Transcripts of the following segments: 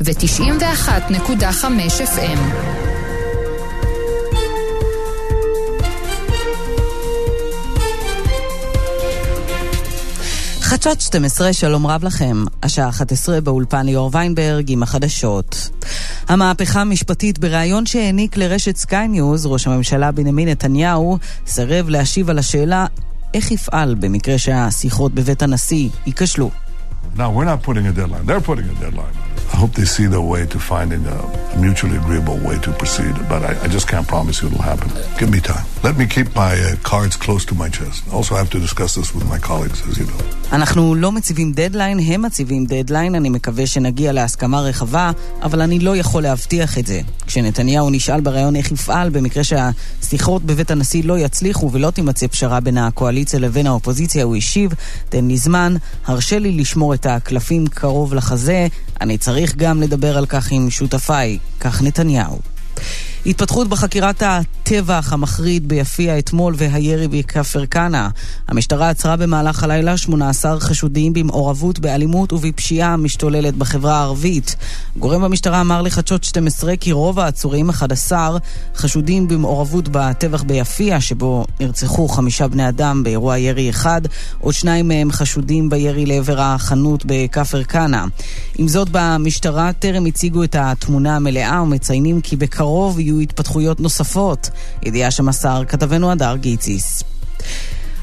ו-91.5 FM. חדשות 12, שלום רב לכם. השעה 11 באולפן ליאור ויינברג עם החדשות. המהפכה המשפטית בריאיון שהעניק לרשת סקיי ניוז, ראש הממשלה בנימין נתניהו סירב להשיב על השאלה איך יפעל במקרה שהשיחות בבית הנשיא ייכשלו. Now, we're not putting a deadline. They're putting a deadline. I hope they see their way to finding a, a mutually agreeable way to proceed, but I, I, just can't promise you it'll happen. Give me time. Let me keep my uh, cards close to my chest. Also, I have to discuss this with my colleagues, as you know. אנחנו לא מציבים דדליין, הם מציבים דדליין, אני מקווה שנגיע להסכמה רחבה, אבל אני לא יכול להבטיח את זה. כשנתניהו נשאל בריאיון איך יפעל במקרה שהשיחות בבית הנשיא לא יצליחו ולא תימצא פשרה בין הקואליציה לבין האופוזיציה, הוא השיב, תן לי זמן, הרשה לי לשמור את הקלפים קרוב לחזה, אני צריך גם לדבר על כך עם שותפיי, כך נתניהו. התפתחות בחקירת הטבח המחריד ביפיע אתמול והירי בכפר כנא. המשטרה עצרה במהלך הלילה 18 חשודים במעורבות באלימות ובפשיעה המשתוללת בחברה הערבית. גורם במשטרה אמר לחדשות 12 כי רוב העצורים, 11, חשודים במעורבות בטבח ביפיע, שבו נרצחו חמישה בני אדם באירוע ירי אחד, עוד שניים מהם חשודים בירי לעבר החנות בכפר כנא. עם זאת, במשטרה טרם הציגו את התמונה המלאה ומציינים כי בקרוב יהיו התפתחויות נוספות. ידיעה שמסר כתבנו הדר גיציס.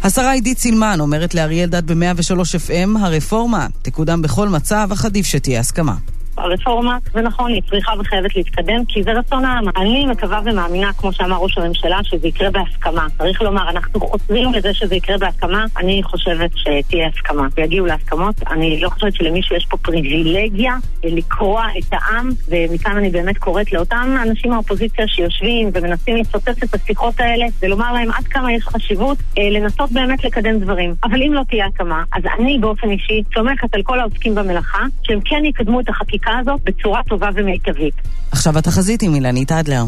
השרה עידית סילמן אומרת לאריה אלדד ב-103 FM, הרפורמה תקודם בכל מצב, אך עדיף שתהיה הסכמה. הרפורמה, זה נכון, היא צריכה וחייבת להתקדם, כי זה רצון העם. אני מקווה ומאמינה, כמו שאמר ראש הממשלה, שזה יקרה בהסכמה. צריך לומר, אנחנו חוזרים לזה שזה יקרה בהסכמה, אני חושבת שתהיה הסכמה, ויגיעו להסכמות. אני לא חושבת שלמישהו יש פה פריבילגיה לקרוע את העם, ומכאן אני באמת קוראת לאותם אנשים מהאופוזיציה שיושבים ומנסים לפוצץ את השיחות האלה, ולומר להם עד כמה יש חשיבות אה, לנסות באמת לקדם דברים. אבל אם לא תהיה הסכמה, אז אני באופן אישי סומכת על כל העוסקים במלאכה, שהם כן יקדמו את החקיקה הזאת בצורה טובה ומיטבית. עכשיו התחזית עם אילנית אדלר.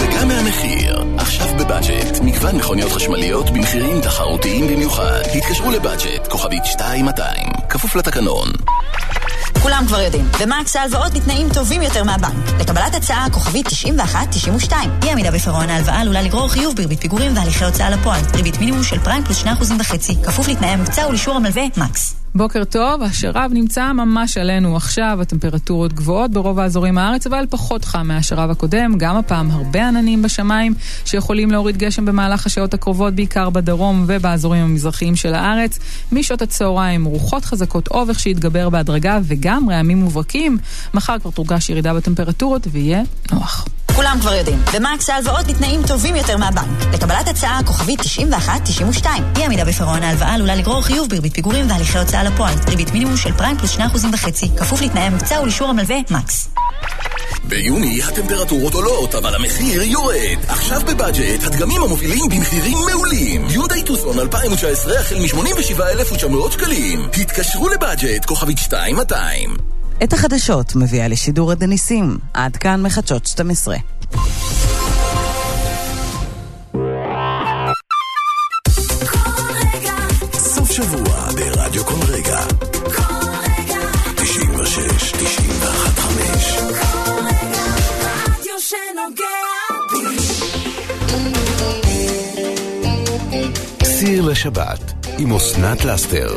וגם מהמחיר, עכשיו בבאג'ט, מגוון מכוניות חשמליות במחירים תחרותיים במיוחד. התקשרו לבאג'ט, כוכבית 2200, כפוף לתקנון. כולם כבר יודעים, במקס ההלוואות בתנאים טובים יותר מהבנק. לקבלת הצעה כוכבית 91-92. אי עמידה בפירעון ההלוואה עלולה לגרור חיוב בריבית פיגורים והליכי הוצאה לפועל. ריבית מינימום של פריים פלוס 2.5%, כפוף לתנאי המבצע ולאישור המלווה מקס. בוקר טוב, השרב נמצא ממש עלינו עכשיו, הטמפרטורות גבוהות ברוב האזורים הארץ, אבל פחות חם מהשרב הקודם, גם הפעם הרבה עננים בשמיים שיכולים להוריד גשם במהלך השעות הקרובות, בעיקר בדרום ובאזורים המזרחיים של הארץ. משעות הצהריים רוחות חזקות אובך שיתגבר בהדרגה וגם רעמים מובהקים. מחר כבר תורגש ירידה בטמפרטורות ויהיה נוח. כולם כבר יודעים, במקס ההלוואות בתנאים טובים יותר מהבנק. לקבלת הצעה כוכבית 91-92. אי עמידה בפירעון ההלוואה עלולה לגרור חיוב בריבית פיגורים והליכי הוצאה לפועל. ריבית מינימום של פריים פלוס 2.5%, כפוף לתנאי המבצע ולאישור המלווה מקס. ביוני הטמפרטורות עולות, אבל המחיר יורד. עכשיו בבאג'ט, הדגמים המובילים במחירים מעולים. יונדאי טוסון 2019 החל מ-87,900 שקלים. התקשרו לבאג'ט, כוכבית 2200. את החדשות מביאה לשידור עד הניסים. עד כאן מחדשות 12. סוף שבוע ברדיו כל רגע. 96, 91, 5. סיר לשבת עם אסנת לסטר.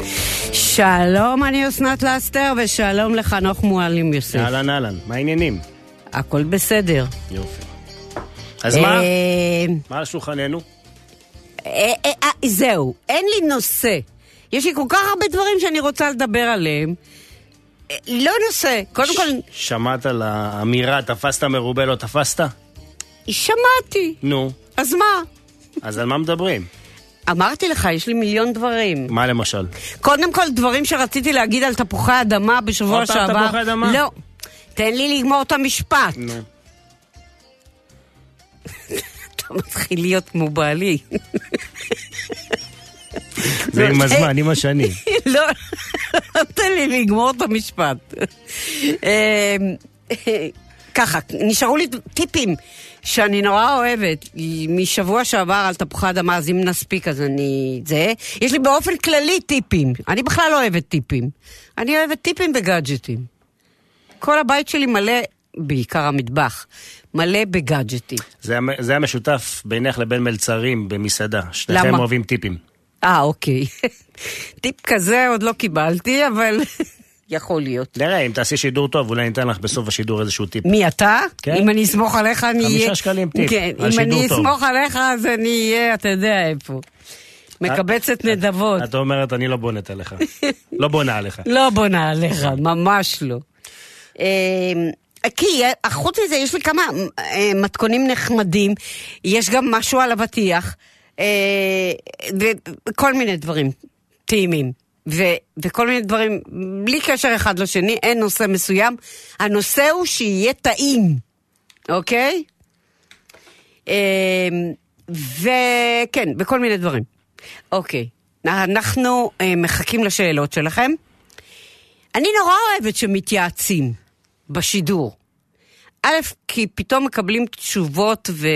שלום, אני אסנת לסטר, ושלום לחנוך מועלים יוסף. אהלן אהלן, מה העניינים? הכל בסדר. יופי. אז מה? אה, מה על שולחננו? אה, אה, זהו, אין לי נושא. יש לי כל כך הרבה דברים שאני רוצה לדבר עליהם. לא נושא. קודם כל, שמעת על האמירה תפסת מרובה לא תפסת? שמעתי. נו, אז מה? אז על מה מדברים? אמרתי לך, יש לי מיליון דברים. מה למשל? קודם כל, דברים שרציתי להגיד על תפוחי אדמה בשבוע עוד פעם שעבר. תפוחי אדמה? לא. תן לי לגמור את המשפט. נו. אתה מתחיל להיות כמו בעלי. זה עם הזמן, עם השנים. לא, תן לי לגמור את המשפט. אה, ככה, נשארו לי טיפים שאני נורא אוהבת, משבוע שעבר על תפוחי אדמה, אז אם נספיק אז אני... זה. יש לי באופן כללי טיפים. אני בכלל לא אוהבת טיפים. אני אוהבת טיפים וגאדג'טים. כל הבית שלי מלא, בעיקר המטבח, מלא בגאדג'טים. זה, זה המשותף בינך לבין מלצרים במסעדה. שניכם למה? אוהבים טיפים. אה, אוקיי. טיפ כזה עוד לא קיבלתי, אבל יכול להיות. נראה, אם תעשי שידור טוב, אולי ניתן לך בסוף השידור איזשהו טיפ. מי אתה? כן. אם אני אסמוך עליך, אני אהיה... חמישה שקלים טיפ, כן, על אם שידור אני טוב. אסמוך עליך, אז אני אהיה, אתה יודע איפה. מקבצת נדבות. את אומרת, אני לא בונת עליך. לא בונה עליך. לא בונה עליך, ממש לא. אה, כי אה, חוץ מזה, יש לי כמה אה, מתכונים נחמדים, יש גם משהו על אבטיח, אה, וכל מיני דברים טעימים. ו- וכל מיני דברים, בלי קשר אחד לשני, אין נושא מסוים. הנושא הוא שיהיה טעים, אוקיי? אה, וכן, וכל מיני דברים. אוקיי, אנחנו אה, מחכים לשאלות שלכם. אני נורא אוהבת שמתייעצים בשידור. א', כי פתאום מקבלים תשובות ו...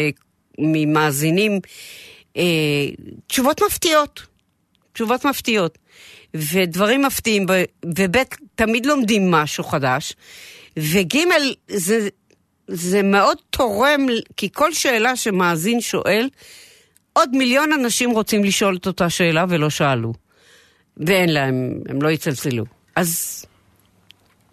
ממאזינים, אה, תשובות מפתיעות. תשובות מפתיעות. ודברים מפתיעים, וב', תמיד לומדים משהו חדש. וג', זה, זה מאוד תורם, כי כל שאלה שמאזין שואל, עוד מיליון אנשים רוצים לשאול את אותה שאלה ולא שאלו. ואין להם, הם לא יצלצלו. אז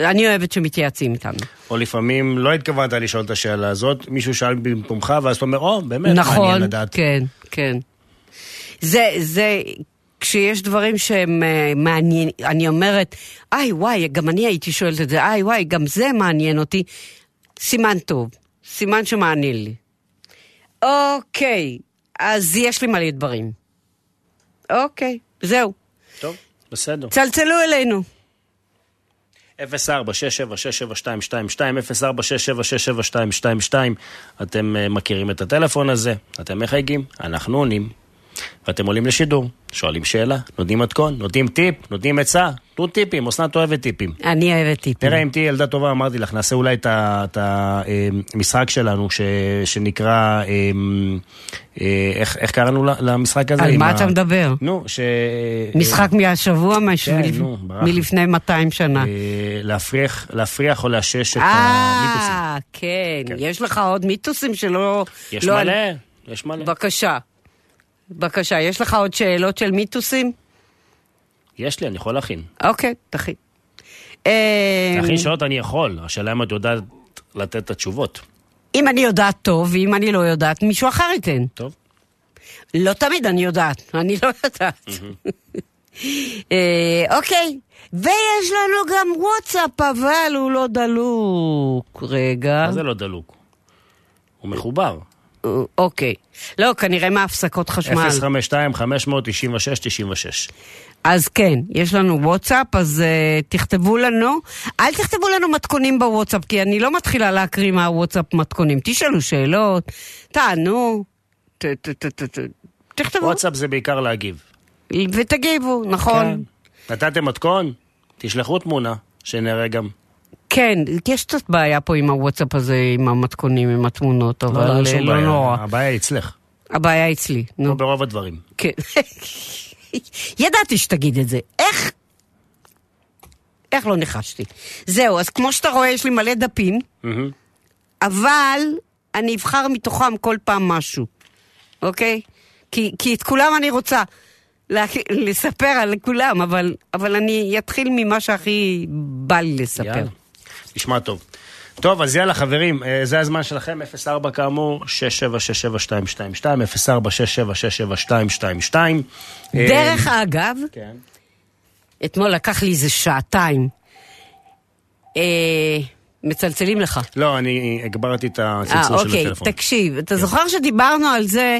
אני אוהבת שמתייעצים איתנו. או לפעמים לא התכוונת לשאול את השאלה הזאת, מישהו שאל במקומך, ואז אתה אומר, או, באמת, נכון, מעניין לדעת. כן, כן. זה, זה, כשיש דברים שהם אה, מעניין, אני אומרת, איי וואי, גם אני הייתי שואלת את זה, איי וואי, גם זה מעניין אותי, סימן טוב, סימן שמעניין לי. אוקיי, אז יש לי מלא דברים. אוקיי, זהו. טוב, בסדר. צלצלו אלינו. 04-67672222, 04-67672222, אתם אה, מכירים את הטלפון הזה, אתם מחייגים, אנחנו עונים. ואתם עולים לשידור, שואלים שאלה, נותנים מתכון, נותנים טיפ, נותנים עצה, תנו טיפים, אסנת אוהבת טיפים. אני אוהבת טיפים. תראה, אם תהיי ילדה טובה, אמרתי לך, נעשה אולי את ה- המשחק שלנו, ש- שנקרא, אמ, אה, איך איך קראנו למשחק הזה? על מה ה- אתה מדבר? נו, ש... משחק מהשבוע, כן, נו. מלפני 200 שנה. אה, להפריח, להפריח או לאשש את המיתוסים. אה, כן. יש לך עוד מיתוסים שלא... יש לא- מלא, יש מלא. בבקשה. בבקשה, יש לך עוד שאלות של מיתוסים? יש לי, אני יכול להכין. אוקיי, תכין. אה, להכין שאלות אני יכול, השאלה אם את יודעת לתת את התשובות. אם אני יודעת טוב, ואם אני לא יודעת, מישהו אחר ייתן. טוב. לא תמיד אני יודעת, אני לא יודעת. אה, אוקיי, ויש לנו גם וואטסאפ, אבל הוא לא דלוק. רגע. מה זה לא דלוק? הוא מחובר. אוקיי. לא, כנראה מהפסקות חשמל. 052-596-96. אז כן, יש לנו וואטסאפ, אז uh, תכתבו לנו. אל תכתבו לנו מתכונים בוואטסאפ, כי אני לא מתחילה להקריא מהוואטסאפ מתכונים. תשאלו שאלות, תענו, ת, ת, ט, ט, ט, תכתבו וואטסאפ זה בעיקר להגיב. ותגיבו, נכון? כן. נתתם מתכון? תשלחו תמונה, שנראה גם. כן, יש קצת בעיה פה עם הוואטסאפ הזה, עם המתכונים, עם התמונות, אבל לא, אה, אין שום לא בעיה. נורא. הבעיה היא אצלך, הבעיה אצלי, נו. כמו ברוב הדברים. כן. ידעתי שתגיד את זה. איך? איך לא ניחשתי? זהו, אז כמו שאתה רואה, יש לי מלא דפים. אבל אני אבחר מתוכם כל פעם משהו, אוקיי? כי, כי את כולם אני רוצה לה, לספר על כולם, אבל, אבל אני אתחיל ממה שהכי בא לי לספר. יאללה. נשמע טוב. טוב, אז יאללה חברים, אה, זה הזמן שלכם, 04 כאמור, 6767222, 04 דרך אגב, כן. אתמול לקח לי איזה שעתיים. אה, מצלצלים לך. לא, אני הגברתי את אה, הצלצול של אוקיי, הטלפון. תקשיב, אתה זוכר שדיברנו על זה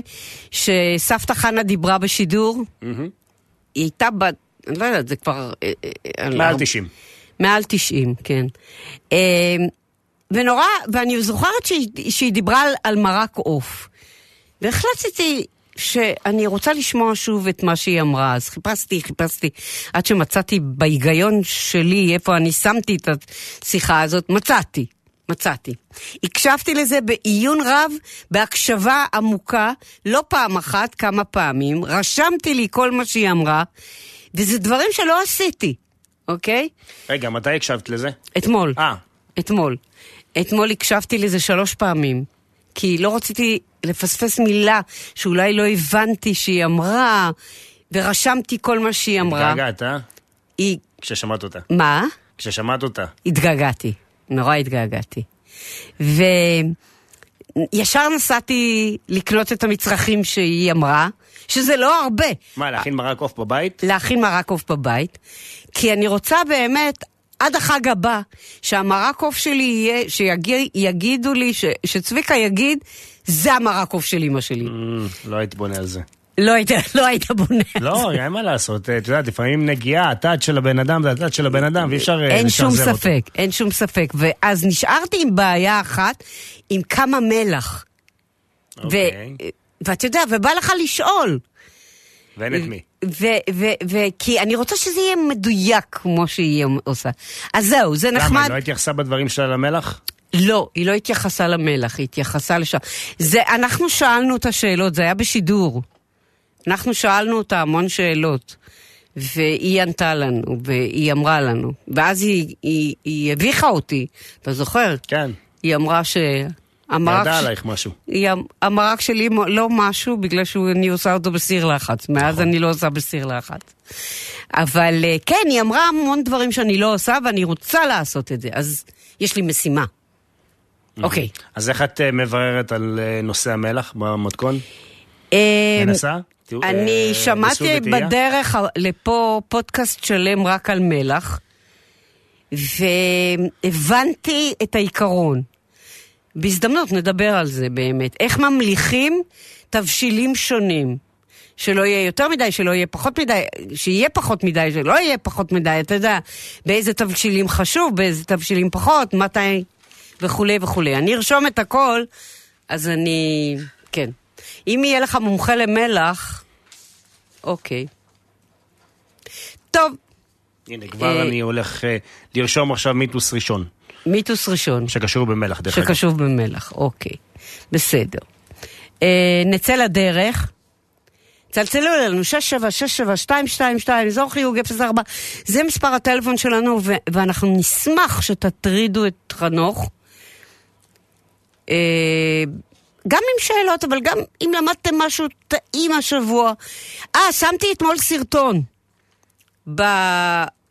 שסבתא חנה דיברה בשידור? היא הייתה בת, אני לא יודעת, זה כבר... אה, אה, מעל הרבה- 90. מעל 90, כן. אה, ונורא, ואני זוכרת שהיא, שהיא דיברה על מרק עוף. והחלטתי שאני רוצה לשמוע שוב את מה שהיא אמרה, אז חיפשתי, חיפשתי, עד שמצאתי בהיגיון שלי איפה אני שמתי את השיחה הזאת, מצאתי. מצאתי. הקשבתי לזה בעיון רב, בהקשבה עמוקה, לא פעם אחת, כמה פעמים. רשמתי לי כל מה שהיא אמרה, וזה דברים שלא עשיתי, אוקיי? רגע, מתי הקשבת לזה? אתמול. אה, אתמול. אתמול הקשבתי לזה שלוש פעמים, כי לא רציתי לפספס מילה שאולי לא הבנתי שהיא אמרה, ורשמתי כל מה שהיא אמרה. התגעגעת, אה? היא... כששמעת אותה. מה? כששמעת אותה. התגעגעתי, נורא התגעגעתי. וישר נסעתי לקנות את המצרכים שהיא אמרה, שזה לא הרבה. מה, להכין מרק עוף בבית? להכין מרק עוף בבית, כי אני רוצה באמת, עד החג הבא, שהמרק עוף שלי יהיה, שיגידו לי, ש, שצביקה יגיד, זה המרק עוף של אמא שלי. Mm, לא הייתי בונה על זה. לא היית, לא היית בונה על לא, זה. אין מה לעשות. את יודעת, לפעמים נגיעה, הטאט של הבן אדם זה הטאט של הבן אדם, ואי אפשר אה, אין שום לשחזר אותו. ספק, אין שום ספק. ואז נשארתי עם בעיה אחת, עם כמה מלח. אוקיי. ואתה יודע, ובא לך לשאול. ואין את מי. ו- ו- ו- כי אני רוצה שזה יהיה מדויק כמו שהיא עושה. אז זהו, זה למה, נחמד. היא לא התייחסה בדברים שלה למלח? לא, היא לא התייחסה למלח, היא התייחסה לשם. זה, אנחנו שאלנו את השאלות, זה היה בשידור. אנחנו שאלנו אותה המון שאלות, והיא ענתה לנו, והיא אמרה לנו. ואז היא, היא, היא הביכה אותי, אתה זוכר? כן. היא אמרה ש... המרק, ידע ש- עלייך משהו. היא, המרק שלי לא משהו, בגלל שאני עושה אותו בסיר לחץ. מאז נכון. אני לא עושה בסיר לחץ. אבל אה, כן, היא אמרה המון דברים שאני לא עושה, ואני רוצה לעשות את זה. אז יש לי משימה. אוקיי. אז איך את אה, מבררת על אה, נושא המלח במתכון? מנסה? אני שמעתי? בדרך לפה פודקאסט שלם רק על מלח, והבנתי את העיקרון. בהזדמנות נדבר על זה באמת. איך ממליכים תבשילים שונים. שלא יהיה יותר מדי, שלא יהיה פחות מדי, שיהיה פחות מדי, שלא יהיה פחות מדי, אתה יודע, באיזה תבשילים חשוב, באיזה תבשילים פחות, מתי, וכולי וכולי. אני ארשום את הכל, אז אני... כן. אם יהיה לך מומחה למלח, אוקיי. טוב, הנה, כבר אה, אני הולך אה, לרשום עכשיו מיתוס ראשון, מיתוס ראשון. שקשור במלח, דרך אגב. שקשור במלח, אוקיי. בסדר. אה, נצא לדרך. צלצלו אלינו, 6767222, אזור חיוג 04, זה מספר הטלפון שלנו, ו- ואנחנו נשמח שתטרידו את חנוך. אה, גם עם שאלות, אבל גם אם למדתם משהו טעים השבוע. אה, שמתי אתמול סרטון. ב...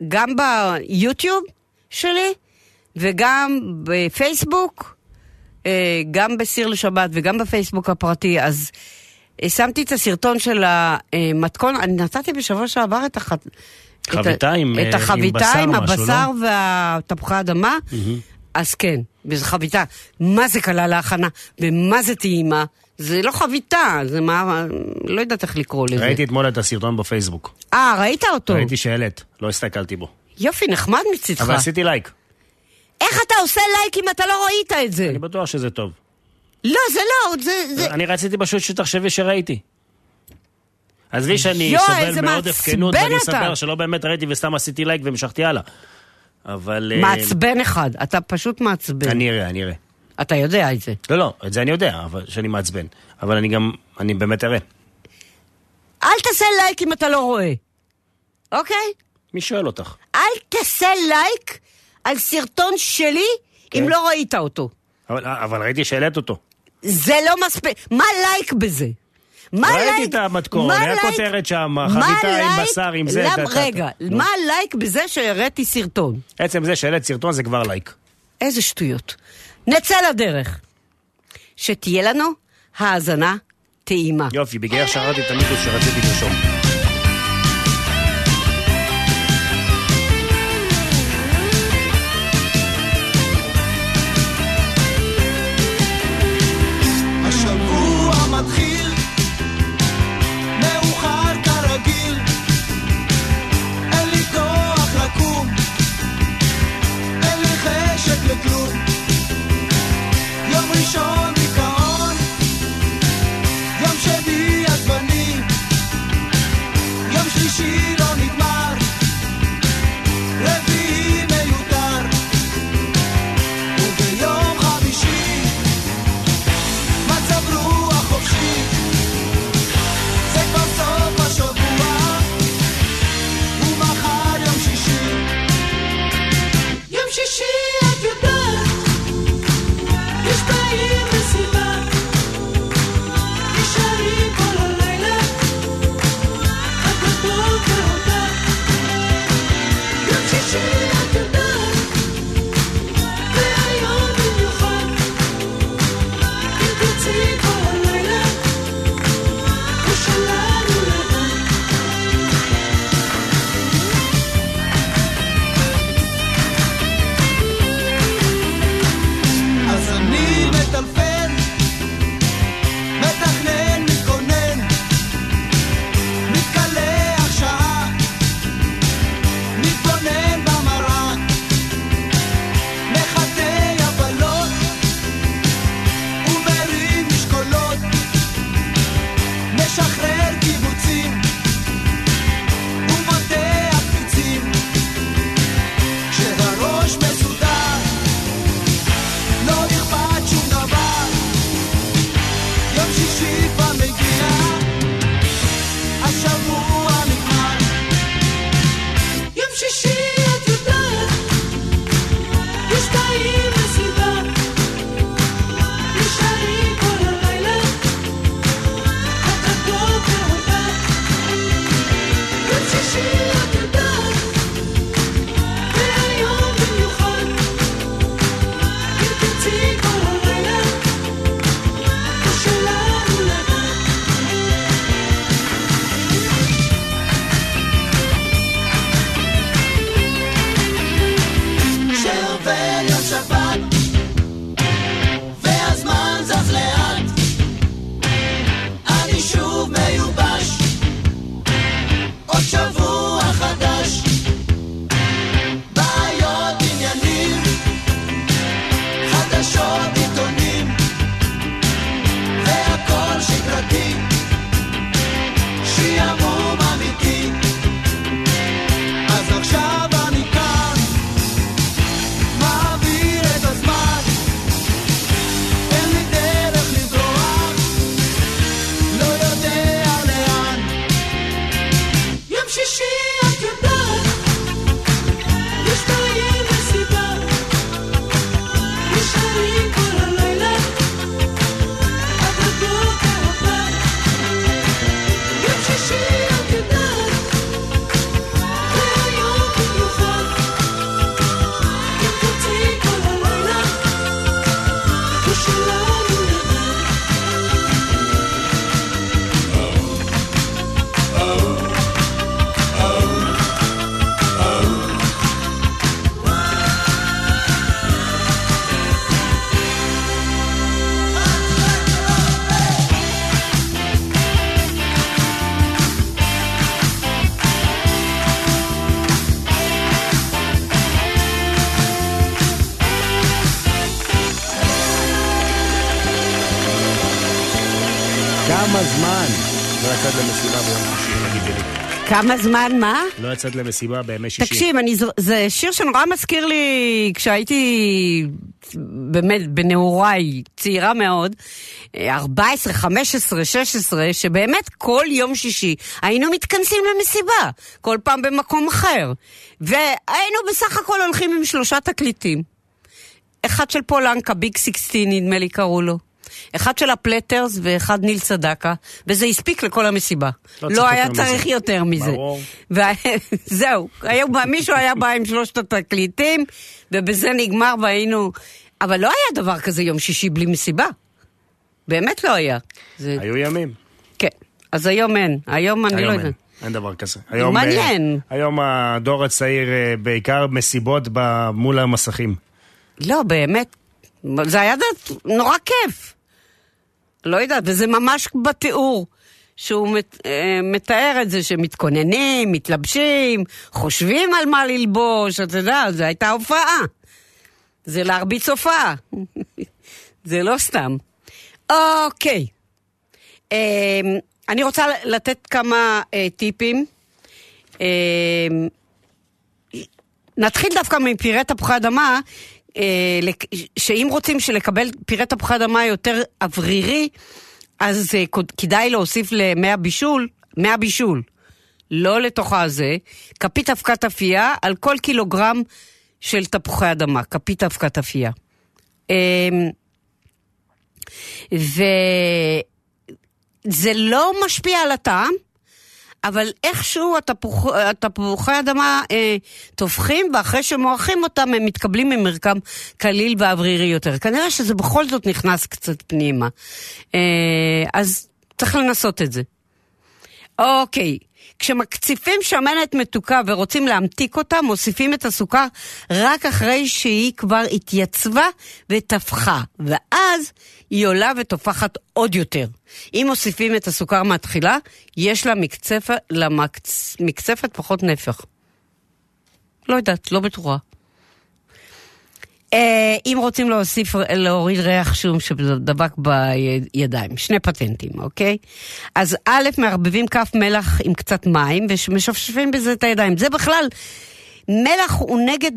גם ביוטיוב שלי וגם בפייסבוק, אה, גם בסיר לשבת וגם בפייסבוק הפרטי, אז אה, שמתי את הסרטון של המתכון, אני נתתי בשבוע שעבר את החת... חביתה עם, את אה, עם החביתה עם או משהו, הבשר לא? והתפוחי אדמה, אז כן, וזו חביתה. מה זה קלה להכנה, ומה זה טעימה. זה לא חביתה, זה מה... לא יודעת איך לקרוא לזה. ראיתי אתמול את הסרטון בפייסבוק. אה, ראית אותו? ראיתי שהעלית, לא הסתכלתי בו. יופי, נחמד מצידך. אבל עשיתי לייק. איך אתה עושה לייק אם אתה לא ראית את זה? אני בטוח שזה טוב. לא, זה לא, זה... זה... אני רציתי פשוט שתחשבי שראיתי. עזבי שאני יואי, סובל מעודף מעצבן כנות, ואני. אספר שלא באמת ראיתי וסתם עשיתי לייק והמשכתי הלאה. אבל... אה, מעצבן אחד, אתה פשוט מעצבן. אני אראה, אני אראה. אתה יודע את זה. לא, לא, את זה אני יודע, אבל שאני מעצבן. אבל אני גם, אני באמת אראה. אל תעשה לייק אם אתה לא רואה, אוקיי? מי שואל אותך? אל תעשה לייק על סרטון שלי כן. אם לא ראית אותו. אבל, אבל ראיתי שהעלית אותו. זה לא מספיק. מה לייק בזה? מה ראיתי לייק? את המתכון, היה לייק? כותרת שם, חביתה עם? בשר, עם זה, למ-. רגע. מה לייק בזה שהראיתי סרטון? עצם זה שהעלית סרטון זה כבר לייק. איזה שטויות. נצא לדרך. שתהיה לנו האזנה טעימה. יופי, בגלל שרתי את המיתוס שרציתי לרשום. יצאת למסיבה ביום שישי, תגידי לי? כמה זמן, מה? לא יצאת למסיבה בימי שישי. תקשיב, אני, זה שיר שנורא מזכיר לי כשהייתי באמת בנעוריי, צעירה מאוד, אה, 14, 15, 16, שבאמת כל יום שישי היינו מתכנסים למסיבה, כל פעם במקום אחר. והיינו בסך הכל הולכים עם שלושה תקליטים. אחד של פולנקה, ביג סיקסטין נדמה לי קראו לו. אחד של הפלטרס ואחד ניל צדקה, וזה הספיק לכל המסיבה. לא לא, היה. צריך יותר מזה. ברור. וזהו, היה בא- מישהו היה בא עם שלושת התקליטים, ובזה נגמר והיינו... אבל לא היה דבר כזה יום שישי בלי מסיבה. באמת לא היה. זה... היו ימים. כן. אז היום אין. היום אני לא היום יודעת. אין. דבר כזה. היום, מעניין. אה, היום הדור הצעיר אה, בעיקר מסיבות ב- מול המסכים. לא, באמת. זה היה נורא כיף. לא יודעת, וזה ממש בתיאור. שהוא מת, אה, מתאר את זה שמתכוננים, מתלבשים, חושבים על מה ללבוש, אתה יודע, זו הייתה הופעה. זה להרביץ הופעה. זה לא סתם. אוקיי. אה, אני רוצה לתת כמה אה, טיפים. אה, נתחיל דווקא מפירי תפוחי אדמה, שאם רוצים לקבל פירי תפוחי אדמה יותר אוורירי, אז אה, כדאי להוסיף למי הבישול, מי הבישול, לא לתוך הזה, כפית אבקת אפייה על כל קילוגרם של תפוחי אדמה, כפית אבקת אפייה. אמ, וזה לא משפיע על הטעם, אבל איכשהו התפוח, התפוחי אדמה אה, טובחים, ואחרי שמורחים אותם הם מתקבלים ממרקם קליל ואוורירי יותר. כנראה שזה בכל זאת נכנס קצת פנימה. אה, אז צריך לנסות את זה. אוקיי, כשמקציפים שמנת מתוקה ורוצים להמתיק אותה, מוסיפים את הסוכר רק אחרי שהיא כבר התייצבה וטפחה, ואז היא עולה ותופחת עוד יותר. אם מוסיפים את הסוכר מהתחילה, יש לה מקצפת, למקצפת פחות נפח. לא יודעת, לא בטוחה. אה, אם רוצים להוסיף, להוריד ריח שום שדבק בידיים, שני פטנטים, אוקיי? אז א', מערבבים כף מלח עם קצת מים ומשפשפים בזה את הידיים. זה בכלל, מלח הוא נגד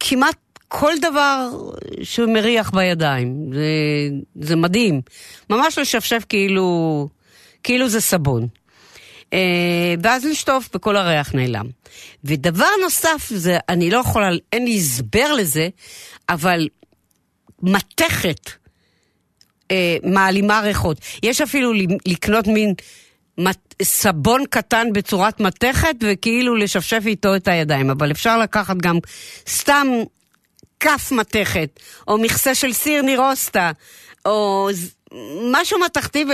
כמעט כל דבר שמריח בידיים. זה, זה מדהים. ממש לשפשף כאילו, כאילו זה סבון. אה, ואז לשטוף וכל הריח נעלם. ודבר נוסף, זה, אני לא יכולה, אין לי הסבר לזה, אבל מתכת אה, מעלימה ריחות. יש אפילו לקנות מין מת, סבון קטן בצורת מתכת וכאילו לשפשף איתו את הידיים, אבל אפשר לקחת גם סתם כף מתכת, או מכסה של סיר נירוסטה, או משהו מתכתי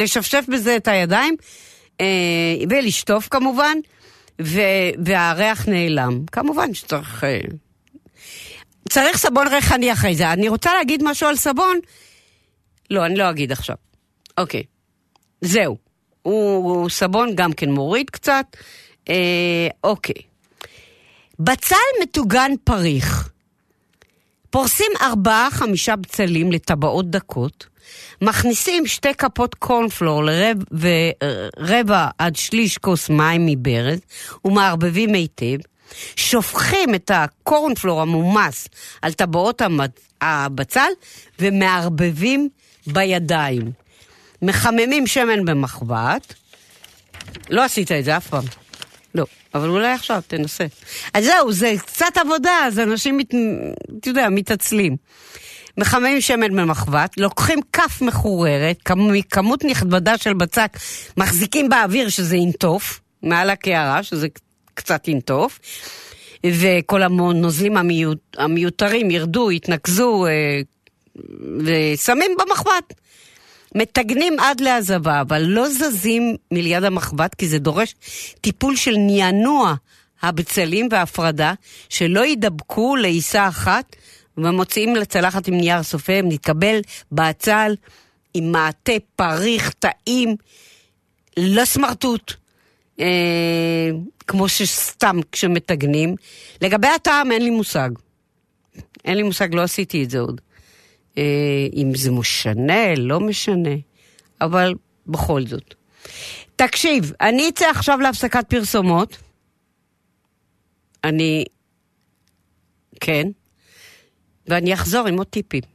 ולשפשף בזה את הידיים, אה, ולשטוף כמובן, והריח נעלם. כמובן שצריך... אה, צריך סבון ריחני אחרי זה. אני רוצה להגיד משהו על סבון? לא, אני לא אגיד עכשיו. אוקיי. זהו. הוא, הוא סבון גם כן מוריד קצת. אה, אוקיי. בצל מטוגן פריך. פורסים ארבעה, חמישה בצלים לטבעות דקות, מכניסים שתי כפות קורנפלור לרב, ורבע עד שליש כוס מים מברז ומערבבים היטב, שופכים את הקורנפלור המומס על טבעות הבצל ומערבבים בידיים. מחממים שמן במחבת, לא עשית את זה אף פעם. לא, אבל אולי עכשיו, תנסה. אז זהו, זה קצת עבודה, אז אנשים, מת, אתה יודע, מתעצלים. מחממים שמן במחבת, לוקחים כף מחוררת, כמ- כמות נכבדה של בצק, מחזיקים באוויר שזה ינטוף, מעל הקערה, שזה קצת ינטוף, וכל הנוזלים המיות, המיותרים ירדו, יתנקזו, אה, ושמים במחבת. מטגנים עד להזבה, אבל לא זזים מליד המחבת, כי זה דורש טיפול של נענוע הבצלים והפרדה, שלא יידבקו לעיסה אחת, ומוציאים לצלחת עם נייר סופם, נתקבל בצל עם מעטה פריך, טעים, לא סמרטוט. אה, כמו שסתם כשמטגנים. לגבי הטעם אין לי מושג. אין לי מושג, לא עשיתי את זה עוד. אה, אם זה משנה, לא משנה. אבל בכל זאת. תקשיב, אני אצא עכשיו להפסקת פרסומות. אני... כן. ואני אחזור עם עוד טיפים.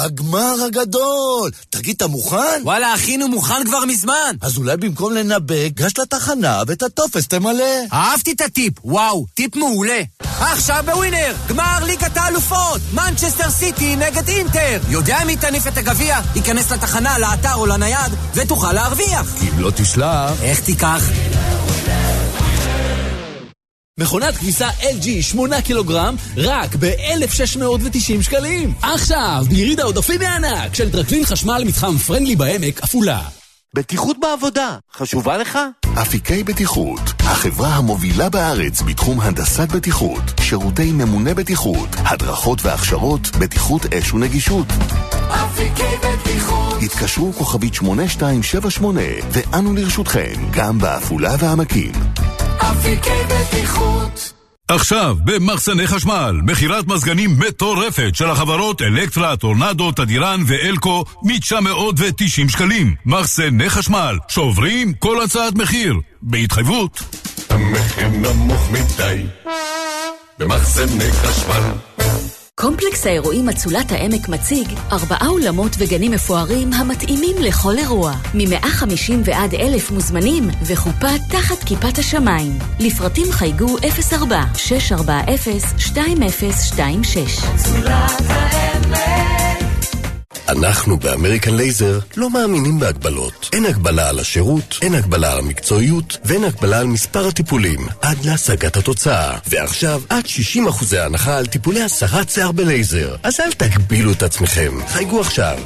הגמר הגדול! תגיד, אתה מוכן? וואלה, אחינו מוכן כבר מזמן. אז אולי במקום לנבא, גש לתחנה ואת הטופס תמלא. אהבתי את הטיפ, וואו, טיפ מעולה. עכשיו בווינר, גמר ליגת האלופות, מנצ'סטר סיטי נגד אינטר. יודע מי תניף את הגביע? ייכנס לתחנה, לאתר או לנייד, ותוכל להרוויח. אם לא תשלח... איך תיקח? מכונת כביסה LG 8 קילוגרם, רק ב-1,690 שקלים. עכשיו, ביריד העודפים בענק של טרקלין חשמל מתחם פרנדלי בעמק, עפולה. בטיחות בעבודה, חשובה לך? אפיקי בטיחות, החברה המובילה בארץ בתחום הנדסת בטיחות, שירותי ממונה בטיחות, הדרכות והכשרות, בטיחות אש ונגישות. אפיקי בטיחות התקשרו כוכבית 8278 ואנו לרשותכם, גם בעפולה והעמקים. אפיקי בטיחות עכשיו, במחסני חשמל, מכירת מזגנים מטורפת של החברות אלקטרה, טורנדו, תדירן ואלקו מ-990 שקלים. מחסני חשמל, שוברים כל הצעת מחיר, בהתחייבות. המחיר נמוך מדי, במחסני חשמל. קומפלקס האירועים אצולת העמק מציג ארבעה אולמות וגנים מפוארים המתאימים לכל אירוע. מ-150 ועד אלף מוזמנים וחופה תחת כיפת השמיים. לפרטים חייגו 04-640-2026. אצולת העמק אנחנו באמריקן לייזר לא מאמינים בהגבלות. אין הגבלה על השירות, אין הגבלה על המקצועיות, ואין הגבלה על מספר הטיפולים, עד להשגת התוצאה. ועכשיו, עד 60% הנחה על טיפולי הסרת שיער בלייזר. אז אל תגבילו את עצמכם, חייגו עכשיו.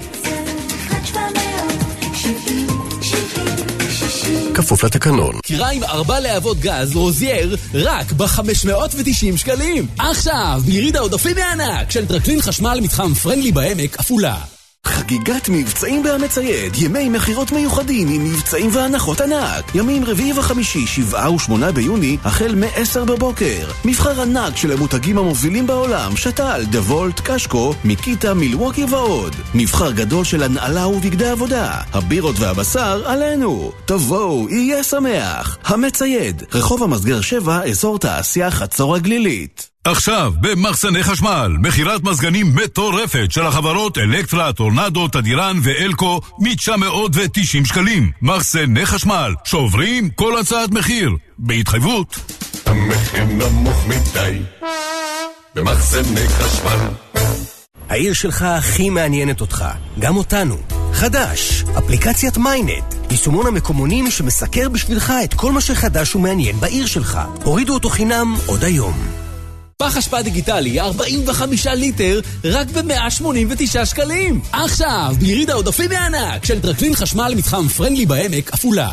כפוף לתקנון. כיריים ארבע להבות גז רוזייר רק ב-590 שקלים. עכשיו, ביריד העודפים בענק של טרקלין חשמל מתחם פרנדלי בעמק, עפולה. חגיגת מבצעים בהמצייד, ימי מכירות מיוחדים עם מבצעים והנחות ענק. ימים רביעי וחמישי, שבעה ושמונה ביוני, החל מ-10 בבוקר. מבחר ענק של המותגים המובילים בעולם, שטיל, דה וולט, קשקו, מקיטה, מילווקי ועוד. מבחר גדול של הנעלה ובגדי עבודה. הבירות והבשר עלינו. תבואו, יהיה שמח. המצייד, רחוב המסגר 7, אזור תעשייה חצור הגלילית. עכשיו, במחסני חשמל, מכירת מזגנים מטורפת של החברות אלקטרה, טורנדו, תדירן ואלקו מ-990 שקלים. מחסני חשמל, שוברים כל הצעת מחיר, בהתחייבות. המחיר נמוך מדי, במחסני חשמל. העיר שלך הכי מעניינת אותך, גם אותנו. חדש, אפליקציית מיינט, יישומון המקומונים שמסקר בשבילך את כל מה שחדש ומעניין בעיר שלך. הורידו אותו חינם עוד היום. פח אשפה דיגיטלי 45 ליטר רק ב-189 שקלים. עכשיו, ביריד העודפים בענק של טרקלין חשמל מתחם פרנדלי בעמק, עפולה.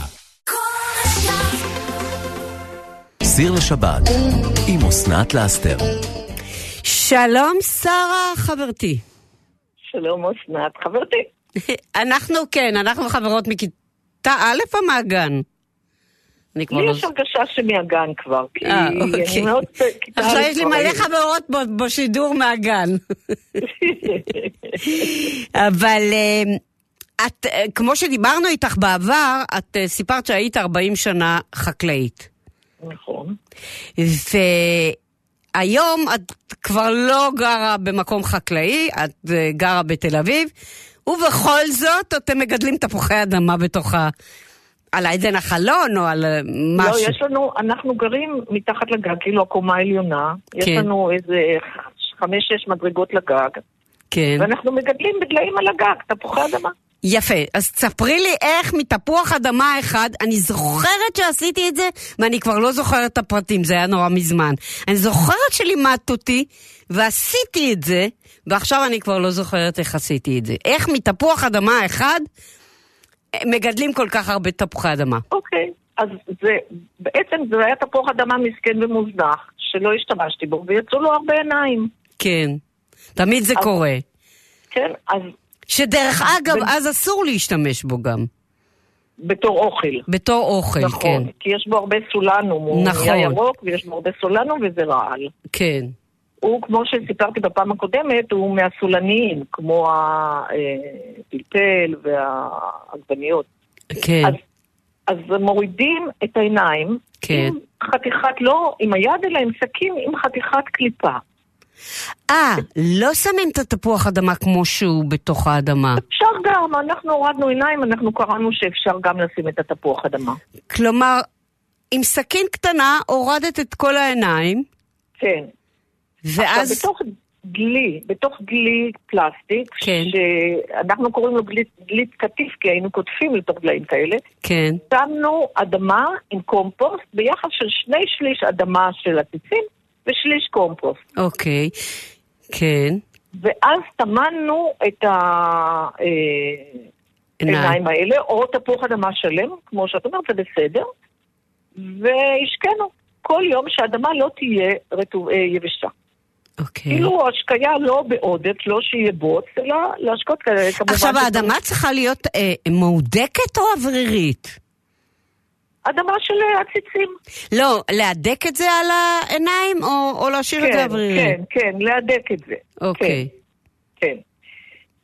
סיר לשבת עם אסנת לאסתר. שלום שרה, חברתי. שלום אסנת, חברתי. אנחנו כן, אנחנו חברות מכיתה א' או מהגן? לי יש הרגשה שמהגן כבר, כי אה, אני אוקיי. מאוד... עכשיו יש לי כבר מלא. חברות בשידור מהגן. אבל אה, את, אה, כמו שדיברנו איתך בעבר, את סיפרת שהיית 40 שנה חקלאית. נכון. והיום את כבר לא גרה במקום חקלאי, את גרה בתל אביב, ובכל זאת אתם מגדלים תפוחי אדמה בתוך ה... על עדן החלון או על אה, משהו. לא, יש לנו, אנחנו גרים מתחת לגג, כאילו הקומה העליונה. יש כן. לנו איזה חמש-שש מדרגות לגג. כן. ואנחנו מגדלים בדליים על הגג, תפוחי אדמה. יפה, אז תספרי לי איך מתפוח אדמה אחד, אני זוכרת שעשיתי את זה, ואני כבר לא זוכרת את הפרטים, זה היה נורא מזמן. אני זוכרת שלימדת אותי, ועשיתי את זה, ועכשיו אני כבר לא זוכרת איך עשיתי את זה. איך מתפוח אדמה אחד מגדלים כל כך הרבה תפוחי אדמה. אוקיי, אז זה, בעצם זה היה תפוח אדמה מסכן ומוזנח, שלא השתמשתי בו, ויצאו לו הרבה עיניים. כן, תמיד זה אז- קורה. כן, אז... שדרך אגב, אז אסור להשתמש בו גם. בתור אוכל. בתור אוכל, כן. נכון, כי יש בו הרבה סולנום, הוא נכון. נהיה ירוק ויש בו הרבה סולנום וזה רעל. כן. הוא, כמו שסיפרתי בפעם הקודמת, הוא מהסולניים, כמו הפלפל והעגבניות. כן. אז, אז מורידים את העיניים כן. עם חתיכת, לא עם היד, אלא עם סכין, עם חתיכת קליפה. אה, לא שמים את התפוח אדמה כמו שהוא בתוך האדמה. אפשר גם, אנחנו הורדנו עיניים, אנחנו קראנו שאפשר גם לשים את התפוח אדמה. כלומר, עם סכין קטנה הורדת את כל העיניים, כן. ואז... עכשיו, בתוך דלי, בתוך דלי פלסטיק, כן. שאנחנו קוראים לו דלי, דלי קטיף, כי היינו קוטפים לתוך דליים כאלה, כן. שמנו אדמה עם קומפוסט ביחס של שני שליש אדמה של עציצים ושליש קומפוסט. אוקיי, כן. ואז טמנו את העיניים האלה, או תפוח אדמה שלם, כמו שאת אומרת, זה בסדר, והשקינו כל יום שהאדמה לא תהיה רטוב, אה, יבשה. אוקיי. כאילו השקיה לא בעודף, לא שיהיה בוץ, אלא להשקות כאלה. עכשיו, האדמה צריכה להיות אה, מהודקת או אוורירית? אדמה של אה, עציצים. לא, להדק את זה על העיניים או, או להשאיר את זה כן, אוורירי? כן, כן, להדק את זה. אוקיי. כן.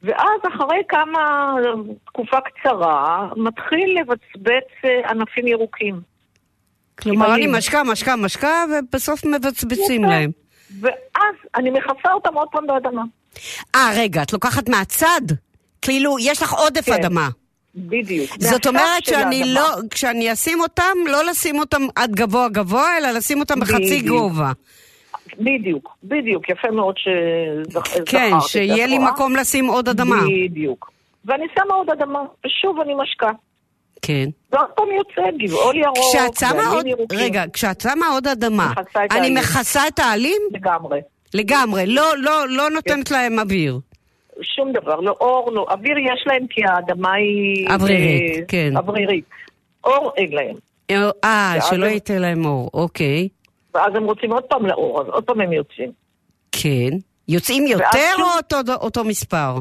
ואז אחרי כמה, תקופה קצרה, מתחיל לבצבץ אה, ענפים ירוקים. כלומר, אני. משקה, משקה, משקה, ובסוף מבצבצים. להם. ואז אני מכסה אותם עוד פעם באדמה. אה, רגע, את לוקחת מהצד? כאילו, יש לך עודף כן. אדמה. בדיוק. זאת אומרת שאני האדמה. לא, כשאני אשים אותם, לא לשים אותם עד גבוה גבוה, אלא לשים אותם בחצי בדיוק. גובה. בדיוק, בדיוק, יפה מאוד שזכרת כן, שיהיה לי מקום לשים עוד אדמה. בדיוק. ואני שמה עוד אדמה, ושוב אני משקה. כן. ועוד פעם יוצא גבעול ירוק, כשאת שמה עוד, ירוקים. רגע, כשאת שמה עוד אדמה, אני. מכסה את העלים? לגמרי. לגמרי, לא, לא, לא נותנת להם אוויר. שום דבר, לא אור, לא אוויר יש להם כי האדמה היא... אוורירית, אה, כן. אוורירית. אור אין להם. אה, ואז שלא הם- ייתן להם אור, אוקיי. ואז הם רוצים עוד פעם לאור, אז עוד פעם הם יוצאים. כן. יוצאים יותר או אותו, אותו מספר?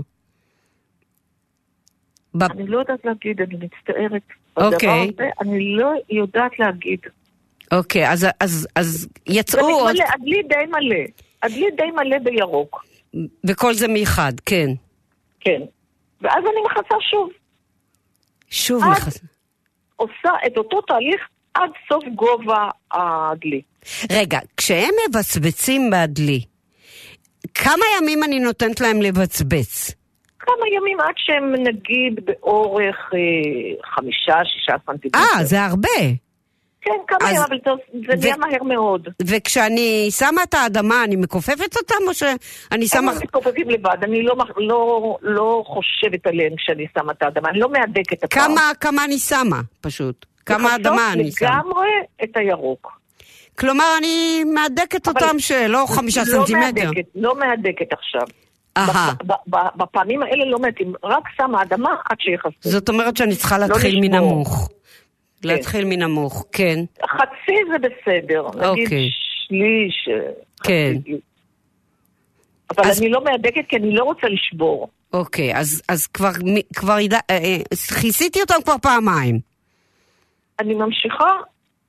ב- אני לא יודעת להגיד, אני מצטערת. אוקיי. הזה אני לא יודעת להגיד. אוקיי, אז, אז, אז יצאו עוד, מתמלא, הדלי די מלא. הדלי די מלא בירוק. וכל זה מאחד, כן. כן. ואז אני מכסה שוב. שוב עד- מכס... עושה את אותו תהליך עד סוף גובה הדלי. רגע, כשהם מבצבצים בדלי, כמה ימים אני נותנת להם לבצבץ? כמה ימים עד שהם נגיד באורך אה, חמישה, שישה סנטימטר. אה, זה הרבה. כן, כמה אז- ימים, אבל זה- ו- נהיה מהר מאוד. וכשאני שמה את האדמה, אני מכופפת אותם, או שאני שמה... הם מתכופפים לבד, אני לא, לא, לא חושבת עליהם כשאני שמה את האדמה, אני לא מהדקת הפעם. כמה, כמה אני שמה, פשוט? כמה אדמה אני שמה? לגמרי את הירוק. כלומר, אני מהדקת אותם שלא חמישה לא סנטימטר. מהדקת, לא מהדקת עכשיו. בפעמים האלה לא מתים, רק שמה אדמה עד שיחסו. זאת אומרת שאני צריכה לא להתחיל לשבור. מנמוך. להתחיל מנמוך, כן. חצי זה בסדר, נגיד אוקיי. שליש. אה, כן. חצי. אבל אז- אני לא מהדקת כי אני לא רוצה לשבור. אוקיי, אז, אז כבר, כבר ידע, אה, אה, כיסיתי אותם כבר פעמיים. אני ממשיכה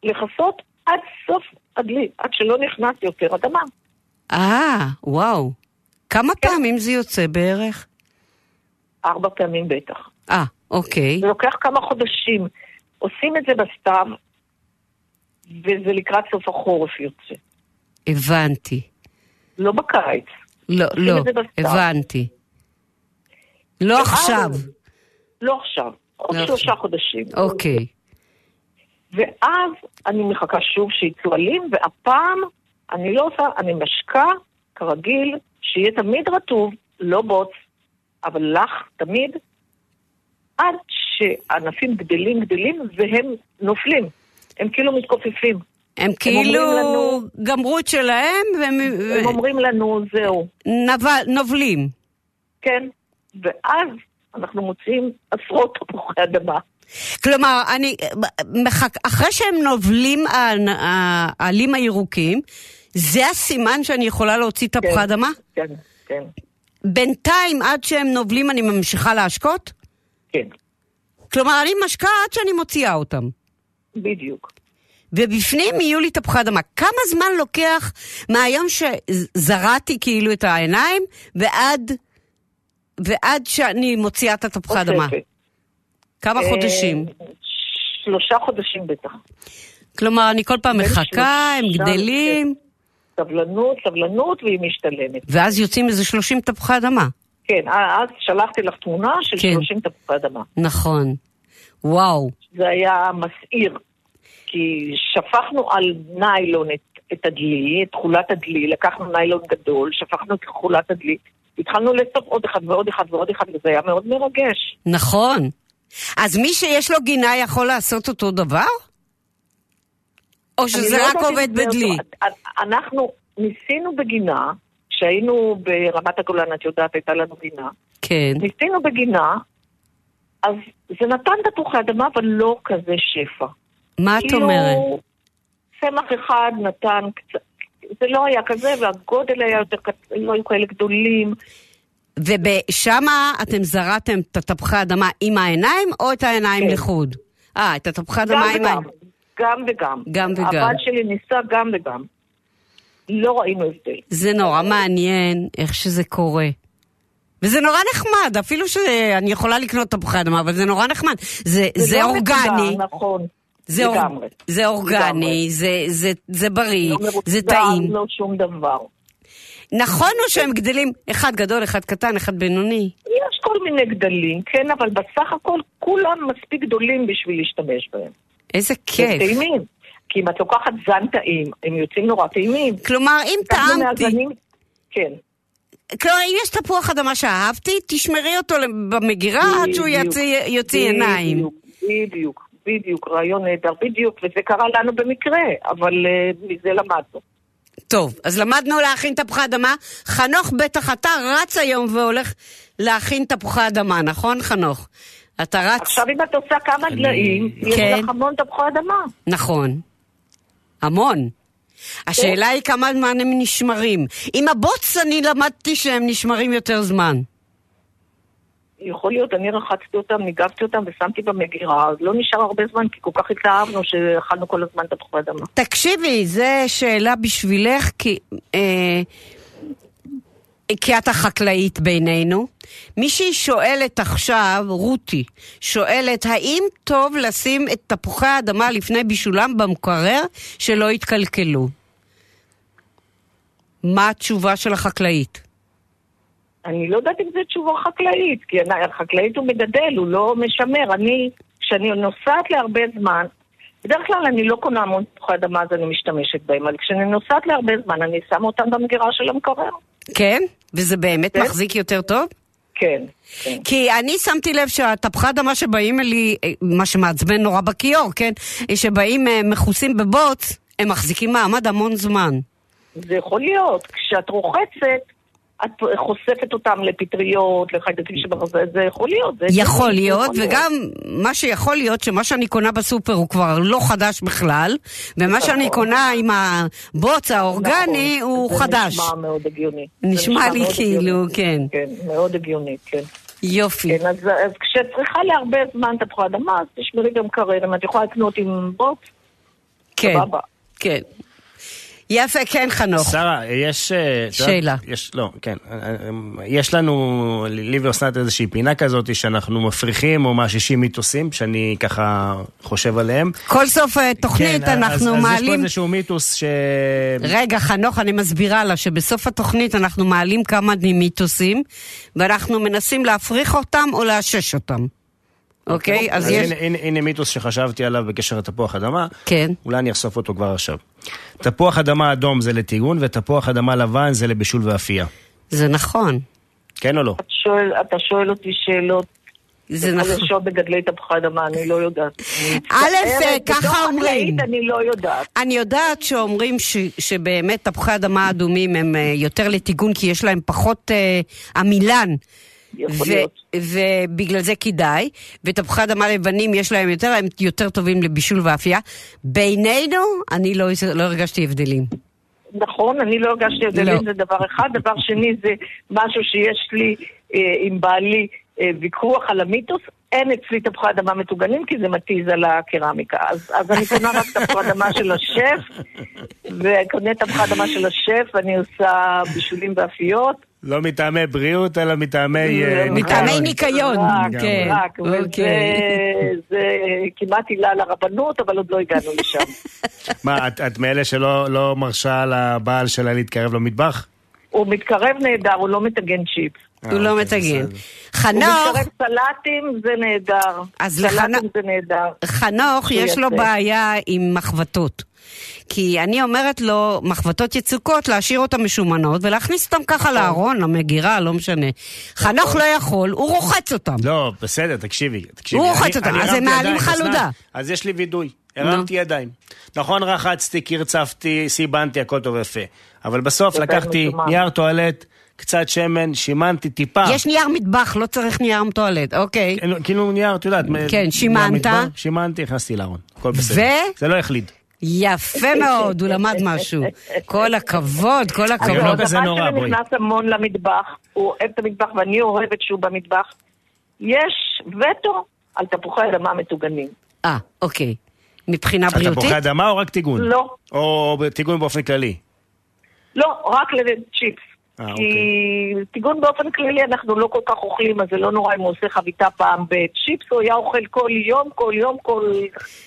לכסות עד סוף הדלי, עד שלא נכנס יותר אדמה. אה, וואו. כמה כן. פעמים זה יוצא בערך? ארבע פעמים בטח. אה, אוקיי. זה לוקח כמה חודשים. עושים את זה בסתיו, וזה לקראת סוף החורף יוצא. הבנתי. לא בקיץ. לא, לא. הבנתי. לא ואז- עכשיו. לא עכשיו. עוד לא שלושה עכשיו. חודשים. אוקיי. ואז אני מחכה שוב שיצאו עלים, והפעם אני לא עושה, אני משקה, כרגיל, שיהיה תמיד רטוב, לא בוץ, אבל לך תמיד, עד שענפים גדלים גדלים והם נופלים. הם כאילו מתכופפים. הם כאילו אומרים לנו- גמרו את שלהם והם הם אומרים לנו, זהו. נבל- נובלים. כן. ואז אנחנו מוצאים עשרות תפוחי אדמה. כלומר, אני, אחרי שהם נובלים העלים הירוקים, זה הסימן שאני יכולה להוציא תפוחי כן. אדמה? כן, כן, בינתיים, עד שהם נובלים, אני ממשיכה להשקות? כן. כלומר, אני משקה עד שאני מוציאה אותם. בדיוק. ובפנים יהיו לי תפוחי אדמה. כמה זמן לוקח מהיום שזרעתי כאילו את העיניים ועד, ועד שאני מוציאה את התפוחי אדמה? אוספת. כמה אה, חודשים? שלושה חודשים בטח. כלומר, אני כל פעם מחכה, הם גדלים, סבלנות, סבלנות, והיא משתלמת. ואז יוצאים איזה 30 תפוחי אדמה. כן, אז שלחתי לך תמונה של כן. 30 תפוחי אדמה. נכון. וואו. זה היה מסעיר, כי שפכנו על ניילון את, את הדלי, את תכולת הדלי, לקחנו ניילון גדול, שפכנו את תכולת הדלי, התחלנו לאסוף עוד אחד ועוד אחד ועוד אחד, וזה היה מאוד מרגש. נכון. אז מי שיש לו גינה יכול לעשות אותו דבר? או שזה לא רק עובד בדלי? אנחנו ניסינו בגינה, כשהיינו ברמת הגולן, את יודעת, הייתה לנו גינה. כן. ניסינו בגינה, אז זה נתן תפוחי אדמה, אבל לא כזה שפע. מה את כאילו, אומרת? צמח אחד נתן קצת, זה לא היה כזה, והגודל היה יותר קטן, לא היו כאלה גדולים. ושמה אתם זרעתם את התפוחי אדמה עם העיניים, או את העיניים כן. לחוד? אה, את התפוחי גם אדמה עם העיניים. גם וגם. גם וגם. הבת שלי ניסה גם וגם. לא ראינו הבדל. זה נורא מעניין איך שזה קורה. וזה נורא נחמד, אפילו שאני יכולה לקנות תפוחי אדמה, אבל זה נורא נחמד. זה, זה לא אורגני, נקודה, נכון. זה, אור, לגמרי. זה אורגני, זה, זה, זה בריא, לא זה טעים. לא שום דבר. נכון או שהם גדלים אחד גדול, אחד קטן, אחד בינוני? יש כל מיני גדלים, כן, אבל בסך הכל כולם מספיק גדולים בשביל להשתמש בהם. איזה כיף. טעימים. כי אם את לוקחת זן טעים, הם יוצאים נורא טעימים. כלומר, אם טעמתי... מהזנים- כן. כלומר, אם יש תפוח אדמה שאהבתי, תשמרי אותו במגירה עד שהוא יוציא, עיניים. בדיוק, בדיוק, בדיוק, רעיון נהדר, בדיוק, וזה קרה לנו במקרה, אבל אה, מזה למדנו. טוב, אז למדנו להכין תפוחי אדמה. חנוך, בטח אתה רץ היום והולך להכין תפוחי אדמה, נכון חנוך? אתה רץ... עכשיו אם את עושה כמה דליים, יש כן. לך המון תפוחי אדמה. נכון. המון. השאלה היא כמה זמן הם נשמרים. עם הבוץ אני למדתי שהם נשמרים יותר זמן. יכול להיות, אני רחצתי אותם, ניגבתי אותם ושמתי במגירה, אז לא נשאר הרבה זמן, כי כל כך התלהבנו שאכלנו כל הזמן תפוחי אדמה. תקשיבי, זו שאלה בשבילך, כי, אה, כי את החקלאית בינינו. מישהי שואלת עכשיו, רותי, שואלת, האם טוב לשים את תפוחי האדמה לפני בישולם במקרר שלא יתקלקלו? מה התשובה של החקלאית? אני לא יודעת אם זו תשובה חקלאית, כי החקלאית הוא מגדל, הוא לא משמר. אני, כשאני נוסעת להרבה זמן, בדרך כלל אני לא קונה המון תפוחי אדמה אז אני משתמשת בהם, אבל כשאני נוסעת להרבה זמן אני שמה אותם במגירה של המקרר. כן? וזה באמת כן. מחזיק יותר טוב? כן, כן. כי אני שמתי לב שהתפוחי אדמה שבאים אלי, אה, מה שמעצבן נורא בכיור, כן? שבאים אה, מכוסים בבוץ, הם מחזיקים מעמד המון זמן. זה יכול להיות. כשאת רוחצת, את חושפת אותם לפטריות, לחיידקים שברזל, זה יכול להיות. זה יכול הגיוני, להיות, וגם מה שיכול להיות, שמה שאני קונה בסופר הוא כבר לא חדש בכלל, ומה שאני נכון. קונה עם הבוץ האורגני נכון, הוא זה חדש. נשמע מאוד הגיוני. זה נשמע לי כאילו, הגיוני. כן. כן, מאוד הגיוני, כן. יופי. כן, אז, אז כשאת צריכה להרבה זמן תפוחי אדמה, אז תשמרי גם קרר. אם את יכולה לקנות עם בוט, כן, סבבה. כן. יפה, כן, חנוך. שרה, יש... אה, שאלה. יש, לא, כן. אה, אה, יש לנו, לי ואוסנת איזושהי פינה כזאת שאנחנו מפריחים או מאשישים מיתוסים, שאני ככה חושב עליהם. כל סוף אה, תוכנית כן, אנחנו אז, אז יש פה מעלים... איזשהו מיתוס ש... רגע, חנוך, אני מסבירה לה שבסוף התוכנית אנחנו מעלים כמה מיתוסים, ואנחנו מנסים להפריך אותם או לאשש אותם. אוקיי? אז אז יש... הנה, הנה, הנה מיתוס שחשבתי עליו בקשר לתפוח אדמה. כן. אולי אני אחשוף אותו כבר עכשיו. תפוח אדמה אדום זה לטיגון, ותפוח אדמה לבן זה לבישול ואפייה. זה נכון. כן או לא? שואל, אתה שואל אותי שאלות זה נכון. חדשות בגדלי תפוחי אדמה, אני לא יודעת. אני א', ככה אומרים. אני לא יודעת. אני יודעת שאומרים שבאמת תפוחי אדמה אדומים הם אה, יותר לטיגון כי יש להם פחות אה, עמילן. יכול להיות. ובגלל זה כדאי, ותפוחי אדמה לבנים יש להם יותר, הם יותר טובים לבישול ואפייה. בינינו, אני לא, לא הרגשתי הבדלים. נכון, אני לא הרגשתי הבדלים, לא. זה דבר אחד. דבר שני, זה משהו שיש לי אה, עם בעלי אה, ויכוח על המיתוס, אין אצלי תפוחי אדמה מטוגנים כי זה מתיז על הקרמיקה. אז, אז אני קונה רק תפוחי אדמה של השף, וקונה תפוחי אדמה של השף, ואני עושה בישולים ואפיות. לא מטעמי בריאות, אלא מטעמי... אה, מטעמי ניקיון, כן. רק, וזה אוקיי. זה כמעט עילה לרבנות, אבל עוד לא הגענו לשם. מה, את- את מאלה שלא לא מרשה לבעל שלה להתקרב למטבח? הוא מתקרב נהדר, הוא לא מטגן צ'יפס. הוא לא מטגן. הוא חנוך, מתקרב סלטים, זה נהדר. אז לחנוך- סלטים זה נהדר. חנוך, יש לו. בעיה עם מחבתות. כי אני אומרת לו, מחבתות יצוקות, להשאיר אותן משומנות ולהכניס אותן ככה לארון, למגירה, לא משנה. חנוך לא יכול, הוא רוחץ אותן. לא, בסדר, תקשיבי. הוא רוחץ אני אז הם מעלים חלודה. אז יש לי וידוי, הרמתי ידיים. נכון, רחצתי, קרצפתי, סיבנתי, הכל טוב ויפה. אבל בסוף לקחתי. נייר טואלט, קצת שמן, שימנתי טיפה. יש נייר מטבח, לא צריך נייר טואלט, אוקיי. כאילו- נייר, את יודעת. כן, שימנת. שימנתי, הכנסתי לארון. הכל בסדר. ו? זה לא החליד. יפה מאוד, הוא למד משהו. כל הכבוד, כל לא הכבוד. כזה נורא, הבן בואי. שלי נכנס המון למטבח, הוא אוהב את המטבח ואני אוהבת שהוא במטבח. יש וטו על תפוחי אדמה מטוגנים. אה, אוקיי. מבחינה על בריאותית? תפוחי אדמה או רק טיגון? לא. או טיגון באופן כללי? לא, רק לצ'יפס. אה, כי אוקיי. טיגון באופן כללי אנחנו לא כל כך אוכלים, אז זה לא נורא אם הוא עושה חביתה פעם בצ'יפס, הוא היה אוכל כל יום, כל יום, כל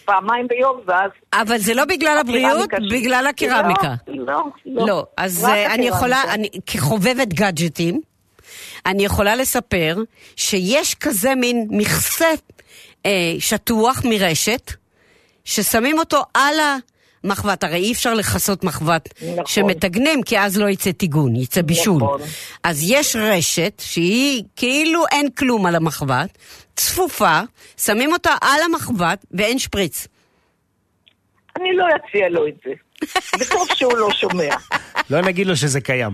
פעמיים ביום, ואז... אבל זה לא בגלל הבריאות. בגלל הקרמיקה. לא, לא, לא. לא, אז אה, אני יכולה. אני, כחובבת גאדג'טים, אני יכולה לספר שיש כזה מין מכסה אה, שטוח מרשת, ששמים אותו על המחבת. הרי אי אפשר לכסות מחבת נכון. שמטגנים, כי אז לא יצא טיגון, יצא בישול. נכון. אז יש רשת שהיא כאילו אין כלום על המחבת, צפופה, שמים אותה על המחבת ואין שפריץ. אני לא אציע לו את זה. וטוב שהוא לא שומע. לא נגיד לו שזה קיים.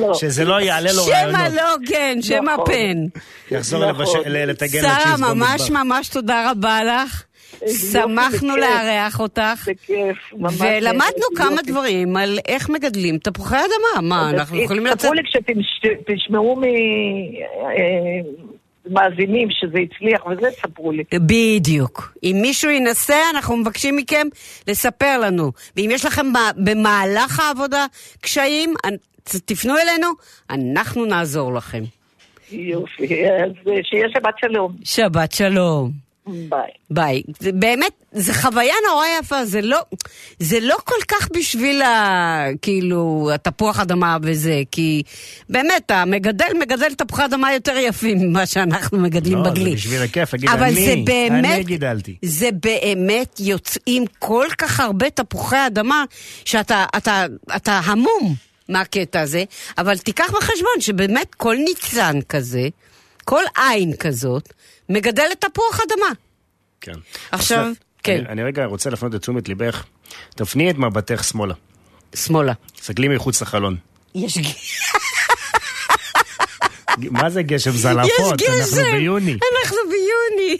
לא. שזה לא יעלה לו שמא רעיונות. לא, כן, שמא נכון. פן. יחזור נכון. לבש- ל- לטגן שרה, לצ'יז ממש. ממש תודה רבה לך. שמחנו. לארח אותך. בכיף, ממש. ולמדנו. כמה. דברים על איך מגדלים תפוחי אדמה. מה, אנחנו יכולים לצאת... תספרו לי כשתשמעו ממאזינים שזה הצליח וזה, תספרו לי. בדיוק. אם מישהו ינסה, אנחנו מבקשים מכם לספר לנו. ואם יש לכם במהלך העבודה קשיים, תפנו אלינו, אנחנו נעזור לכם. יופי, אז אה, שיהיה שבת שלום. שבת שלום. ביי. ביי. זה באמת, זו חוויה נורא יפה, זה לא, זה לא כל כך בשביל ה... כאילו, התפוח אדמה וזה, כי באמת, המגדל מגדל תפוחי אדמה יותר יפים ממה שאנחנו מגדלים לא, זה בגלי. בשביל הכיף, להגיד, אבל אני, זה באמת, אני גידלתי. זה באמת יוצאים כל כך הרבה תפוחי אדמה, שאתה אתה, אתה המום מהקטע הזה, אבל תיקח בחשבון שבאמת כל ניצן כזה, כל עין כזאת, מגדלת תפוח אדמה. כן. עכשיו, כן. אני, אני רגע רוצה להפנות את תשומת ליבך. תפני את מבטך שמאלה. שמאלה. תסתכלי מחוץ לחלון. יש ג- מה זה גשם זלעפות? יש אנחנו גשם. ביוני. אנחנו ביוני.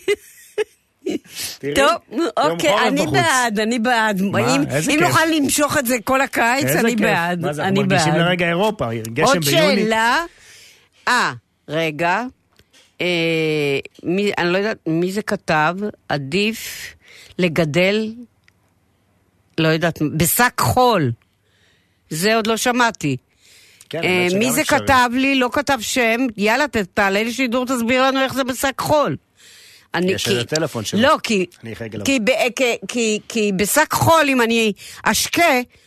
טוב, אוקיי, אני. בעד, אני בעד. אם. נוכל למשוך את זה כל הקיץ, אני כיף. בעד. מה זה, אני אנחנו מרגישים בעד. לרגע אירופה, גשם עוד ביוני. שאלה. אה, רגע. אה, מי, אני לא יודעת מי זה כתב, עדיף לגדל, לא יודעת, בשק חול. זה עוד לא שמעתי. כן, אה, מי זה אפשרי. כתב לי? לא כתב שם. יאללה, תעלה לשידור, תסביר לנו איך זה בשק חול. אני, יש כי- איזה טלפון שלו. לא, כי, אני אחייג אליו. כי, ב, כי, כי, כי בשק חול, אם אני אשקה,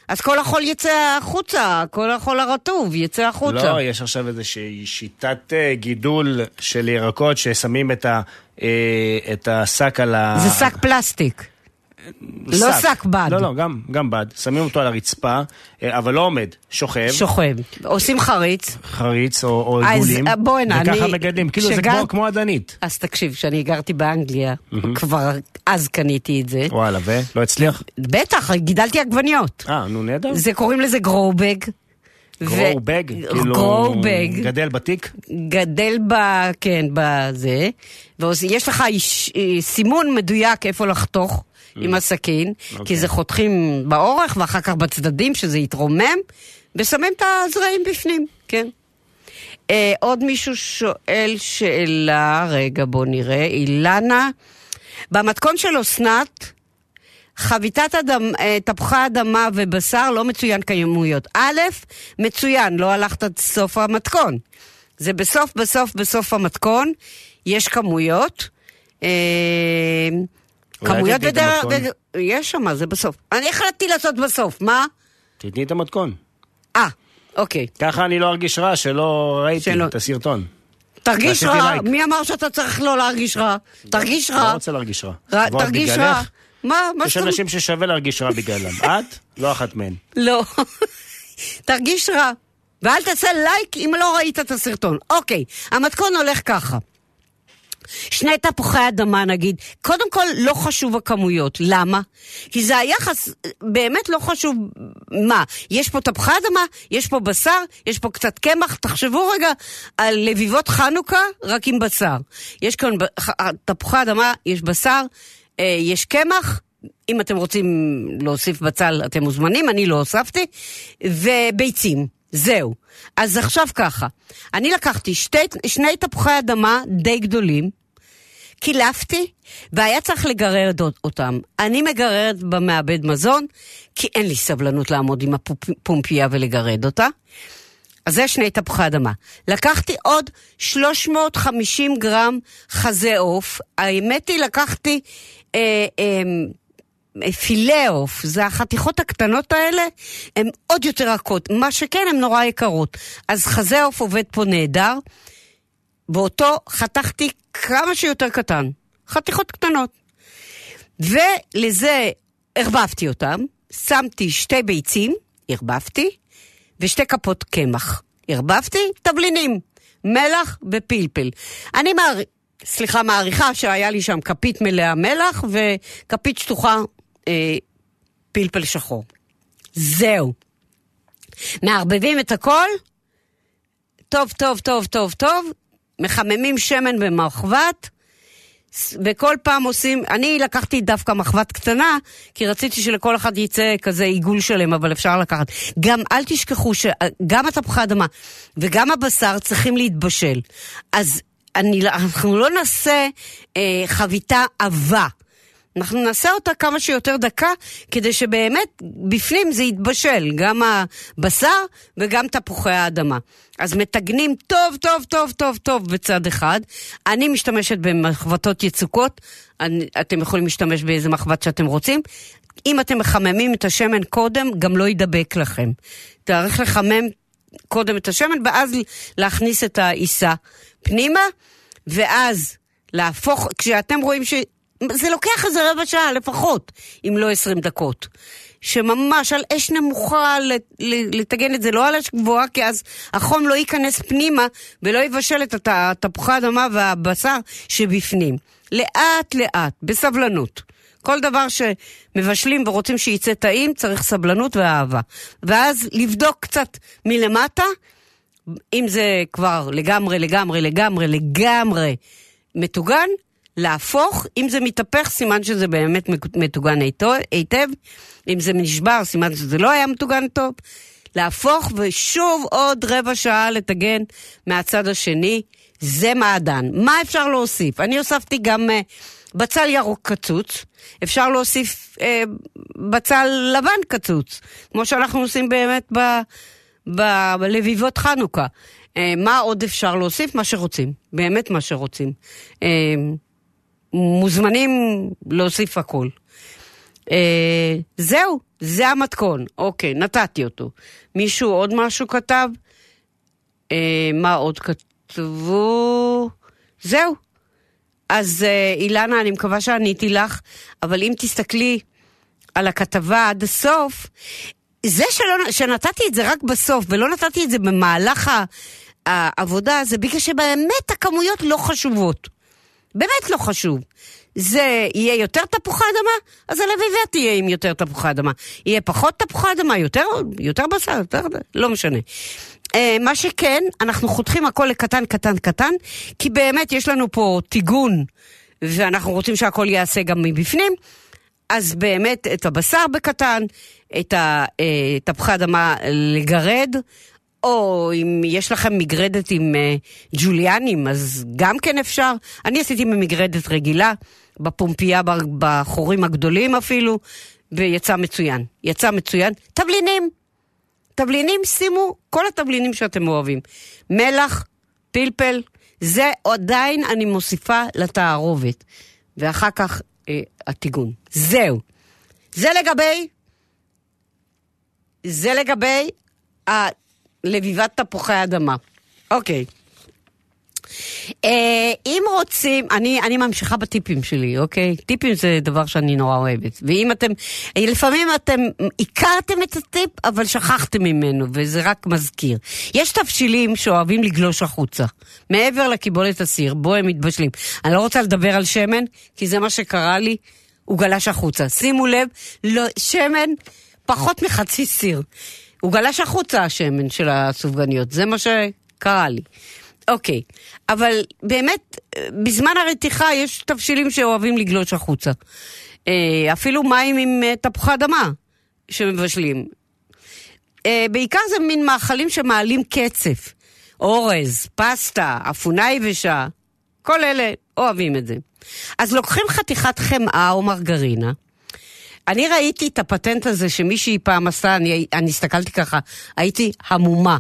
אז כל החול יצא החוצה, כל החול הרטוב יצא החוצה. לא, יש עכשיו איזושהי שיטת אה, גידול של ירקות ששמים את ה- אה, את השק על ה... זה שק פלסטיק. לא שק בד. לא, לא, גם, גם בד. שמים אותו על הרצפה, אה, אבל לא עומד, שוכב. שוכב. עושים חריץ. חריץ או, או אז, עיגולים. אה, בוא הנה, וככה אני- מגדלים, כאילו זה כשגר- כמו, כמו עדנית. אז תקשיב, כשאני גרתי באנגליה, כבר אז קניתי את זה. וואלה, ולא הצליח? בטח, גידלתי עגבניות. אה, נו נהדר. זה קוראים לזה גרובג. גרובג? כאילו... גרובג. גדל בתיק? גדל ב... כן, בזה. ויש לך אה, סימון מדויק איפה לחתוך עם הסכין, כי אוקיי. זה חותכים באורך ואחר כך בצדדים, שזה יתרומם, ושמים את הזרעים בפנים, כן. אה, עוד מישהו שואל שאלה, רגע בוא נראה, אילנה. במתכון של אסנת, חביתת אדם, אה, תפוחי אדמה ובשר לא מצוין כמויות. א', מצוין, לא הלכת עד סוף המתכון. זה בסוף, בסוף, בסוף המתכון, יש כמויות. כמויות בדרך... יש שם, זה בסוף. אני החלטתי לעשות בסוף, מה? תתני את המתכון. אה, אוקיי. ככה אני לא ארגיש רע שלא ראיתי שלא. את הסרטון. תרגיש רע, לייק. מי אמר שאתה צריך לא להרגיש רע? תרגיש לא רע. רוצה להרגיש רע. ועוד תרגיש רע. מה, מה יש. אנשים ששווה להרגיש רע בגללם. את? לא אחת מהן. לא. תרגיש רע. ואל תעשה לייק אם לא ראית את הסרטון. אוקיי, המתכון הולך ככה. שני תפוחי אדמה נגיד, קודם כל לא חשוב הכמויות, למה? כי זה היחס, באמת לא חשוב מה, יש פה תפוחי אדמה, יש פה בשר, יש פה קצת קמח, תחשבו רגע על לביבות חנוכה רק עם בשר. יש כאן ח- תפוחי אדמה, יש בשר, אה, יש קמח, אם אתם רוצים להוסיף בצל אתם מוזמנים, אני לא הוספתי, וביצים. זהו. אז עכשיו ככה, אני לקחתי שתי, שני תפוחי אדמה די גדולים, קילפתי, והיה צריך אות- אותם. אני מגררת במעבד מזון, כי אין לי סבלנות לעמוד עם הפומפייה ולגרד אותה. אז זה שני תפוחי אדמה. לקחתי עוד 350 גרם חזה עוף. האמת היא, לקחתי אה, אה, פילה עוף. זה החתיכות הקטנות האלה, הן עוד יותר רכות. מה שכן, הן נורא יקרות. אז חזה עוף עובד פה נהדר. ואותו חתכתי כמה שיותר קטן. חתיכות קטנות. ולזה ערבבתי אותם, שמתי שתי ביצים, ערבבתי, ושתי כפות קמח. ערבבתי תבלינים, מלח ופלפל. אני מער... סליחה, מעריכה שהיה לי שם כפית מלאה מלח וכפית שטוחה אה, פלפל שחור. זהו. מערבבים את הכל, טוב, טוב, טוב, טוב, טוב, מחממים שמן במחבת, וכל פעם עושים, אני לקחתי דווקא מחבת קטנה, כי רציתי שלכל אחד יצא כזה עיגול שלם, אבל אפשר לקחת. גם אל תשכחו שגם התפוחי אדמה וגם הבשר צריכים להתבשל. אז אני, אנחנו לא נעשה אה, חביתה עבה. אנחנו נעשה אותה כמה שיותר דקה, כדי שבאמת בפנים זה יתבשל, גם הבשר וגם תפוחי האדמה. אז מטגנים טוב, טוב, טוב, טוב, טוב בצד אחד. אני משתמשת במחבטות יצוקות, אני, אתם יכולים להשתמש באיזה מחבט שאתם רוצים. אם אתם מחממים את השמן קודם, גם לא ידבק לכם. צריך לחמם קודם את השמן, ואז להכניס את העיסה פנימה, ואז להפוך, כשאתם רואים ש... זה לוקח איזה רבע שעה לפחות, אם לא עשרים דקות. שממש על אש נמוכה לטגן את זה, לא על אש גבוהה, כי אז החום לא ייכנס פנימה ולא יבשל את הת- התפוחי האדמה והבשר שבפנים. לאט לאט, בסבלנות. כל דבר שמבשלים ורוצים שייצא טעים, צריך סבלנות ואהבה. ואז לבדוק קצת מלמטה, אם זה כבר לגמרי, לגמרי, לגמרי, לגמרי מטוגן, להפוך, אם זה מתהפך, סימן שזה באמת מטוגן היטב, אם זה נשבר, סימן שזה לא היה מטוגן טוב, להפוך ושוב עוד רבע שעה לטגן מהצד השני, זה מעדן. מה אפשר להוסיף? אני הוספתי גם אה, בצל ירוק קצוץ, אפשר להוסיף אה, בצל לבן קצוץ, כמו שאנחנו עושים באמת ב... בלביבות חנוכה. אה, מה עוד אפשר להוסיף? מה שרוצים, באמת מה שרוצים. מוזמנים להוסיף הכל. אה, זהו, זה המתכון. אוקיי, נתתי אותו. מישהו עוד משהו כתב? אה, מה עוד כתבו? זהו. אז אה, אילנה, אני מקווה שעניתי לך, אבל אם תסתכלי על הכתבה עד הסוף, זה שלא, שנתתי את זה רק בסוף ולא נתתי את זה במהלך העבודה, זה בגלל שבאמת הכמויות לא חשובות. באמת לא חשוב. זה יהיה יותר תפוחי אדמה, אז הלביבה תהיה עם יותר תפוחי אדמה. יהיה פחות תפוחי אדמה, יותר, יותר בשר, יותר, לא משנה. אה, מה שכן, אנחנו חותכים הכל לקטן, קטן, קטן, כי באמת יש לנו פה טיגון, ואנחנו רוצים שהכל ייעשה גם מבפנים. אז באמת את הבשר בקטן, את התפוחי אדמה לגרד, או אם יש לכם מגרדת עם אה, ג'וליאנים, אז גם כן אפשר. אני עשיתי ממגרדת רגילה, בפומפייה, בחורים הגדולים אפילו, ויצא מצוין. יצא מצוין. תבלינים. תבלינים, שימו כל התבלינים שאתם אוהבים. מלח, פלפל, זה עדיין אני מוסיפה לתערובת. ואחר כך אה, הטיגון. זהו. זה לגבי, זה לגבי לביבת תפוחי אדמה. אוקיי. אה, אם רוצים, אני, אני ממשיכה בטיפים שלי, אוקיי? טיפים זה דבר שאני נורא אוהבת. ואם אתם, לפעמים אתם הכרתם את הטיפ, אבל שכחתם ממנו, וזה רק מזכיר. יש תבשילים שאוהבים לגלוש החוצה, מעבר לקיבולת הסיר, בו הם מתבשלים. אני לא רוצה לדבר על שמן, כי זה מה שקרה לי, הוא גלש החוצה. שימו לב, לא, שמן, פחות מחצי סיר. הוא גלש החוצה השמן של הסופגניות, זה מה שקרה לי. אוקיי, אבל באמת, בזמן הרתיחה יש תבשילים שאוהבים לגלוש החוצה. אה, אפילו מים עם אה, תפוחי אדמה שמבשלים. אה, בעיקר זה מין מאכלים שמעלים קצף. אורז, פסטה, אפונה יבשה, כל אלה אוהבים את זה. אז לוקחים חתיכת חמאה או מרגרינה, אני ראיתי את הפטנט הזה שמישהי פעם עשה, אני, אני הסתכלתי ככה, הייתי המומה.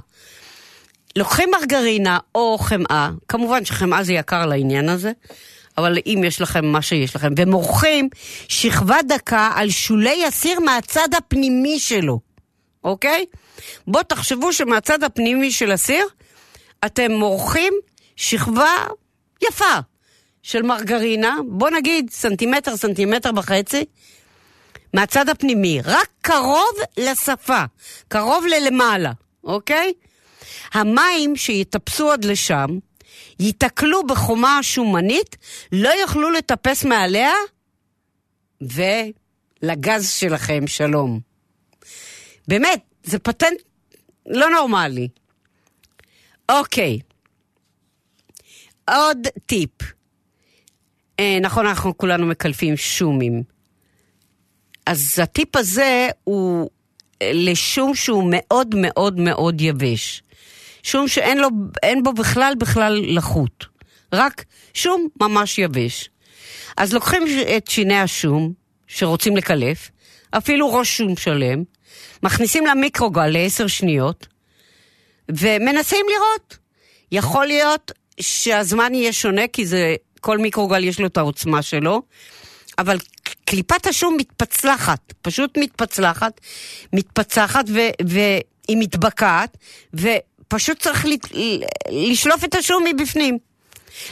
לוקחים מרגרינה או חמאה, כמובן שחמאה זה יקר לעניין הזה, אבל אם יש לכם מה שיש לכם, ומורחים שכבה דקה על שולי הסיר מהצד הפנימי שלו, אוקיי? בואו תחשבו שמהצד הפנימי של הסיר, אתם מורחים שכבה יפה של מרגרינה, בוא נגיד סנטימטר, סנטימטר וחצי, מהצד הפנימי, רק קרוב לשפה, קרוב ללמעלה, אוקיי? המים שיטפסו עד לשם, ייתקלו בחומה השומנית, לא יוכלו לטפס מעליה, ולגז שלכם שלום. באמת, זה פטנט לא נורמלי. אוקיי, עוד טיפ. אה, נכון, אנחנו כולנו מקלפים שומים. אז הטיפ הזה הוא אה, לשום שהוא מאוד מאוד מאוד יבש. שום שאין לו, בו בכלל בכלל לחות. רק שום ממש יבש. אז לוקחים את שיני השום שרוצים לקלף, אפילו ראש שום שלם, מכניסים למיקרוגל לעשר שניות, ומנסים לראות. יכול להיות שהזמן יהיה שונה, כי זה, כל מיקרוגל יש לו את העוצמה שלו, אבל קליפת השום מתפצלחת, פשוט מתפצלחת, מתפצחת ו, והיא מתבקעת, ופשוט צריך לשלוף את השום מבפנים.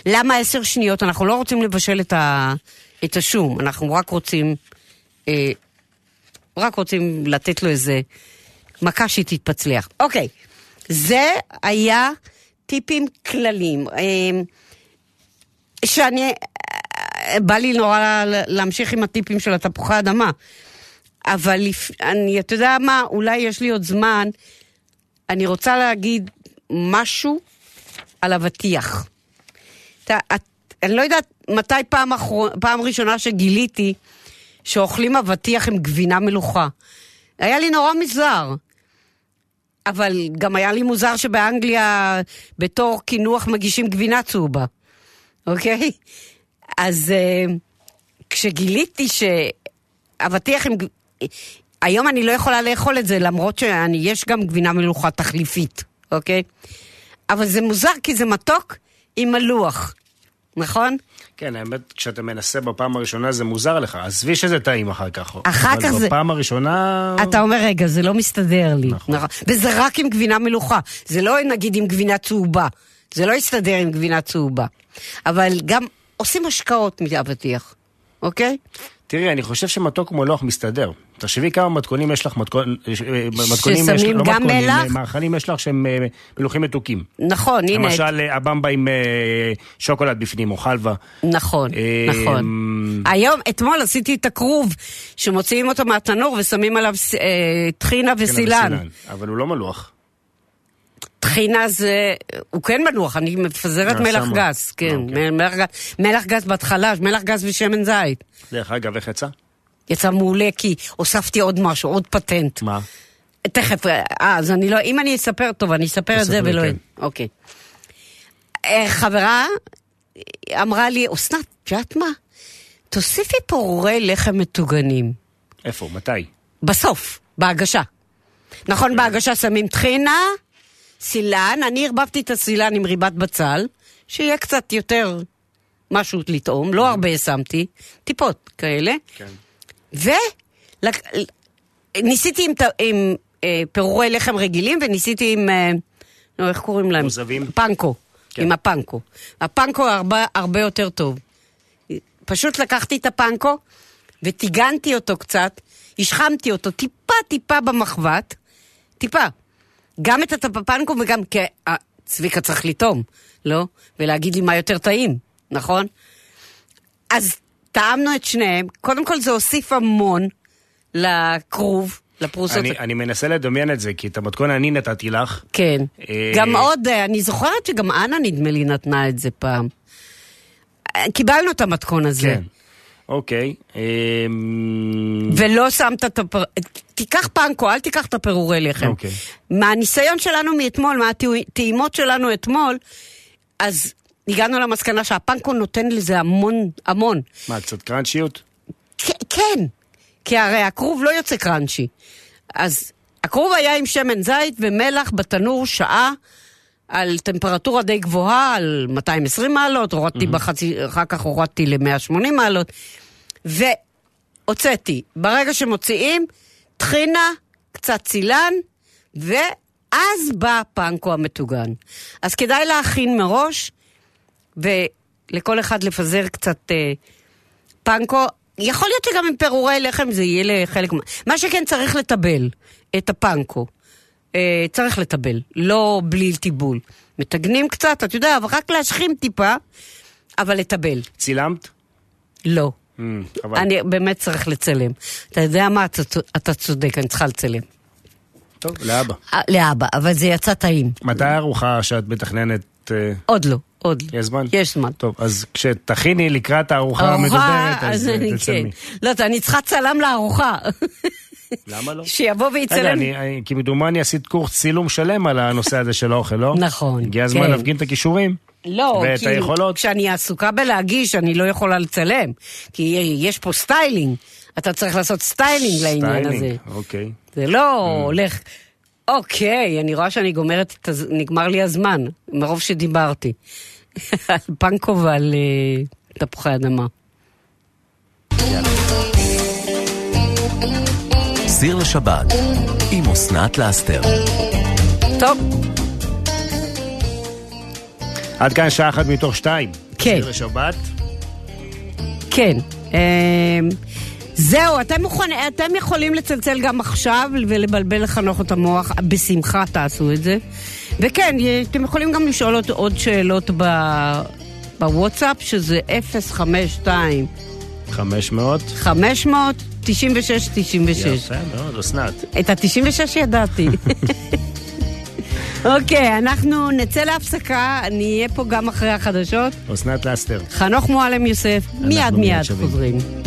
למה עשר שניות? אנחנו לא רוצים לבשל את, ה, את השום, אנחנו רק רוצים, אה, רק רוצים לתת לו איזה מכה שהיא תתפצלח. אוקיי, זה היה טיפים כלליים. אה, שאני, בא לי נורא להמשיך עם הטיפים של התפוחי אדמה. אבל לפ... אני, אתה יודע מה, אולי יש לי עוד זמן, אני רוצה להגיד משהו על אבטיח. את, אני לא יודעת מתי פעם, אחר... פעם ראשונה שגיליתי שאוכלים אבטיח עם גבינה מלוכה. היה לי נורא מוזר. אבל גם היה לי מוזר שבאנגליה בתור קינוח מגישים גבינה צהובה, אוקיי? אז uh, כשגיליתי שאבטיח עם... היום אני לא יכולה לאכול את זה, למרות שיש גם גבינה מלוכה תחליפית, אוקיי? אבל זה מוזר כי זה מתוק עם מלוח, נכון? כן, האמת, כשאתה מנסה בפעם הראשונה זה מוזר לך. עזבי שזה טעים אחר כך. אחר כך זה... אבל בפעם הראשונה... אתה אומר, רגע, זה לא מסתדר לי. נכון. נכון. וזה רק עם גבינה מלוכה. זה לא נגיד עם גבינה צהובה. זה לא יסתדר עם גבינה צהובה. אבל גם עושים השקעות מאבטיח, אוקיי? תראי, אני חושב שמתוק מולוח מסתדר. תחשבי כמה מתכונים יש לך, מתכון, מתכונים ששמים יש, לא גם מתכונים, מלח? מאכלים יש לך שהם אה, מלוכים מתוקים. נכון, הנה. למשל, אה, הבמבה עם אה, שוקולד בפנים, או חלבה. נכון, אה, נכון. היום, אתמול עשיתי את הכרוב, שמוציאים אותו מהתנור ושמים עליו אה, טחינה וסילן. אבל הוא לא מלוח. טחינה זה, הוא כן מנוח, אני מפזרת אה, מלח שמה. גס, כן, אוקיי. מלח מלח גס בהתחלה, מלח גס ושמן זית. דרך אגב, איך יצא? יצא מעולה כי הוספתי עוד משהו, עוד פטנט. מה? תכף, אה, אז אני לא, אם אני אספר, טוב, אני אספר את זה ולא... כן. אוקיי. אה, חברה אמרה לי, אסנת, את יודעת מה? תוסיפי פירורי לחם מטוגנים. איפה? מתי? בסוף, בהגשה. נכון, בהגשה שמים טחינה, סילן, אני ערבבתי את הסילן עם ריבת בצל, שיהיה קצת יותר משהו לטעום, לא הרבה שמתי, טיפות כאלה. כן. וניסיתי עם, עם אה, פירורי לחם רגילים וניסיתי עם, אה, נו, איך קוראים להם? מוזבים? פנקו, כן. עם הפנקו. הפנקו הרבה, הרבה יותר טוב. פשוט לקחתי את הפנקו וטיגנתי אותו קצת, השחמתי אותו טיפה טיפה במחבת, טיפה. גם את הפנקו וגם, כי אה, צביקה צריך לטעום, לא? ולהגיד לי מה יותר טעים, נכון? אז טעמנו את שניהם, קודם כל זה הוסיף המון לכרוב, לפרוסות. אני, אני מנסה לדמיין את זה, כי את המתכון אני נתתי לך. כן. אה, גם עוד, אה, אני זוכרת שגם אנה נדמה לי נתנה את זה פעם. אה, קיבלנו את המתכון הזה. כן. אוקיי. אמ, ולא שמת את הפר... תיקח פנקו, אל תיקח את הפירורי לחם. אוקיי. מהניסיון שלנו מאתמול, מהטעימות שלנו אתמול, אז הגענו למסקנה שהפנקו נותן לזה המון, המון. מה, קצת קראנצ'יות? כן, כי הרי הכרוב לא יוצא קראנצ'י. אז הכרוב היה עם שמן זית ומלח בתנור שעה. על טמפרטורה די גבוהה, על 220 מעלות, הורדתי בחצי, אחר כך הורדתי ל-180 מעלות, והוצאתי. ברגע שמוציאים, טחינה, קצת צילן, ואז בא הפנקו המטוגן. אז כדאי להכין מראש, ולכל אחד לפזר קצת אה, פנקו. יכול להיות שגם עם פירורי לחם זה יהיה לחלק מה... מה שכן צריך לטבל את הפנקו. אה, צריך לטבל, לא בלי טיבול. מטגנים קצת, אתה יודע, אבל רק להשכים טיפה, אבל לטבל. צילמת? לא. Mm, חבל. אני באמת צריך לצלם. אתה יודע מה, אתה, אתה צודק, אני צריכה לצלם. טוב, לאבא. אה, לאבא, אבל זה יצא טעים. מתי הארוחה שאת מתכננת? אה, עוד לא, עוד לא. יש זמן? יש זמן. טוב, אז כשתכיני לקראת הארוחה ארוחה, המדוברת, אז אז אה, אני כן. תצלמי. לא, אני צריכה צלם לארוחה. למה לא? שיבוא רגע, ויצלם. אני, אני- כמדומני עשית קורס צילום שלם על הנושא הזה של האוכל, לא? נכון, הגיע הזמן כן. להפגין את הכישורים. לא, ואת כי היכולות. כשאני עסוקה בלהגיש, אני לא יכולה לצלם. כי יש פה סטיילינג. אתה צריך לעשות סטיילינג לעניין הזה. סטיילינג, אוקיי. זה לא הולך... אוקיי, אני רואה שאני גומרת, את הז- נגמר לי הזמן, מרוב שדיברתי. על פנקו ועל אה, תפוחי אדמה. סיר לשבת עם אסנת לאסתר. טוב, עד כאן שעה אחת מתוך שתיים. כן. שיר לשבת. כן. אה, זהו, אתם, מוכן, אתם יכולים לצלצל גם עכשיו ולבלבל לחנוך את המוח, בשמחה תעשו את זה. וכן, אתם יכולים גם לשאול עוד, עוד שאלות ב, בוואטסאפ, שזה 052 500. 500 96 96. יפה מאוד, אסנת. את ה-96 ידעתי. אוקיי, אנחנו נצא להפסקה, אני אהיה פה גם אחרי החדשות. אסנת לאסתר. חנוך מועלם יוסף, מיד מיד. חוזרים.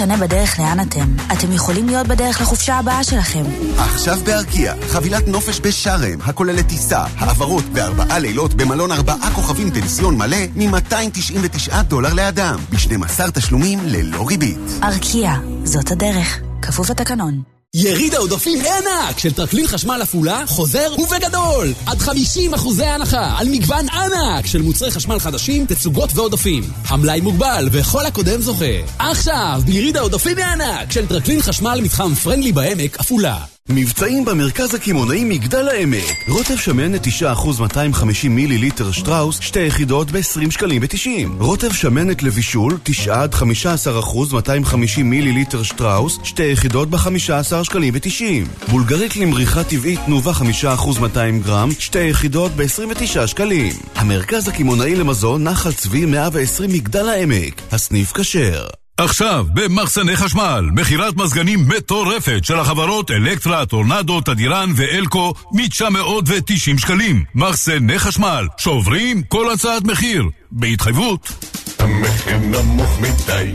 משנה בדרך לאן אתם, אתם יכולים להיות בדרך לחופשה הבאה שלכם. עכשיו בארקיע, חבילת נופש בשארם, הכוללת טיסה, העברות וארבעה לילות במלון ארבעה כוכבים פנסיון מלא מ-299 דולר לאדם, ב-12 תשלומים ללא ריבית. ארקיע, זאת הדרך. כפוף לתקנון. יריד העודפים ענק של טרקלין חשמל עפולה חוזר ובגדול! עד 50 אחוזי הנחה על מגוון ענק של מוצרי חשמל חדשים, תצוגות ועודפים. המלאי מוגבל וכל הקודם זוכה. עכשיו, ביריד העודפים הענק של טרקלין חשמל מתחם פרנדלי בעמק, עפולה. מבצעים במרכז הקמעונאי מגדל העמק. רוטב שמן נטישה אחוז 250 מיליליטר שטראוס, שתי יחידות ב-20 שקלים ב-90. רוטב שמנת לבישול, 9 עד 15 אחוז 250 מיליליטר שטראוס, שתי יחידות ב-15 שקלים ב-90. בולגרית למריחה טבעית תנובה 5 אחוז 200 גרם, שתי יחידות ב-29 שקלים. המרכז הקמעונאי למזון נחל צבי 120 מגדל העמק. הסניף כשר. עכשיו, במחסני חשמל, מכירת מזגנים מטורפת של החברות אלקטרה, טורנדו, תדירן ואלקו מ-990 שקלים. מחסני חשמל, שוברים כל הצעת מחיר, בהתחייבות. המחיר נמוך מדי,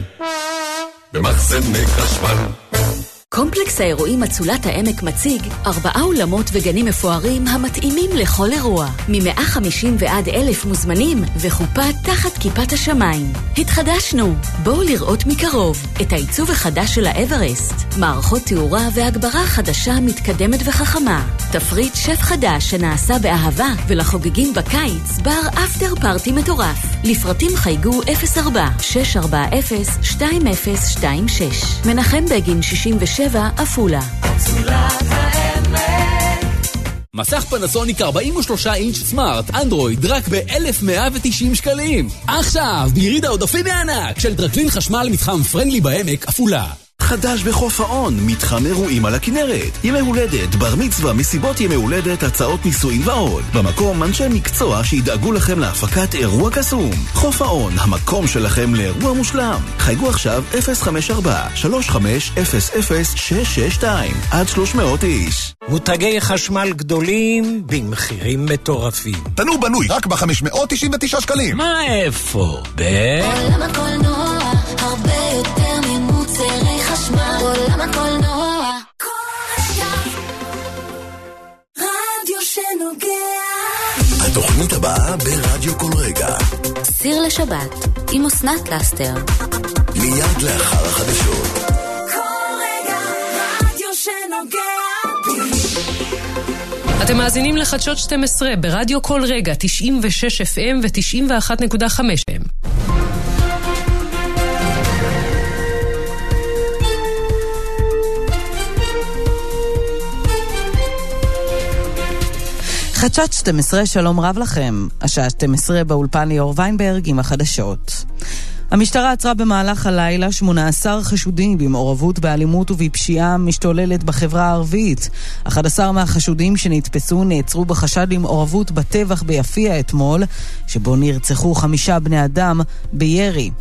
במחסני חשמל. קומפלקס האירועים אצולת העמק מציג ארבעה אולמות וגנים מפוארים המתאימים לכל אירוע. מ-150 ועד אלף מוזמנים וחופה תחת כיפת השמיים. התחדשנו! בואו לראות מקרוב את העיצוב החדש של האברסט, מערכות תאורה והגברה חדשה מתקדמת וחכמה. תפריט שף חדש שנעשה באהבה ולחוגגים בקיץ בר אפטר פארטי מטורף. לפרטים חייגו 04-640-2026. מנחם בגין 67 עפולה. מסך פנסוניק 43 אינץ' סמארט, אנדרואיד, רק ב-1190 שקלים. עכשיו, ביריד העודפים בענק של טרקלין חשמל מתחם פרנדלי בעמק, עפולה. חדש בחוף האון, מתחם אירועים על הכנרת. ימי הולדת, בר מצווה, מסיבות ימי הולדת, הצעות נישואין ועוד. במקום אנשי מקצוע שידאגו לכם להפקת אירוע קסום. חוף האון, המקום שלכם לאירוע מושלם. חייגו עכשיו 054-3500-662 עד 300 איש. מותגי חשמל גדולים במחירים מטורפים. תנור בנוי רק ב-599 שקלים. מה איפה? ב... עולם הקולנוע, הרבה יותר התוכנית הבאה ברדיו כל רגע. סיר לשבת עם אסנת לאסתר. מיד לאחר החדשות. כל רגע, רדיו שנוגע בי. אתם מאזינים לחדשות 12 ברדיו כל רגע, 96 FM ו-91.5 FM. חדשות 12, שלום רב לכם. השעה 12 באולפן ליאור ויינברג עם החדשות. המשטרה עצרה במהלך הלילה 18 חשודים במעורבות באלימות ובפשיעה משתוללת בחברה הערבית. 11 מהחשודים שנתפסו נעצרו בחשד למעורבות בטבח ביפיע אתמול, שבו נרצחו חמישה בני אדם בירי.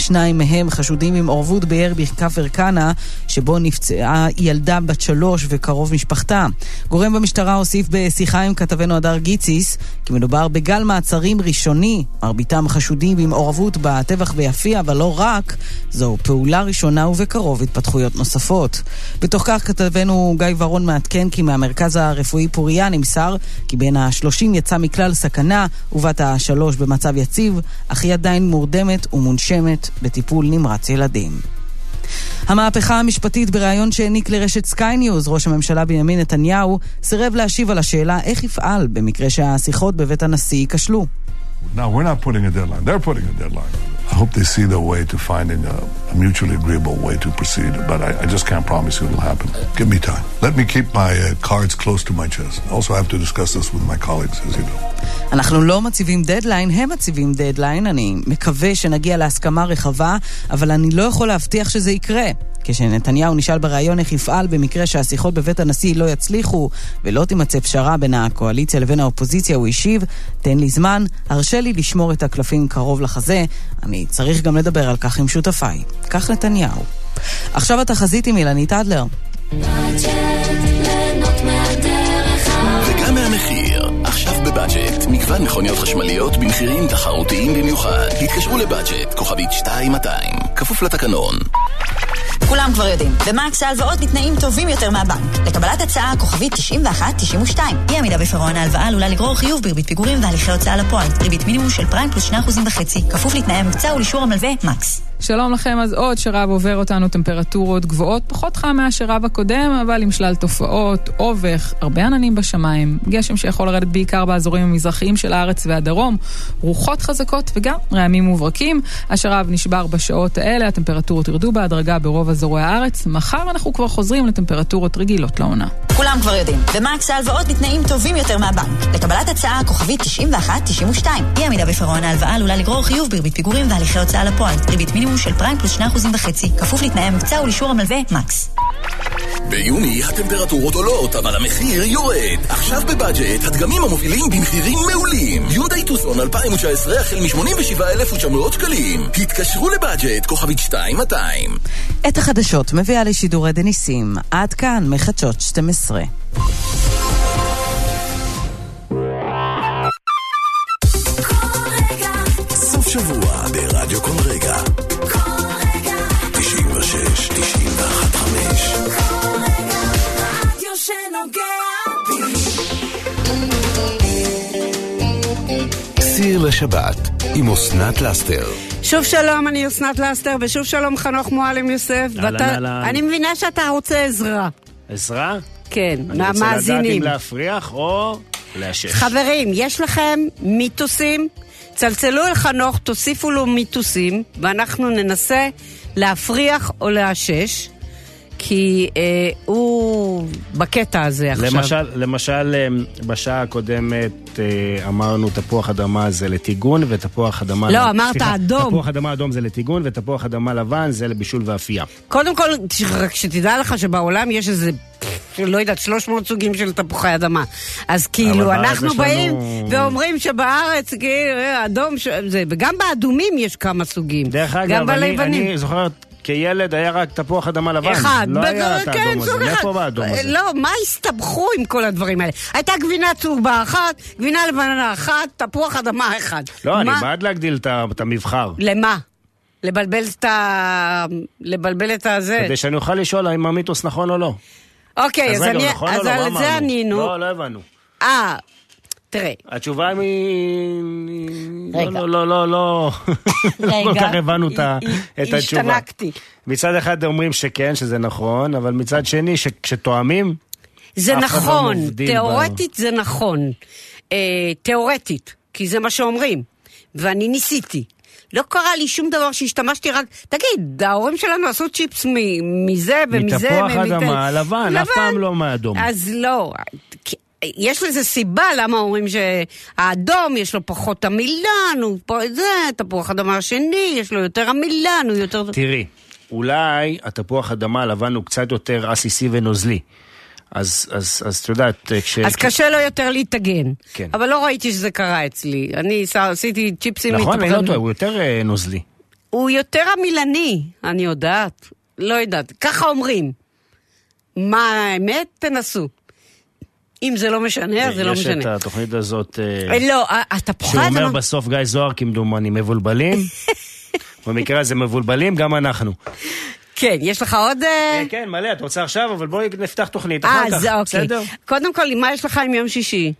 שניים מהם חשודים במעורבות בירי בכפר כנא, שבו נפצעה ילדה בת שלוש וקרוב משפחתה. גורם במשטרה הוסיף בשיחה עם כתבנו הדר גיציס, כי מדובר בגל מעצרים ראשוני, מרביתם חשודים במעורבות בטבח ביפיע, אבל לא רק, זו פעולה ראשונה ובקרוב התפתחויות נוספות. בתוך כך כתבנו גיא ורון מעדכן כי מהמרכז הרפואי פוריה נמסר כי בין השלושים יצא מכלל סכנה ובת השלוש במצב יציב, אך היא עדיין מורדמת ומונשמת בטיפול נמרץ ילדים. המהפכה המשפטית בריאיון שהעניק לרשת סקיי ניוז, ראש הממשלה בנימין נתניהו סירב להשיב על השאלה איך יפעל במקרה שהשיחות בבית הנשיא ייכשלו. Now, we're not putting a deadline. They're putting a deadline. I hope they see their way to finding a, a mutually agreeable way to proceed, but I, I just can't promise you it'll happen. Give me time. Let me keep my uh, cards close to my chest. Also, I have to discuss this with my colleagues, as you know. אנחנו לא מציבים דדליין, הם מציבים דדליין, אני מקווה שנגיע להסכמה רחבה, אבל אני לא יכול להבטיח שזה יקרה. כשנתניהו נשאל בריאיון איך יפעל במקרה שהשיחות בבית הנשיא לא יצליחו ולא תימצא פשרה בין הקואליציה לבין האופוזיציה, הוא השיב, תן לי זמן, הרשה לי לשמור את הקלפים קרוב לחזה, אני צריך גם לדבר על כך עם שותפיי. כך נתניהו. עכשיו התחזית עם אילנית אדלר. בבאג'ט, מגוון מכוניות חשמליות במחירים תחרותיים במיוחד. התקשרו לבאג'ט, כוכבית 2200, כפוף לתקנון. כולם כבר יודעים, במקס ההלוואות בתנאים טובים יותר מהבנק. לקבלת הצעה כוכבית 91-92. אי עמידה בפירעון ההלוואה עלולה לגרור חיוב בריבית פיגורים והליכי הוצאה לפועל. ריבית מינימום של פריים פלוס 2.5%, כפוף לתנאי המבצע ולאישור המלווה מקס. שלום לכם, אז עוד שרב עובר אותנו טמפרטורות גבוהות, פחות חם מהשרב הקודם, אבל עם שלל תופעות, אובך, הרבה עננים בשמיים, גשם שיכול לרדת בעיקר באזורים המזרחיים של הארץ והדרום, רוחות חזקות וגם רעמים מוברקים. השרב נשבר בשעות האלה, הטמפרטורות ירדו בהדרגה ברוב אזורי הארץ. מחר אנחנו כבר חוזרים לטמפרטורות רגילות לעונה. כולם כבר יודעים. במקס ההלוואות בתנאים טובים יותר מהבנק. לקבלת הצעה כוכבית 91-92. אי עמידה בפירעון ההלוואה עלולה לגרור חיוב בריבית פיגורים והליכי הוצאה לפועל. ריבית מינימום של פריים פלוס 2.5%, כפוף לתנאי המבצע ולאישור המלווה מקס. ביוני הטמפרטורות עולות, אבל המחיר יורד. עכשיו בבאג'ט, הדגמים המובילים במחירים מעולים. יונדאי טוסון 2019 החל מ-87,900 שקלים. התקשרו לבאג'ט, כוכבית 2200. את החדשות מביאה לשידורי דניסים. עד כאן, מחדשות 12. סוף שבוע ברדיו כל רגע. 96, 91, 5. רדיו שנוגע סיר לשבת עם אסנת לאסתר. שוב שלום, אני אסנת לסטר, ושוב שלום חנוך מועלם יוסף. אהלן, ואתה- אהלן. אני מבינה שאתה רוצה עזרה. עזרה? כן, אני רוצה לדעת מהמאזינים. אם להפריח או לאשש. חברים, יש לכם מיתוסים? צלצלו אל חנוך, תוסיפו לו מיתוסים, ואנחנו ננסה להפריח או לאשש, כי אה, הוא בקטע הזה עכשיו. למשל, למשל, אה, בשעה הקודמת אה, אמרנו תפוח אדמה זה לטיגון ותפוח אדמה... לא, אמרת סליחה, אדום. תפוח אדמה אדום זה לטיגון ותפוח אדמה לבן זה לבישול ואפייה. קודם כל, רק שתדע לך שבעולם יש איזה, לא יודעת, 300 סוגים של תפוחי אדמה. אז כאילו, אנחנו יש לנו- באים ואומרים שבארץ, כאילו, אה, אדום, ש- זה, וגם באדומים יש כמה סוגים. דרך אגב, אני. אני זוכר כילד היה רק תפוח אדמה לבן. אחד. לא היה את כן, האדום הזה. מאיפה בא האדום הזה? לא, מה הסתבכו עם כל הדברים האלה? הייתה גבינה צהובה אחת, גבינה לבנה אחת, תפוח אדמה אחד. לא, אני מה- בעד להגדיל את המבחר. למה? לבלבל את ה... לבלבל את הזה. כדי שאני אוכל לשאול האם המיתוס נכון או לא. אוקיי, אז רגע, אני... נכון אז לא? על זה? ענינו. לא, לא הבנו. אה, תראה. התשובה היא... רגע. לא, לא, לא, לא, לא כל כך הבנו את התשובה. השתנקתי. מצד אחד אומרים שכן, שזה נכון, אבל מצד שני, שכשתואמים... זה לא נכון, תיאורטית זה נכון. אה, תיאורטית, כי זה מה שאומרים. ואני ניסיתי. לא קרה לי שום דבר שהשתמשתי רק... תגיד, ההורים שלנו עשו צ'יפס מ- מזה ומזה מתפוח. אדמה, לבן, אף פעם לא מאדום. אז לא. יש לזה סיבה למה אומרים שהאדום יש לו פחות עמילן, הוא פה זה, תפוח אדמה השני, יש לו יותר עמילן, הוא יותר... תראי, אולי התפוח אדמה הלבן הוא קצת יותר עסיסי ונוזלי. אז, אז, אז את יודעת, כש... אז קשה לו יותר להתאגן. כן. אבל לא ראיתי שזה קרה אצלי. אני עשיתי צ'יפסים נכון, אני לא. טועה, הוא יותר אה, נוזלי. הוא יותר עמילני, אני יודעת. לא יודעת. ככה אומרים. מה האמת? תנסו. אם זה לא משנה, אז זה לא יש את משנה. התוכנית הזאת... אה, אה, לא, ה- התפוחי שהוא אומר. בסוף גיא זוהר כמדומני מבולבלים. במקרה הזה מבולבלים, גם אנחנו. כן, יש לך עוד... אה, כן, מלא, את רוצה עכשיו, אבל בואי נפתח תוכנית אה, אחר כך, אוקיי. בסדר? קודם כל, מה יש לך עם יום שישי?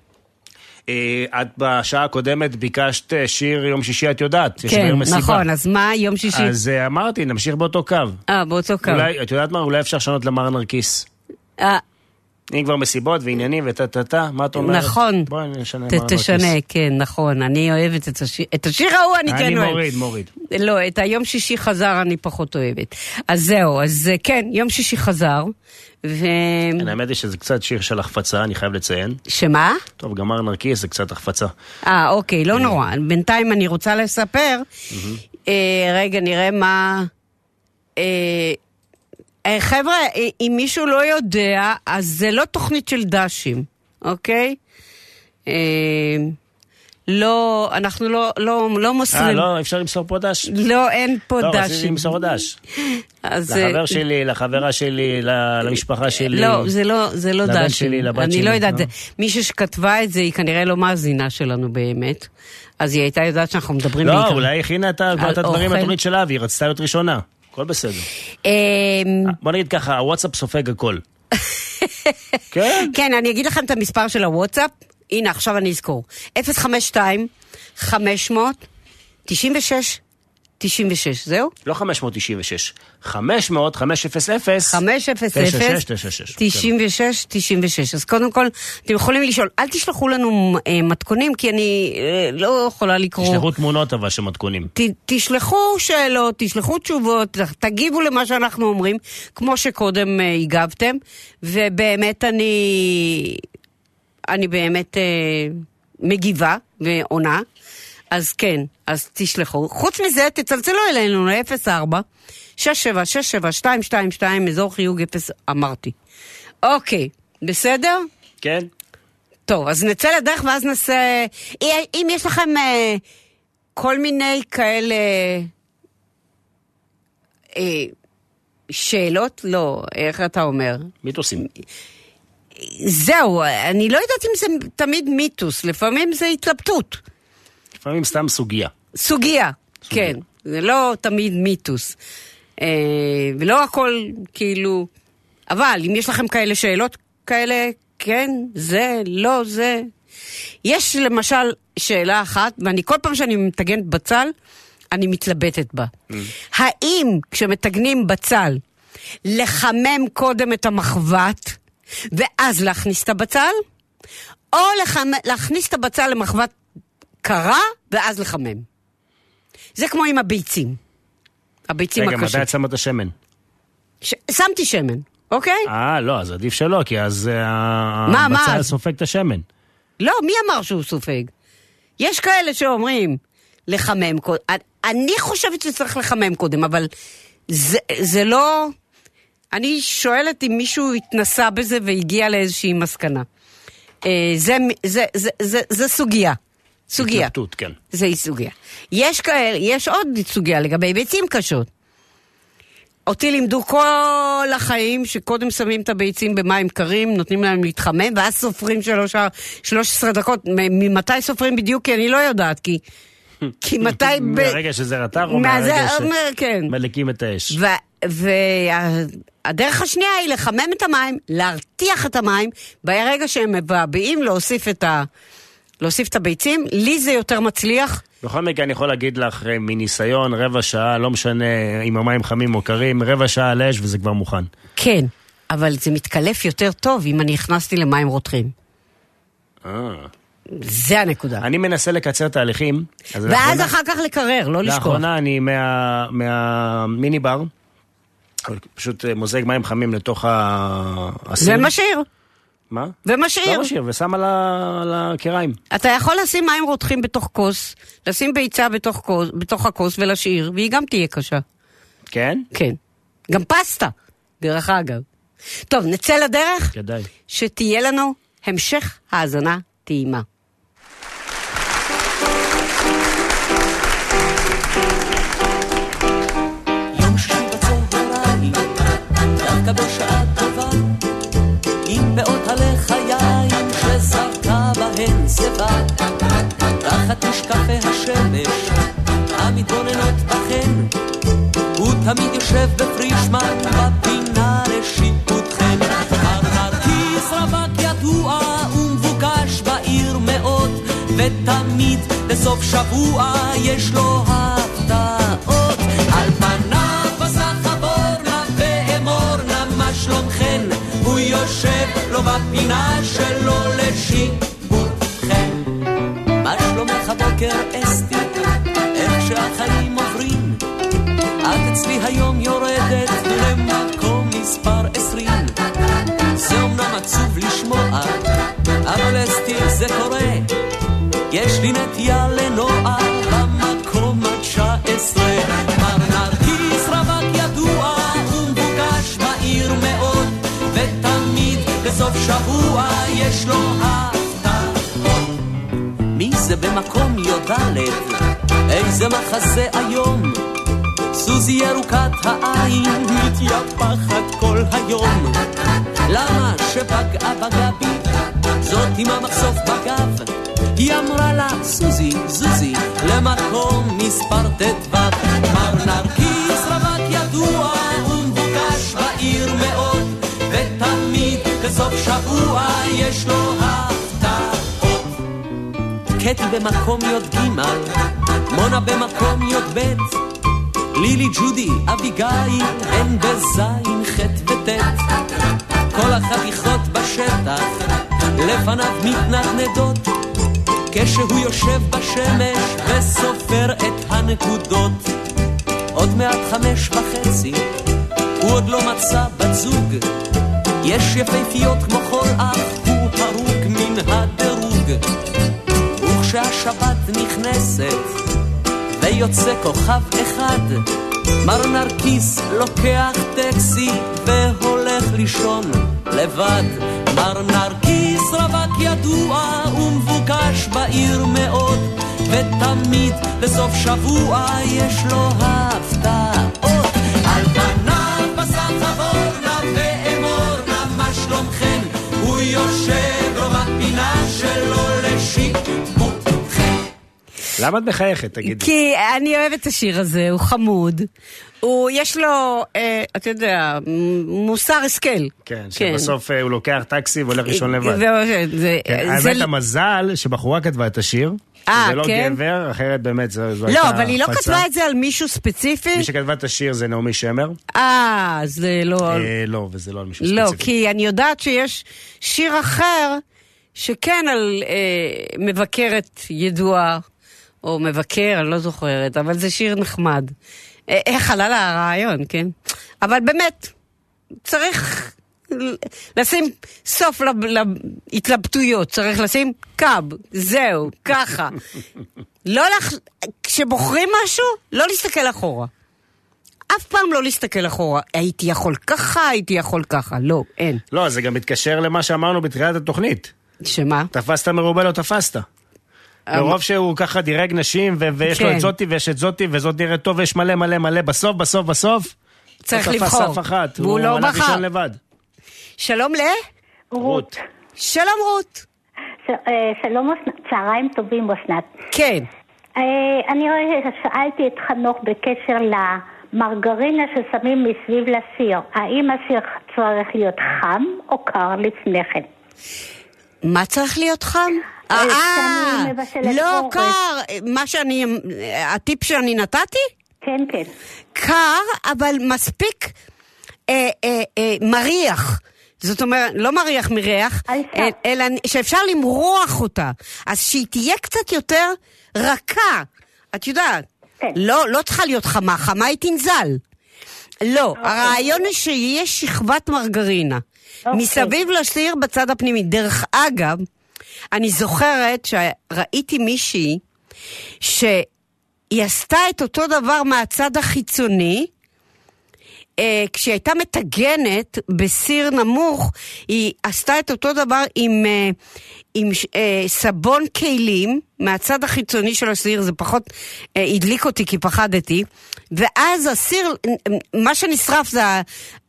אה, את בשעה הקודמת ביקשת אה, שיר יום שישי, את יודעת, כן. נכון, אז מה יום שישי? אז אה, אמרתי, נמשיך באותו קו. אה, באותו קו. אולי, את יודעת מה? אולי אפשר לשנות למר נרקיס. אה, אם כבר מסיבות ועניינים וטה טה טה, מה את אומרת? נכון. בואי נשנה נרקיס. תשנה, כן, נכון. אני אוהבת את השיר. את השיר ההוא אני כן אני אוהבת. מוריד, מוריד. לא, את היום שישי חזר אני פחות אוהבת. אז זהו, אז אה, כן, יום שישי חזר. ו... כן, האמת היא שזה קצת שיר של החפצה, אני חייב לציין. שמה? טוב, גמר נרקיס זה קצת החפצה. אה, אוקיי, לא נורא. בינתיים אני רוצה לספר. אה, רגע, נראה מה... אה, חבר'ה, אה, אם מישהו לא יודע, אז זה לא תוכנית של דשים, אוקיי? אה, לא, אנחנו לא, לא, לא מוסרים. אה, לא, אפשר למסור פה דש? לא, אין פה לא, רציתי דשים. למסור דש. אז, לחבר שלי, לחברה שלי, למשפחה שלי. לא, זה לא, זה לא לבן דשים. שלי, לבת אני שלי, לא יודעת, לא? מישהי שכתבה את זה, היא כנראה לא מאזינה שלנו באמת. אז היא הייתה יודעת שאנחנו מדברים לא, בעיקר- אולי היא הכינה את הדברים. מהתוכנית שלה, והיא רצתה להיות ראשונה. הכל בסדר. אמ, בוא נגיד ככה, הוואטסאפ סופג הכל. כן? כן, אני אגיד לכם את המספר של הוואטסאפ. הנה, עכשיו אני אזכור. 052 500 96 96, זהו? לא 596, 500, 500, 500, 96, 96, 96. אז קודם כל, אתם יכולים לשאול, אל תשלחו לנו אה, מתכונים, כי אני אה, לא יכולה לקרוא. תשלחו תמונות אבל של מתכונים. ת, תשלחו שאלות, תשלחו תשובות, תגיבו למה שאנחנו אומרים, כמו שקודם אה, הגבתם, ובאמת אני, אני באמת אה, מגיבה ועונה. אז כן, אז תשלחו. חוץ מזה, תצלצלו אלינו ל-04 6767-222, אזור חיוג 0, אמרתי. אוקיי, בסדר? כן. טוב, אז נצא לדרך ואז נעשה... אם יש לכם אה, כל מיני כאלה... אה, שאלות? לא, איך אתה אומר? מיתוסים. זהו, אני לא יודעת אם זה תמיד מיתוס, לפעמים זה התלבטות. לפעמים סתם סוגיה. סוגיה, כן. זה לא תמיד מיתוס. אה, ולא הכל כאילו... אבל אם יש לכם כאלה שאלות כאלה, כן, זה, לא, זה. יש למשל שאלה אחת, ואני כל פעם שאני מטגנת בצל, אני מתלבטת בה. האם כשמטגנים בצל, לחמם קודם את המחבת, ואז להכניס את הבצל, או לחמ... להכניס את הבצל למחבת קרה, ואז לחמם. זה כמו עם הביצים. הביצים רגע, הקשים. מתי את שמה את השמן? ש... שמתי שמן, אוקיי? אה, לא, אז עדיף שלא, כי אז אה, מה, מה? הבצל סופג את השמן. לא, מי אמר שהוא סופג? יש כאלה שאומרים לחמם קודם. אני חושבת שצריך לחמם קודם, אבל זה, זה לא... אני שואלת אם מישהו התנסה בזה והגיע לאיזושהי מסקנה. אה, זה, זה, זה, זה, זה סוגיה. סוגיה. התלבטות, כן. זה סוגיה. יש כאלה, יש עוד סוגיה לגבי ביצים קשות. אותי לימדו כל החיים שקודם שמים את הביצים במים קרים, נותנים להם להתחמם, ואז סופרים שלוש, 13 דקות. ממתי סופרים בדיוק? כי אני לא יודעת, כי... כי מתי... מהרגע שזה רתח או מהרגע כן. שמדליקים את האש? והדרך השנייה היא לחמם את המים, להרתיח את המים, ברגע שהם מבעבעים להוסיף את, ה... להוסיף את הביצים. לי זה יותר מצליח. בכל מקרה אני יכול להגיד לך אה, מניסיון, רבע שעה, לא משנה אם המים חמים או קרים, רבע שעה על אש וזה כבר מוכן. כן, אבל זה מתקלף יותר טוב אם אני הכנסתי למים רותחים. אה. זה הנקודה. אני מנסה לקצר תהליכים. אז ואז לאחרונה- אחר כך לקרר, לא לשכוח. לאחרונה אני מה- מהמיני בר, פשוט אה, מוזג מים חמים לתוך הסיר. ומשאיר. מה? ומשאיר. לא משאיר, ושם על ה- על הקריים. אתה יכול לשים מים רותחים בתוך כוס, לשים ביצה בתוך, כוס, בתוך הכוס ולהשאיר, והיא גם תהיה קשה. כן? כן. גם פסטה, דרך אגב. טוב, נצא לדרך? כדאי. שתהיה לנו המשך האזנה טעימה. יום שישי בצהריים, שיבה, תחת משקפי השמש המתבוננות בכן, הוא תמיד יושב בפרישמן בפינה לשיפוטכם. נרקיס רווק ידוע ומבוקש בעיר מאוד, ותמיד בסוף שבוע יש לו הפתעות. על פניו בסך הבורנה ואמורנה מה שלומכן, הוא יושב לו בפינה שלו הבוקר אסתי, איך שהחיים עוברים, את אצלי היום יורדת למקום מספר עשרים. זה אומנם עצוב לשמוע, אבל אסתי זה קורה. יש לי נטייה לנוע במקום התשע עשרה. מר נרקיס רווק ידוע ומבוקש בעיר מאוד, ותמיד בסוף שבוע יש לו הפתעות. זה במקום י"ד? איזה מחזה היום. סוזי ירוקת העין מתייפחת כל היום. למה שפגעה בגבי? זאת עם המחשוף בגב. היא אמרה לה, סוזי, זוזי, למקום מספר ט"ו. מר נרקיס רווק ידוע ומבוקש בעיר מאוד, ותמיד בסוף שבוע יש לו. קטי במקום י"ג, מונה במקום י"ב, לילי, ג'ודי, אביגיל, הן בזין, ח' וט'. כל החתיכות בשטח, לפניו מתנדנדות, כשהוא יושב בשמש וסופר את הנקודות. עוד מעט חמש וחצי, הוא עוד לא מצא בת זוג. יש יפהפיות כמו כל אח, הוא הרוג מן הדירוג. וכשהשבת נכנסת, ויוצא כוכב אחד, מר נרקיס לוקח טקסי והולך לישון לבד. מר נרקיס רווק ידוע ומבוקש בעיר מאוד, ותמיד בסוף שבוע יש לו הפתעות. על יושב למה את מחייכת, תגידי? כי אני אוהבת את השיר הזה, הוא חמוד. הוא, יש לו, אה, אתה יודע, מוסר השכל. כן, שבסוף אה, הוא לוקח טקסי והולך לישון לבד. זה- זה- כן, זה- האמת, המזל שבחורה כתבה את השיר. אה, זה לא כן? גבר, אחרת באמת זו זו הייתה לא, אבל היא לא הפצה. כתבה את זה על מישהו ספציפי? מי שכתבה את השיר זה נעמי שמר. אה, זה לא... אה, לא, וזה לא על מישהו לא, ספציפי. כי אני יודעת שיש שיר אחר שכן על אה, מבקרת ידועה, או מבקר, אני לא זוכרת, אבל זה שיר נחמד. אה, איך עלה לה הרעיון, כן? אבל באמת, צריך לשים סוף לב- להתלבטויות, צריך לשים קאב, זהו, ככה. לא לח... כשבוחרים משהו, לא להסתכל אחורה. אף פעם לא להסתכל אחורה. הייתי יכול ככה, הייתי יכול ככה. לא, אין. לא, זה גם מתקשר למה שאמרנו בתחילת התוכנית. שמה? תפסת מרובה לא תפסת. מרוב שהוא ככה דירג נשים, ויש לו כן. את זאתי ויש את זאתי, וזאת נראית טוב, ויש מלא מלא מלא, בסוף, בסוף, בסוף, צריך תפס לבחור. אף אחת. הוא לא הלך בחר. לישון לבד. שלום ל? רות. שלום רות. אה, שלום, אסנת. צהריים טובים, אסנת. כן. אה, אני רואה- שאלתי את חנוך בקשר למרגרינה ששמים מסביב לסיר. האם הסיר צריך להיות חם או קר לפני כן? מה צריך להיות חם? אה, אה, מבשלת לא. קר. מה שאני, הטיפ שאני נתתי? כן, כן. קר, אבל מספיק אה, אה, אה, מריח. זאת אומרת, לא מריח מריח, אה, אלא שאפשר למרוח אותה. אז שהיא תהיה קצת יותר רכה. את יודעת, לא, לא צריכה להיות חמה, חמה היא תנזל. לא, הרעיון הוא שיהיה שכבת מרגרינה. מסביב לסיר בצד הפנימי. דרך אגב, אני זוכרת שראיתי מישהי שהיא עשתה את אותו דבר מהצד החיצוני, אה, כשהיא הייתה מטגנת בסיר נמוך, היא עשתה את אותו דבר עם, אה, עם אה, סבון כלים מהצד החיצוני של הסיר, זה פחות אה, הדליק אותי כי פחדתי, ואז הסיר, אה, מה שנשרף זה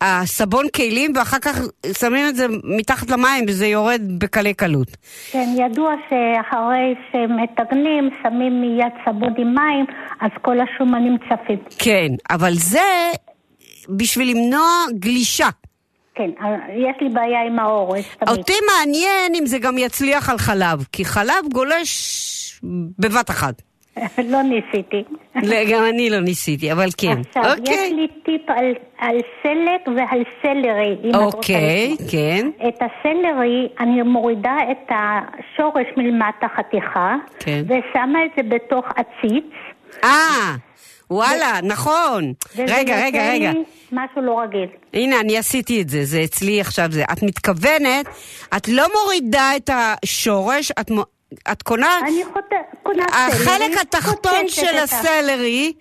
הסבון כלים, ואחר כך שמים את זה מתחת למים וזה יורד בקלי קלות. כן, ידוע שאחרי שמטגנים, שמים מיד סבון עם מים, אז כל השומנים צפים. כן, אבל זה בשביל למנוע גלישה. כן, אה, יש לי בעיה עם האורז. אותי מעניין אם זה גם יצליח על חלב, כי חלב גולש בבת אחת. לא ניסיתי. לא, גם אני לא ניסיתי, אבל כן. עכשיו, אוקיי. יש לי טיפ על, על סלק ועל סלרי, אם את רוצה אוקיי. כן. את הסלרי, אני מורידה את השורש מלמטה חתיכה, כן. ושמה את זה בתוך עציץ. אה, וואלה, נכון. וזה רגע, רגע, רגע. משהו לא רגיל. הנה, אני עשיתי את זה, זה אצלי עכשיו זה. את מתכוונת, את לא מורידה את השורש, את, את קונה... אני קונה החלק סלרי, התחתון קוטפת של הסלרי,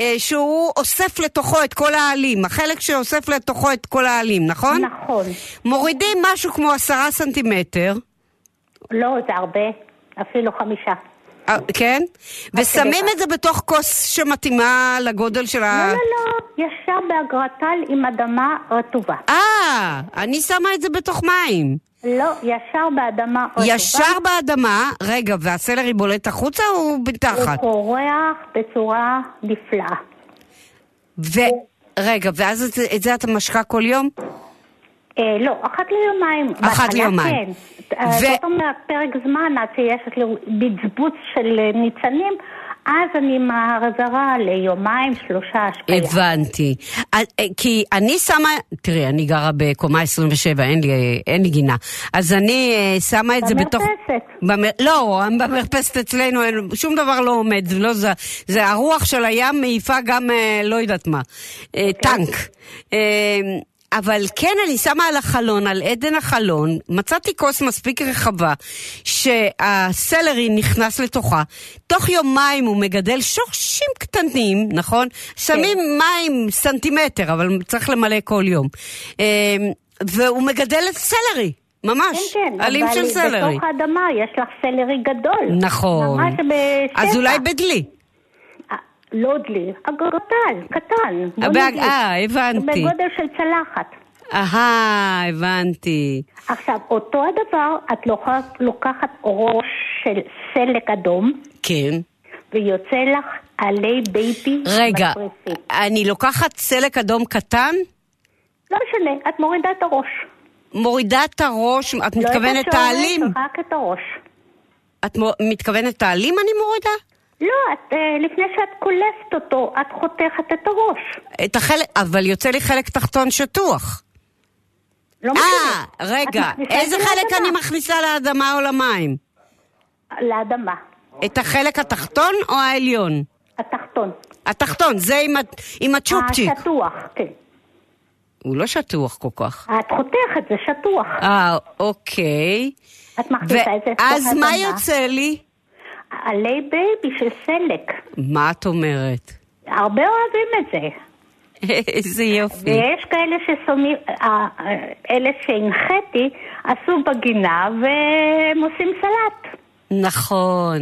אה, שהוא אוסף לתוכו את כל העלים, החלק שאוסף לתוכו את כל העלים, נכון? נכון. מורידים משהו כמו עשרה סנטימטר. לא, זה הרבה, אפילו חמישה. אה, כן? ושמים את זה בתוך כוס שמתאימה לגודל של ה... לא, לא, לא, ישר באגרטל עם אדמה רטובה. אה, אני שמה את זה בתוך מים. לא, ישר באדמה רטובה. ישר באדמה, רגע, והסלרי בולט החוצה או הוא מתחת? פורח בצורה נפלאה. ו... רגע, ואז את, את זה אתה משקה כל יום? אה, לא, אחת ליומיים. אחת ליומיים. כן. אה, ו- זאת אומרת, פרק זמן עד שיש בצבוץ של אה, ניצנים, אז אני החזרה ליומיים, שלושה השקיה. הבנתי. כי אני שמה, תראי, אני גרה בקומה 27, אין לי, אין לי גינה. אז אני שמה את זה בתוך... במרפסת. במר... לא, במרפסת אצלנו אין, שום דבר לא עומד, לא זה, זה הרוח של הים מעיפה גם לא יודעת מה, אה, טנק. אבל כן, אני שמה על החלון, על עדן החלון, מצאתי כוס מספיק רחבה, שהסלרי נכנס לתוכה. תוך יומיים הוא מגדל שורשים קטנים, נכון? שמים מים סנטימטר, אבל צריך למלא כל יום. אה, והוא מגדל את סלרי. ממש, כן, כן, עלים של סלרי. בתוך האדמה יש לך סלרי גדול. נכון. ממש בשטח. אז אולי בדלי. לא דלי, אגרטל, קטן. אה, הבנתי. בגודל של צלחת. אהה, הבנתי. עכשיו, אותו הדבר, את לוקחת, לוקחת ראש של סלק אדום, כן. ויוצא לך עלי בייבי רגע. אני לוקחת סלק אדום קטן, לא משנה, את מורידה את הראש. מורידה את הראש, את לא מתכוונת העלים? רק את הראש. את מו- מתכוונת העלים אני מורידה? לא, את, אה, לפני שאת קולפת אותו, את חותכת את הראש. את החלק, אבל יוצא לי חלק תחתון שטוח. לא אה. רגע, איזה חלק לאדמה. אני מכניסה לאדמה או למים? לאדמה. את החלק התחתון או העליון? התחתון. התחתון, זה עם, עם הצ'ופצ'יק. השטוח, כן. הוא לא שטוח כל כך. את חותכת, זה שטוח. אה, אוקיי. את מכניסה את זה ואז מה. יוצא לי? עלי בייבי של סלק. מה את אומרת? הרבה אוהבים את זה. איזה יופי. ויש כאלה ששמים, אה, אלה שהנחיתי, עשו בגינה והם עושים סלט. נכון,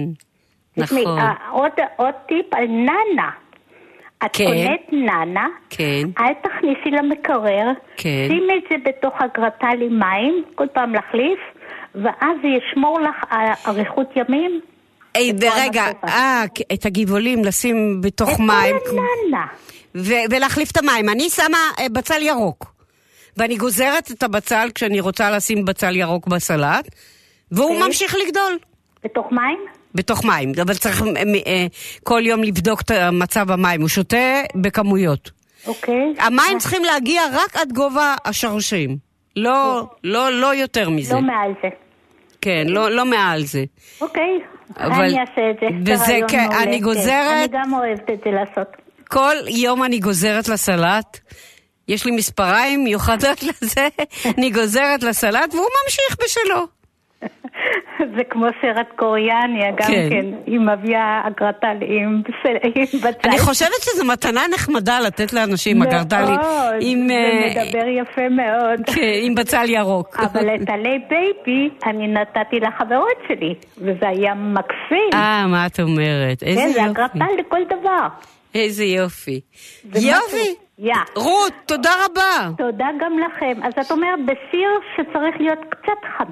נכון. אה, עוד, עוד טיפ על נאנה. את כן. קונית נאנה, כן. אל תכניסי למקרר, כן. שימי את זה בתוך הגרטל עם מים, כל פעם להחליף, ואז זה ישמור לך אריכות ימים. ורגע, אה, את הגבעולים לשים בתוך מים. נאנה. ו- ולהחליף את המים. אני שמה אה, בצל ירוק. ואני גוזרת את הבצל כשאני רוצה לשים בצל ירוק בסלט, והוא אוקיי. ממשיך לגדול. בתוך מים? בתוך מים, אבל צריך אה, אה, כל יום לבדוק את מצב המים. הוא שותה בכמויות. אוקיי. המים צריכים להגיע רק עד גובה השורשים. לא, לא, לא יותר מזה. לא מעל זה. כן, לא, לא מעל זה. אוקיי, אבל- אני אעשה את זה. זה וזה כן, מעולה, אני כן. גוזרת- אני גם אוהבת את זה לעשות. כל יום אני גוזרת לסלט. יש לי מספריים מיוחדות לזה, אני גוזרת לסלט והוא ממשיך בשלו. זה כמו סרט קוריאני, גם כן. כן, היא מביאה אגרטל עם עם בצל. אני חושבת שזו מתנה נחמדה לתת לאנשים אגרדלי מאוד, עם, זה אה, מדבר יפה מאוד. כן, עם בצל ירוק. אבל את עלי בייבי אני נתתי לחברות שלי, וזה היה מקסים. אה, מה את אומרת? כן, איזה זה יופי. אגרטל לכל דבר. איזה יופי. זה יופי. יא. רות, תודה רבה. תודה גם לכם. אז את אומרת בסיר שצריך להיות קצת חם,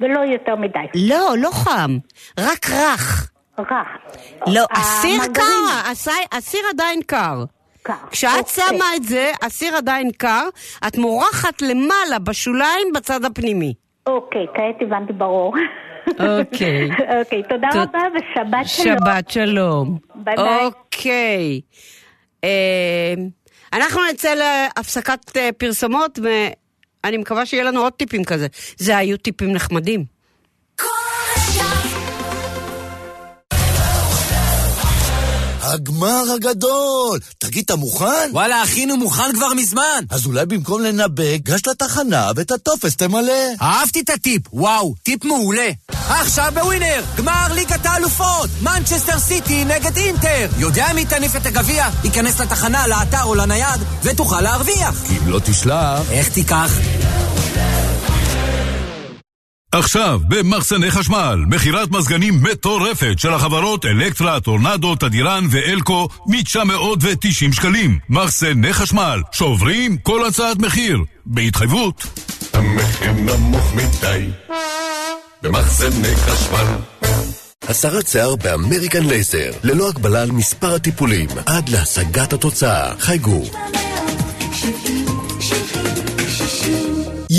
ולא יותר מדי. לא, לא חם, רק רך. רך. לא, אה, הסיר. קר, הסי- הסיר עדיין קר. כשאת אוקיי. שמה את זה, הסיר עדיין קר, את מורחת למעלה בשוליים בצד הפנימי. אוקיי, כעת הבנתי ברור. אוקיי. אוקיי, תודה תוד- רבה ושבת שלום. שבת שלום. ביי ביי. אוקיי. אה, אנחנו נצא להפסקת אה, פרסומות, ואני מקווה שיהיה לנו עוד טיפים כזה. זה היו טיפים נחמדים. הגמר הגדול! תגיד, אתה מוכן? וואלה, אחינו מוכן כבר מזמן! אז אולי במקום לנבא, גש לתחנה ואת הטופס תמלא. אהבתי את הטיפ, וואו, טיפ מעולה. עכשיו ב Winner, גמר ליגת האלופות, מנצ'סטר סיטי נגד אינטר. יודע מי תניף את הגביע? ייכנס לתחנה, לאתר או לנייד, ותוכל להרוויח. כי אם לא תשלח... איך תיקח? עכשיו, במחסני חשמל, מכירת מזגנים מטורפת של החברות אלקטרה, טורנדו, תדיראן ואלקו מ-990 שקלים. מחסני חשמל, שוברים כל הצעת מחיר, בהתחייבות. המחיר נמוך מדי במחסני חשמל הסרת שיער ב American Laser, ללא הגבלה על מספר הטיפולים, עד להשגת התוצאה. חייגו.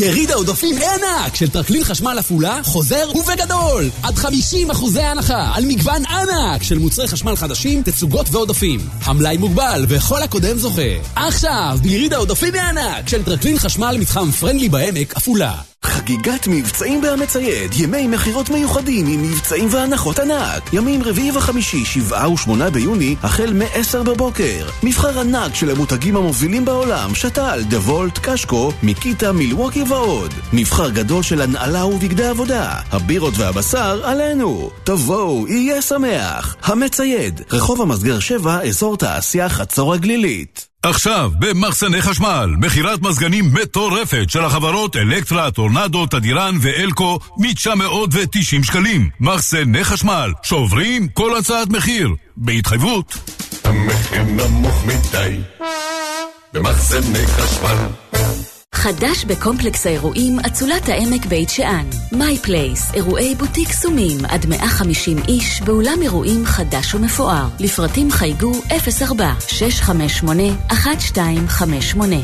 יריד העודפים ענק של טרקלין חשמל עפולה חוזר ובגדול! עד 50 אחוזי הנחה על מגוון ענק של מוצרי חשמל חדשים, תצוגות ועודפים. המלאי מוגבל וכל הקודם זוכה. עכשיו, ביריד העודפים הענק של טרקלין חשמל מתחם פרנדלי בעמק, עפולה. חגיגת מבצעים בהמצייד, ימי מכירות מיוחדים עם מבצעים והנחות ענק. ימים רביעי וחמישי, שבעה ושמונה ביוני, החל מ-10 בבוקר. מבחר ענק של המותגים המובילים בעולם, שתל, דה וולט, קשקו, מיקיטה, מילווקי ועוד. מבחר גדול של הנעלה ובגדי עבודה. הבירות והבשר עלינו. תבואו, יהיה שמח. המצייד, רחוב המסגר 7, אזור תעשייה חצור הגלילית. עכשיו, במחסני חשמל, מכירת מזגנים מטורפת של החברות אלקטרה, טורנדו, תדיראן ואלקו מ-990 שקלים. מחסני חשמל, שוברים כל הצעת מחיר, בהתחייבות. המחיר נמוך מדי במחסני חשמל חדש בקומפלקס האירועים אצולת העמק בית שאן. My Place, אירועי בוטיק קסומים עד 150 איש באולם אירועים חדש ומפואר. לפרטים חייגו 04 658 1258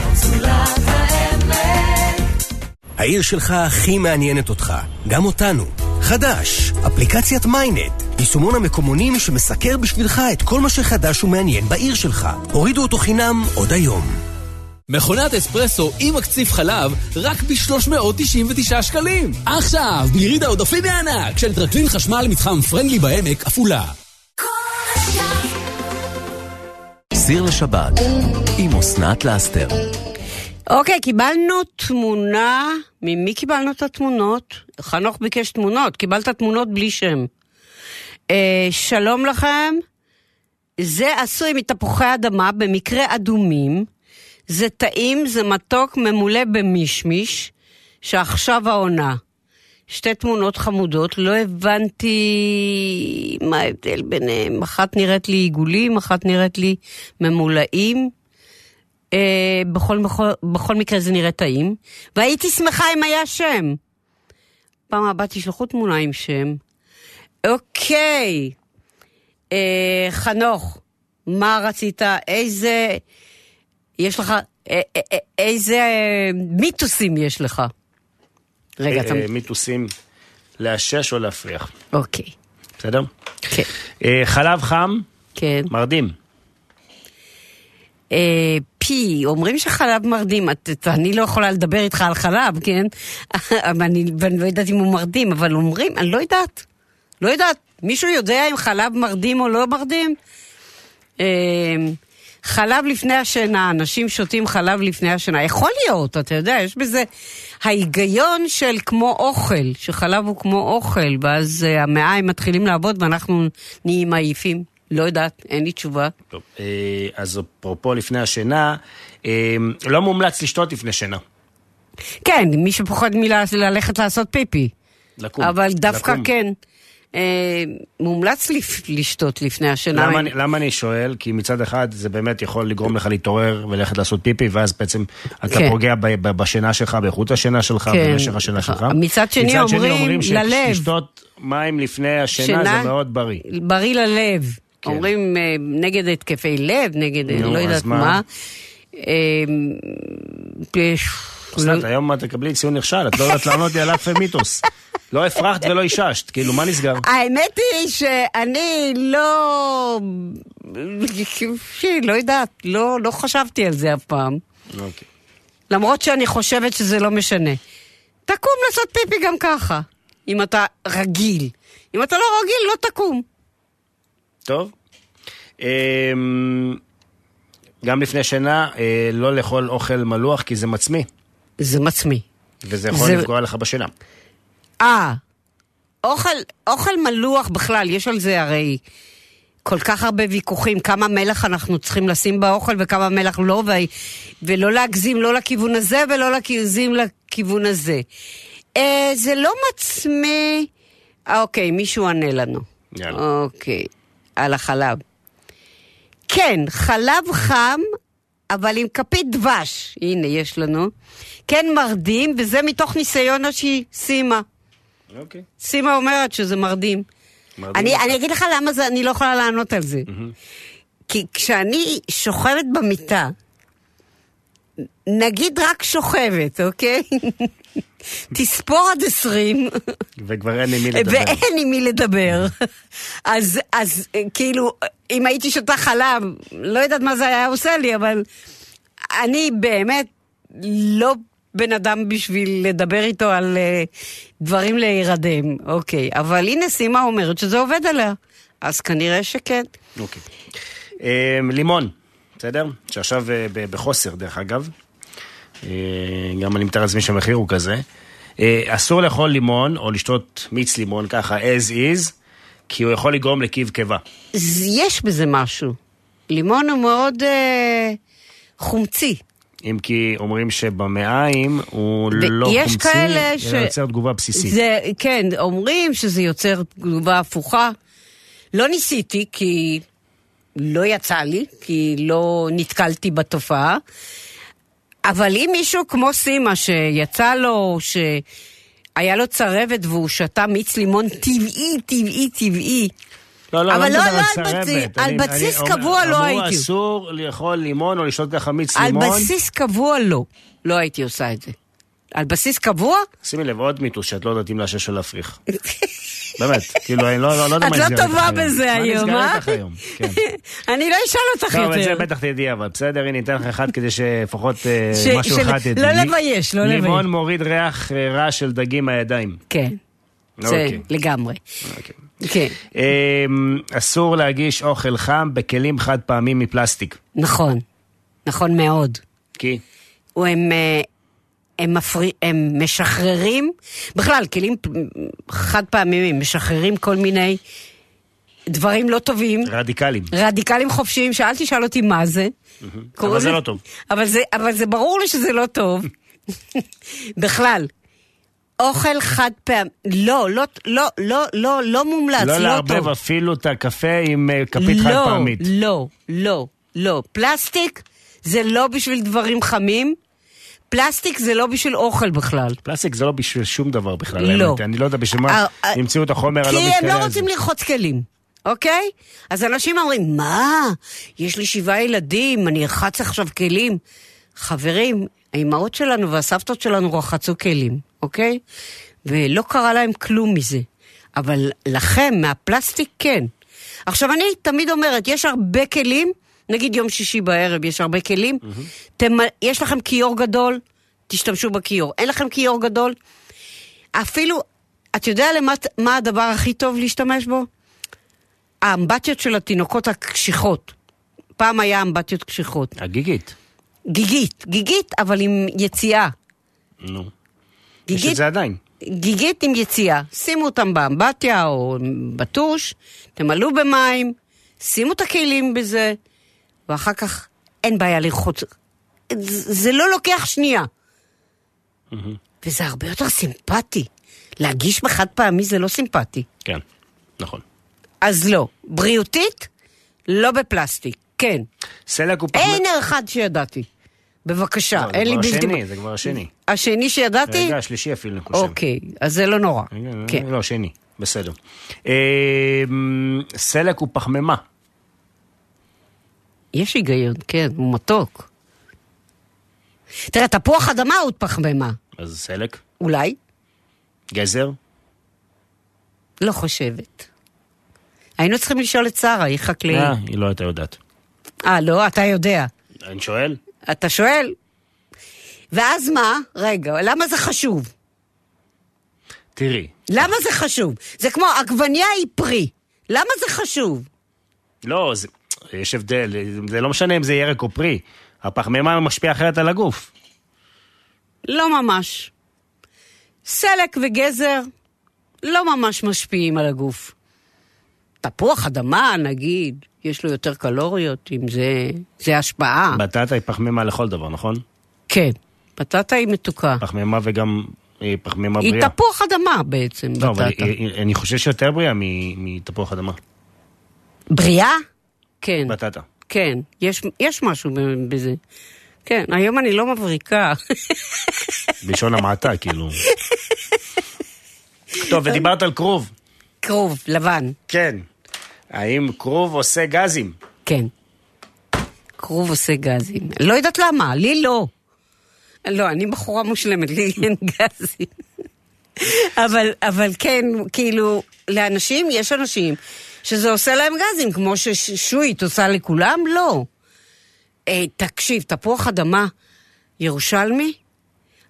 העיר שלך הכי מעניינת אותך, גם אותנו. חדש, אפליקציית מיינט, יישומון המקומונים שמסקר בשבילך את כל מה שחדש ומעניין בעיר שלך. הורידו אותו חינם עוד היום. מכונת אספרסו עם מקציף חלב רק ב-399 שקלים. עכשיו, ביריד העודפים הענק של טרקלין חשמל מתחם פרנדלי בעמק, עפולה. סיר לשבת עם אסנת לאסתר. אוקיי, קיבלנו תמונה, ממי קיבלנו את התמונות? חנוך ביקש תמונות, קיבלת תמונות בלי שם. אה, שלום לכם, זה עשוי מתפוחי אדמה, במקרה אדומים. זה טעים, זה מתוק, ממולא במישמיש, שעכשיו העונה. שתי תמונות חמודות, לא הבנתי מה ההבדל ביניהם. אחת נראית לי עיגולים, אחת נראית לי ממולאים. אה, בכל, בכל, בכל מקרה זה נראה טעים. והייתי שמחה אם היה שם. פעם הבאה תשלחו תמונה עם שם. אוקיי. אה, חנוך, מה רצית? איזה... יש לך... אה, אה, אה, איזה מיתוסים יש לך? רגע, אתה... מיתוסים לאשש או להפריח. אוקיי. בסדר? כן. חלב חם, כן. מרדים. פי, אומרים שחלב מרדים, את, את, אני לא יכולה לדבר איתך על חלב, כן? אני, ואני לא יודעת אם הוא מרדים, אבל אומרים, אני לא יודעת. לא יודעת. מישהו יודע אם חלב מרדים או לא מרדים? חלב לפני השינה, אנשים שותים חלב לפני השינה. יכול להיות, אתה יודע, יש בזה ההיגיון של כמו אוכל, שחלב הוא כמו אוכל, ואז אה, המעיים מתחילים לעבוד ואנחנו נהיים עייפים. לא יודעת, אין לי תשובה. טוב, אה, אז אפרופו לפני השינה, אה, לא מומלץ לשתות לפני שינה. כן, מי שפוחד מללכת לעשות פיפי. לקום. אבל דווקא לקום. כן. אה, מומלץ לשתות לפני השינה. למה, אני- למה אני שואל? כי מצד אחד זה באמת יכול לגרום לך להתעורר וללכת לעשות פיפי, ואז בעצם אתה כן. פוגע ב- ב- בשינה שלך, באיכות השינה שלך, כן. במשך השינה שלך. מצד שני אומרים ללב. שלשתות מים לפני השינה שינה- זה מאוד בריא. בריא ללב. אומרים אה, נגד התקפי לב, נגד אה, נו, לא יודעת מה? מה. אסנת, היום את תקבלי ציון נכשל, את לא יודעת לענות לי על אף מיתוס. לא הפרחת ולא איששת, כאילו, מה נסגר? האמת היא שאני לא... לא יודעת, לא, לא חשבתי על זה אף פעם. אוקיי. למרות שאני חושבת שזה לא משנה. תקום לעשות פיפי גם ככה, אם אתה רגיל. אם אתה לא רגיל, לא תקום. טוב. אמ, גם לפני שינה, אה, לא לאכול אוכל מלוח, כי זה מצמיא. זה מצמיא. וזה יכול זה- לפגוע לך בשינה. אה, אוכל, אוכל מלוח בכלל, יש על זה הרי כל כך הרבה ויכוחים, כמה מלח אנחנו צריכים לשים באוכל וכמה מלח לא, ו... ולא להגזים לא לכיוון הזה ולא להגזים לכיוון הזה. אה, זה לא מצמיא... אה, אוקיי, מישהו ענה לנו. יאללה. אוקיי, על החלב. כן, חלב חם, אבל עם כפית דבש. הנה, יש לנו. כן מרדים, וזה מתוך ניסיון שהיא סימה. אוקיי. סימה אומרת שזה מרדים. מרדים אני. אני אגיד לך למה זה, אני לא יכולה לענות על זה. כי כשאני שוכבת במיטה, נגיד רק שוכבת, אוקיי? תספור עד עשרים, וכבר אין לי מי לדבר. ואין עם מי לדבר. אז, אז אה, כאילו, אם הייתי שותה חלב, לא יודעת מה זה היה עושה לי, אבל אני באמת לא בן אדם בשביל לדבר איתו על אה, דברים להירדם, אוקיי. אבל הנה סימה אומרת שזה עובד עליה, אז כנראה שכן. אוקיי. אמ, לימון, בסדר? שעכשיו אה, בחוסר, דרך אגב. אה, גם אני מתאר לעצמי שהמחיר הוא כזה. אה, אסור לאכול לימון או לשתות מיץ לימון ככה as is, כי הוא יכול לגרום לקיב קיבה. יש בזה משהו. לימון הוא מאוד אה, חומצי. אם כי אומרים שבמעיים הוא לא חומצי, ש- אלא יוצר תגובה בסיסית. זה, כן, אומרים שזה יוצר תגובה הפוכה. לא ניסיתי, כי לא יצא לי, כי לא נתקלתי בתופעה. אבל אם מישהו כמו סימה, שיצא לו, שהיה לו צרבת והוא שתה מיץ לימון טבעי, טבעי, טבעי, לא, לא, אבל לא לא, מדבר לא על על בסיס- צרבת. על אני- בסיס אני קבוע לא אמרו הייתי. אסור לאכול לימון או לשתות ככה מיץ על לימון. בסיס קבוע לא. לא הייתי עושה את זה. על בסיס קבוע? שימי לב, עוד מיתוס שאת לא יודעת אם לאשש או להפריך. באמת, כאילו, אני לא לא- לא יודע את מה לא נסגר איתך טובה היום. בזה מה היום, נסגר אה? איתך היום? כן. אני לא אשאל אותך טוב, את זה יותר. בטח תדעי, אבל בסדר, הנה, ניתן לך אחד כדי שלפחות אה, משהו אחד תדעי. לא לבייש, לא לבייש. לימון מוריד ריח אה, רע של דגים מהידיים. כן, זה אוקיי. לגמרי. כן, אמ, אסור להגיש אוכל חם בכלים חד פעמים מפלסטיק. נכון. נכון מאוד. כי? הם, אה, הם, מפרי, הם משחררים, בכלל, כלים חד פעמים משחררים כל מיני דברים לא טובים, רדיקלים. רדיקלים חופשיים, שאל תשאל אותי מה זה. קוראים אבל זה לא טוב. אבל זה, אבל זה ברור לי שזה לא טוב. בכלל. אוכל חד פעם, לא, לא, לא, לא, לא, לא מומלץ, לא לא לערבב טוב. אפילו את הקפה עם אה, כפית חד פעמית. לא, לא, לא. פלסטיק זה לא בשביל דברים חמים, פלסטיק זה לא בשביל אוכל בכלל. פלסטיק זה לא בשביל שום דבר בכלל. לא. האמת. אני לא יודע בשביל מה אה, אה, המציאו את החומר הלא כי מתכלה הם לא. רוצים לרחוץ כלים, אוקיי? אז אנשים אומרים, מה? יש לי שבעה ילדים, אני ארחץ עכשיו כלים. חברים, האימהות שלנו והסבתות שלנו רחצו כלים, אוקיי? ולא קרה להם כלום מזה. אבל לכם, מהפלסטיק, כן. עכשיו, אני תמיד אומרת, יש הרבה כלים, נגיד יום שישי בערב יש הרבה כלים, תמ... יש לכם כיור גדול, תשתמשו בכיור. אין לכם כיור גדול, אפילו, את יודע למה, מה הדבר הכי טוב להשתמש בו? האמבטיות של התינוקות הקשיחות. פעם היה אמבטיות קשיחות. הגיגית. גיגית, גיגית, אבל עם יציאה. נו. יש גיגית, את זה עדיין. גיגית עם יציאה. שימו אותם באמבטיה או בטוש, תמלאו במים, שימו את הכלים בזה, ואחר כך אין בעיה לרחוץ. זה זה לא לוקח שנייה. וזה הרבה יותר סימפטי. להגיש בחד פעמי זה לא סימפטי. כן, נכון. אז לא. בריאותית, לא בפלסטיק. כן. סלק הוא פחמן... אין אחד שידעתי. בבקשה, לא, זה אין לי כבר בלתי... השני, זה כבר השני. השני שידעתי? רגע, השלישי אפילו, אני חושב. אוקיי, אז זה לא נורא. רגע, כן. לא, שני. בסדר. אמ, סלק הוא פחמימה. יש היגיון, כן, הוא מתוק. תראה, תפוח אדמה הוא פחמימה. אז סלק? אולי? גזר? לא חושבת. היינו צריכים לשאול את שרה, היא חקלאית. אה, היא לא הייתה יודעת. אה, לא? אתה יודע. אני שואל? אתה שואל? ואז מה? רגע, למה זה חשוב? תראי. למה זה חשוב? זה כמו עגבניה היא פרי. למה זה חשוב? לא, זה, יש הבדל, זה לא משנה אם זה ירק או פרי. הפחמימה משפיע אחרת על הגוף. לא ממש. סלק וגזר לא ממש משפיעים על הגוף. תפוח אדמה, נגיד, יש לו יותר קלוריות, אם זה, זה השפעה. בטטה היא פחמימה לכל דבר, נכון? כן, בטטה היא מתוקה. פחמימה וגם היא פחמימה היא בריאה. תפוח אדמה בעצם, לא, אבל בטטה. היא- היא- אני חושב שיותר בריאה מתפוח אדמה. בריאה? כן. בטטה. כן, יש, יש משהו בזה. כן, היום אני לא מבריקה. בלשון המעטה, כאילו. טוב, ודיברת על כרוב. כרוב, לבן. כן. האם כרוב עושה גזים? כן. כרוב עושה גזים. לא יודעת למה, לי לא. לא, אני בחורה מושלמת, לי אין גזים. אבל, אבל כן, כאילו, לאנשים, יש אנשים שזה עושה להם גזים, כמו ששושית עושה לכולם, לא. אה, תקשיב, תפוח אדמה ירושלמי,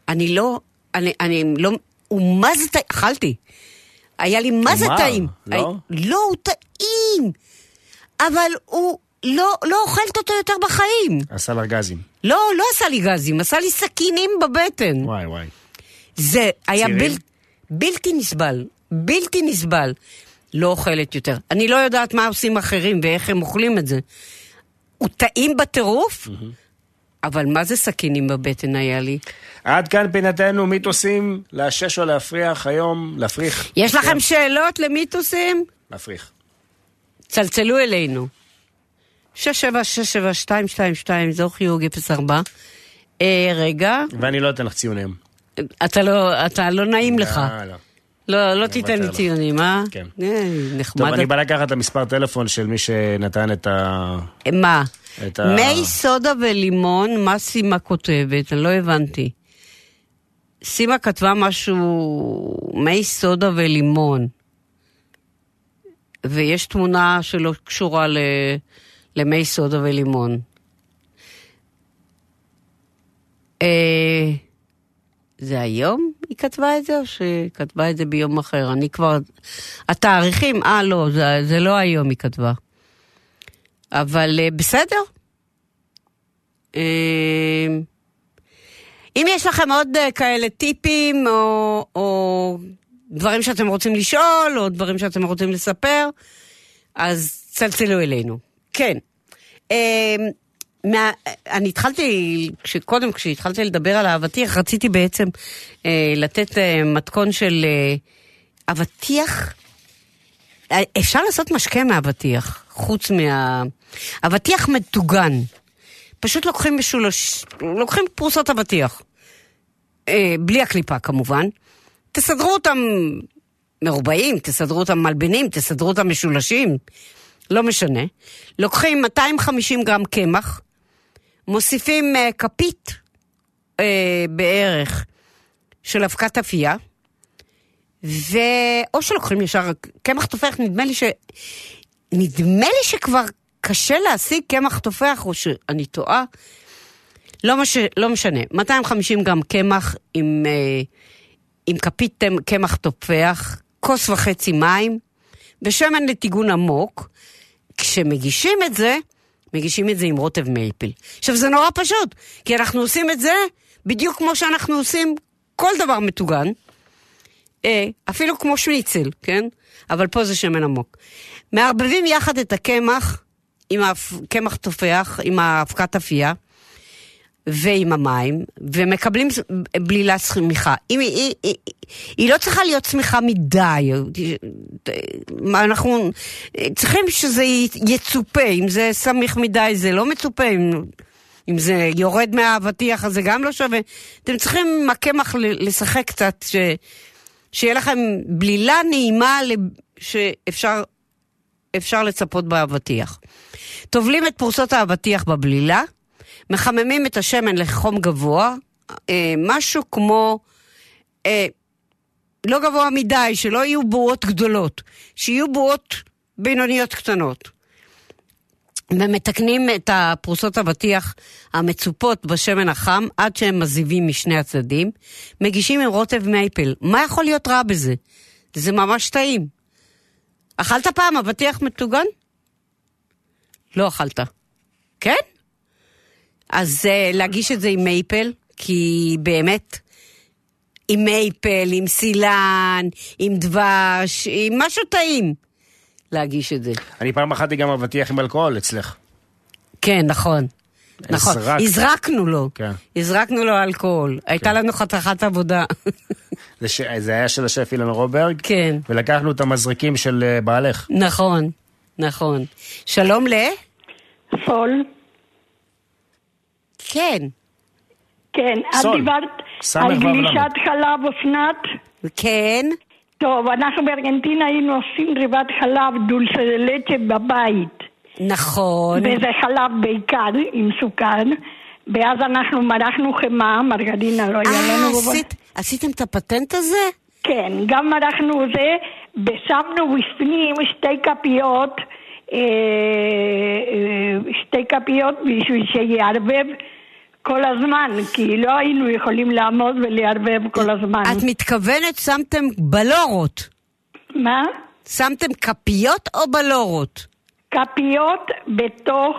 אני לא, אני, אני לא, הוא מה זה טעים, אכלתי. היה לי מה זה טעים. לא? היה- לא, הוא טעים. אבל הוא, לא, לא אוכלת אותו יותר בחיים. עשה לך גזים. לא, לא עשה לי גזים, עשה לי סכינים בבטן. וואי וואי. זה היה? בל, בלתי נסבל, בלתי נסבל. לא אוכלת יותר. אני לא יודעת מה עושים אחרים ואיך הם אוכלים את זה. הוא טעים בטירוף, אבל מה זה סכינים בבטן היה לי? עד כאן פינתנו מיתוסים לאשש או להפריח היום, להפריך. יש לכם שאלות למיתוסים? להפריך. צלצלו אלינו. 6767222, זו חיוג 04. אה, רגע, ואני לא אתן לך ציונים. אתה לא, אתה לא נעים לך. לא, לא. לא, לא תיתן לי. ציונים, אה? כן. אה, נחמד. טוב, אני בא לקחת את המספר טלפון של מי שנתן את ה... מה? את ה... מי סודה ולימון, מה סימה כותבת? אני לא הבנתי. סימה כתבה משהו, מי סודה ולימון. ויש תמונה שלא קשורה ל... למי סודה ולימון. אה, זה היום היא כתבה את זה, או שהיא כתבה את זה ביום אחר? אני כבר... התאריכים, אה, לא, זה, זה לא היום היא כתבה. אבל אה, בסדר. אה, אם יש לכם עוד אה, כאלה טיפים, או, או דברים שאתם רוצים לשאול, או דברים שאתם רוצים לספר, אז צלצלו אלינו. כן. מה, אני התחלתי, קודם כשהתחלתי לדבר על האבטיח, רציתי בעצם אה, לתת אה, מתכון של אה, אבטיח. אה, אפשר לעשות משקה מאבטיח, חוץ מה... אבטיח מטוגן. פשוט לוקחים משולש... לוקחים פרוסות אבטיח. אה, בלי הקליפה כמובן. תסדרו אותם מרובעים, תסדרו אותם מלבנים, תסדרו אותם משולשים. לא משנה. לוקחים 250 גרם קמח, מוסיפים אה, כפית אה, בערך של אבקת אפייה, ו... או שלוקחים ישר קמח תופח, נדמה לי ש... נדמה לי שכבר קשה להשיג קמח תופח, או שאני טועה. לא, מש... לא משנה, 250 גרם קמח עם, אה, עם כפית קמח תופח, כוס וחצי מים, ושמן לטיגון עמוק. כשמגישים את זה, מגישים את זה עם רוטב מייפל. עכשיו, זה נורא פשוט, כי אנחנו עושים את זה בדיוק כמו שאנחנו עושים כל דבר מטוגן, אה, אפילו כמו שניצל, כן? אבל פה זה שמן עמוק. מערבבים יחד את הקמח עם הקמח תופח, עם האבקת אפייה, ועם המים, ומקבלים בלילת צמיחה. היא, היא, היא, היא לא צריכה להיות צמיחה מדי. אנחנו צריכים שזה יצופה, אם זה סמיך מדי זה לא מצופה, אם, אם זה יורד מהאבטיח אז זה גם לא שווה. אתם צריכים עם הקמח לשחק קצת, ש, שיהיה לכם בלילה נעימה שאפשר אפשר לצפות באבטיח. טובלים את פרוסות האבטיח בבלילה, מחממים את השמן לחום גבוה, אה, משהו כמו, אה, לא גבוה מדי, שלא יהיו בועות גדולות, שיהיו בועות בינוניות קטנות. ומתקנים את הפרוסות אבטיח המצופות בשמן החם עד שהם מזיבים משני הצדדים. מגישים עם רוטב מייפל. מה יכול להיות רע בזה? זה ממש טעים. אכלת פעם אבטיח מטוגן? לא אכלת. כן? אז אה, להגיש את זה עם מייפל, כי באמת, עם מייפל, עם סילן, עם דבש, עם משהו טעים, להגיש את זה. אני פעם אחת גם אבטיח עם אלכוהול אצלך. כן, נכון. נכון. הזרקנו לו, כן. הזרקנו לו אלכוהול. הייתה לנו חתיכת עבודה. זה, ש... זה היה של השף אילן רוברג. כן. ולקחנו את המזריקים של אה, בעלך. נכון, נכון. שלום ל... סול. כן. כן, את סול. דיברת סמך על גלישת חלב אופנת? כן. טוב, אנחנו בארגנטינה היינו עושים ריבת חלב דולסלצ'ה בבית. נכון. וזה חלב בעיקר עם סוכר, ואז אנחנו מרחנו חמאה, מרגרינה לא היה אה, לנו. עשית- עשיתם את הפטנט הזה? כן, גם מרחנו זה, ושמנו בפנים שתי כפיות, אה, אה, שתי כפיות בשביל שיערבב כל הזמן, כי לא היינו יכולים לעמוד ולערבב כל הזמן. את מתכוונת שמתם בלורות. מה? שמתם כפיות או בלורות? כפיות בתוך...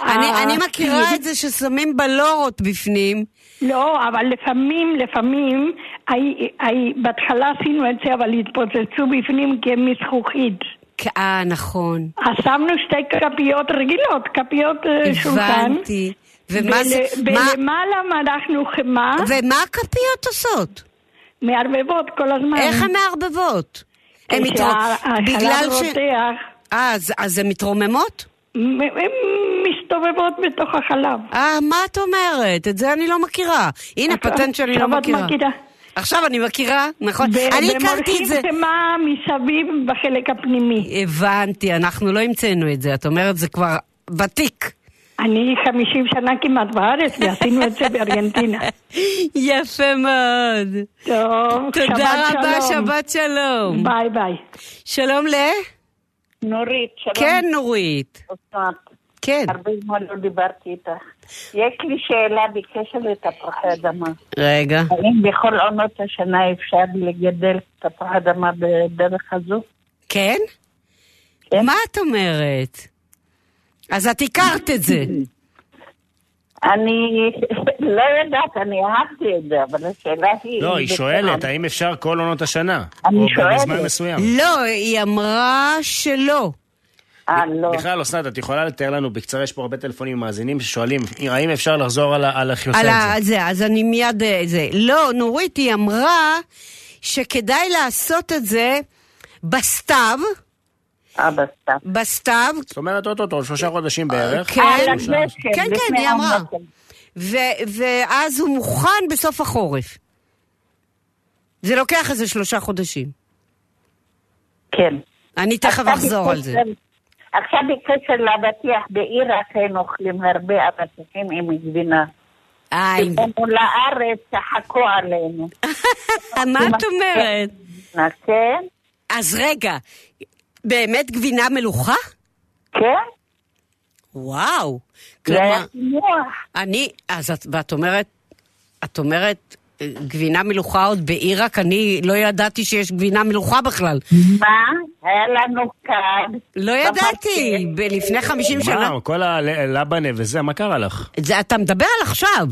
אני, ה- אני מכירה את זה ששמים בלורות בפנים. לא, אבל לפעמים, לפעמים, הי- הי- בהתחלה עשינו את זה, אבל התפוצצו בפנים כי הם מזכוכית. אה, נכון. אז שמנו שתי כפיות רגילות, כפיות אה, שולחן. הבנתי. ומה זה... ול- מה- ולמעלה מרחנו חמאה. ומה הכפיות עושות? מערבבות כל הזמן. איך הן מערבבות? הן מתרו- כשהחלב בגלל ש... אה, אז- אז הן מתרוממות? הן מסתובבות בתוך החלב. אה, מה את אומרת? את זה אני לא מכירה. הנה, פטנט שאני לא מכירה. עכשיו אני מכירה, נכון. אני הכרתי את זה. ומורחים חמאה מסביב בחלק הפנימי. הבנתי, אנחנו לא המצאנו את זה. את אומרת, זה כבר ותיק. אני 50 שנה כמעט בארץ, ועשינו את זה בארגנטינה. יפה מאוד. טוב, תודה שבת רבה, שלום. שבת שלום. ביי ביי. שלום ל... נורית, שלום. כן, נורית. כן. הרבה זמן לא דיברתי איתך. יש לי שאלה בקשר לתפוחי אדמה. רגע. האם בכל עונות השנה אפשר לגדל תפוחי אדמה בדרך הזו? כן? מה את אומרת? אז את הכרת את זה. אני לא יודעת, אני אהבתי את זה, אבל השאלה היא... לא, היא שואלת. האם אפשר כל עונות השנה? אני או שואלת. בזמן מסוים. לא, היא אמרה שלא. אה, לא. בכלל, אסנת, את יכולה לתאר לנו בקצרה, יש פה הרבה טלפונים מאזינים ששואלים, האם אפשר לחזור על איך היא עושה את זה, אז אני מיד... אה, זה. לא, נורית, היא אמרה שכדאי לעשות את זה בסתיו. אה, בסתיו. בסתיו. זאת אומרת, אוטוטו, שלושה חודשים בערך. כן, כן, כן, היא אמרה. ואז הוא מוכן בסוף החורף. זה לוקח איזה שלושה חודשים. כן. אני תכף אחזור על זה. עכשיו בקשר לאבטיח, בעיראק היינו אוכלים הרבה אבטיחים עם גבינה. כשבאנו לארץ, צחקו עלינו. מה את אומרת? כן. אז רגע, באמת גבינה מלוכה? כן. וואו. זה היה כלומר, אני, אז את, ואת אומרת, את אומרת, אה, גבינה מלוכה עוד בעיראק, אני לא ידעתי שיש גבינה מלוכה בכלל. מה? היה לנו כאן. לא ידעתי, לפני 50 שנה. מה, כל הלבנה וזה, מה קרה לך? זה, אתה מדבר על עכשיו.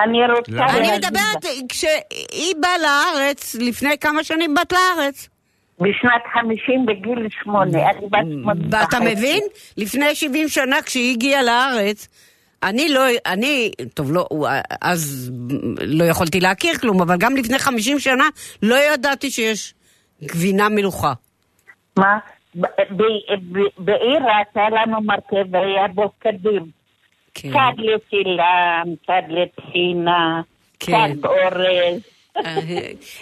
אני רוצה... אני מדברת, כשהיא באה לארץ, לפני כמה שנים באת לארץ. בשנת 50 בגיל שמונה, אני בת שמונה ואתה וחצי. מבין? לפני 70 שנה כשהיא הגיעה לארץ, אני לא, אני, טוב, לא, אז לא יכולתי להכיר כלום, אבל גם לפני 50 שנה לא ידעתי שיש גבינה מלוכה. מה? ב- ב- ב- בעיראק היה לנו מרכב והיה בו קדים. כן. צד לצילם, צד לטחינה, כן. צד אורז.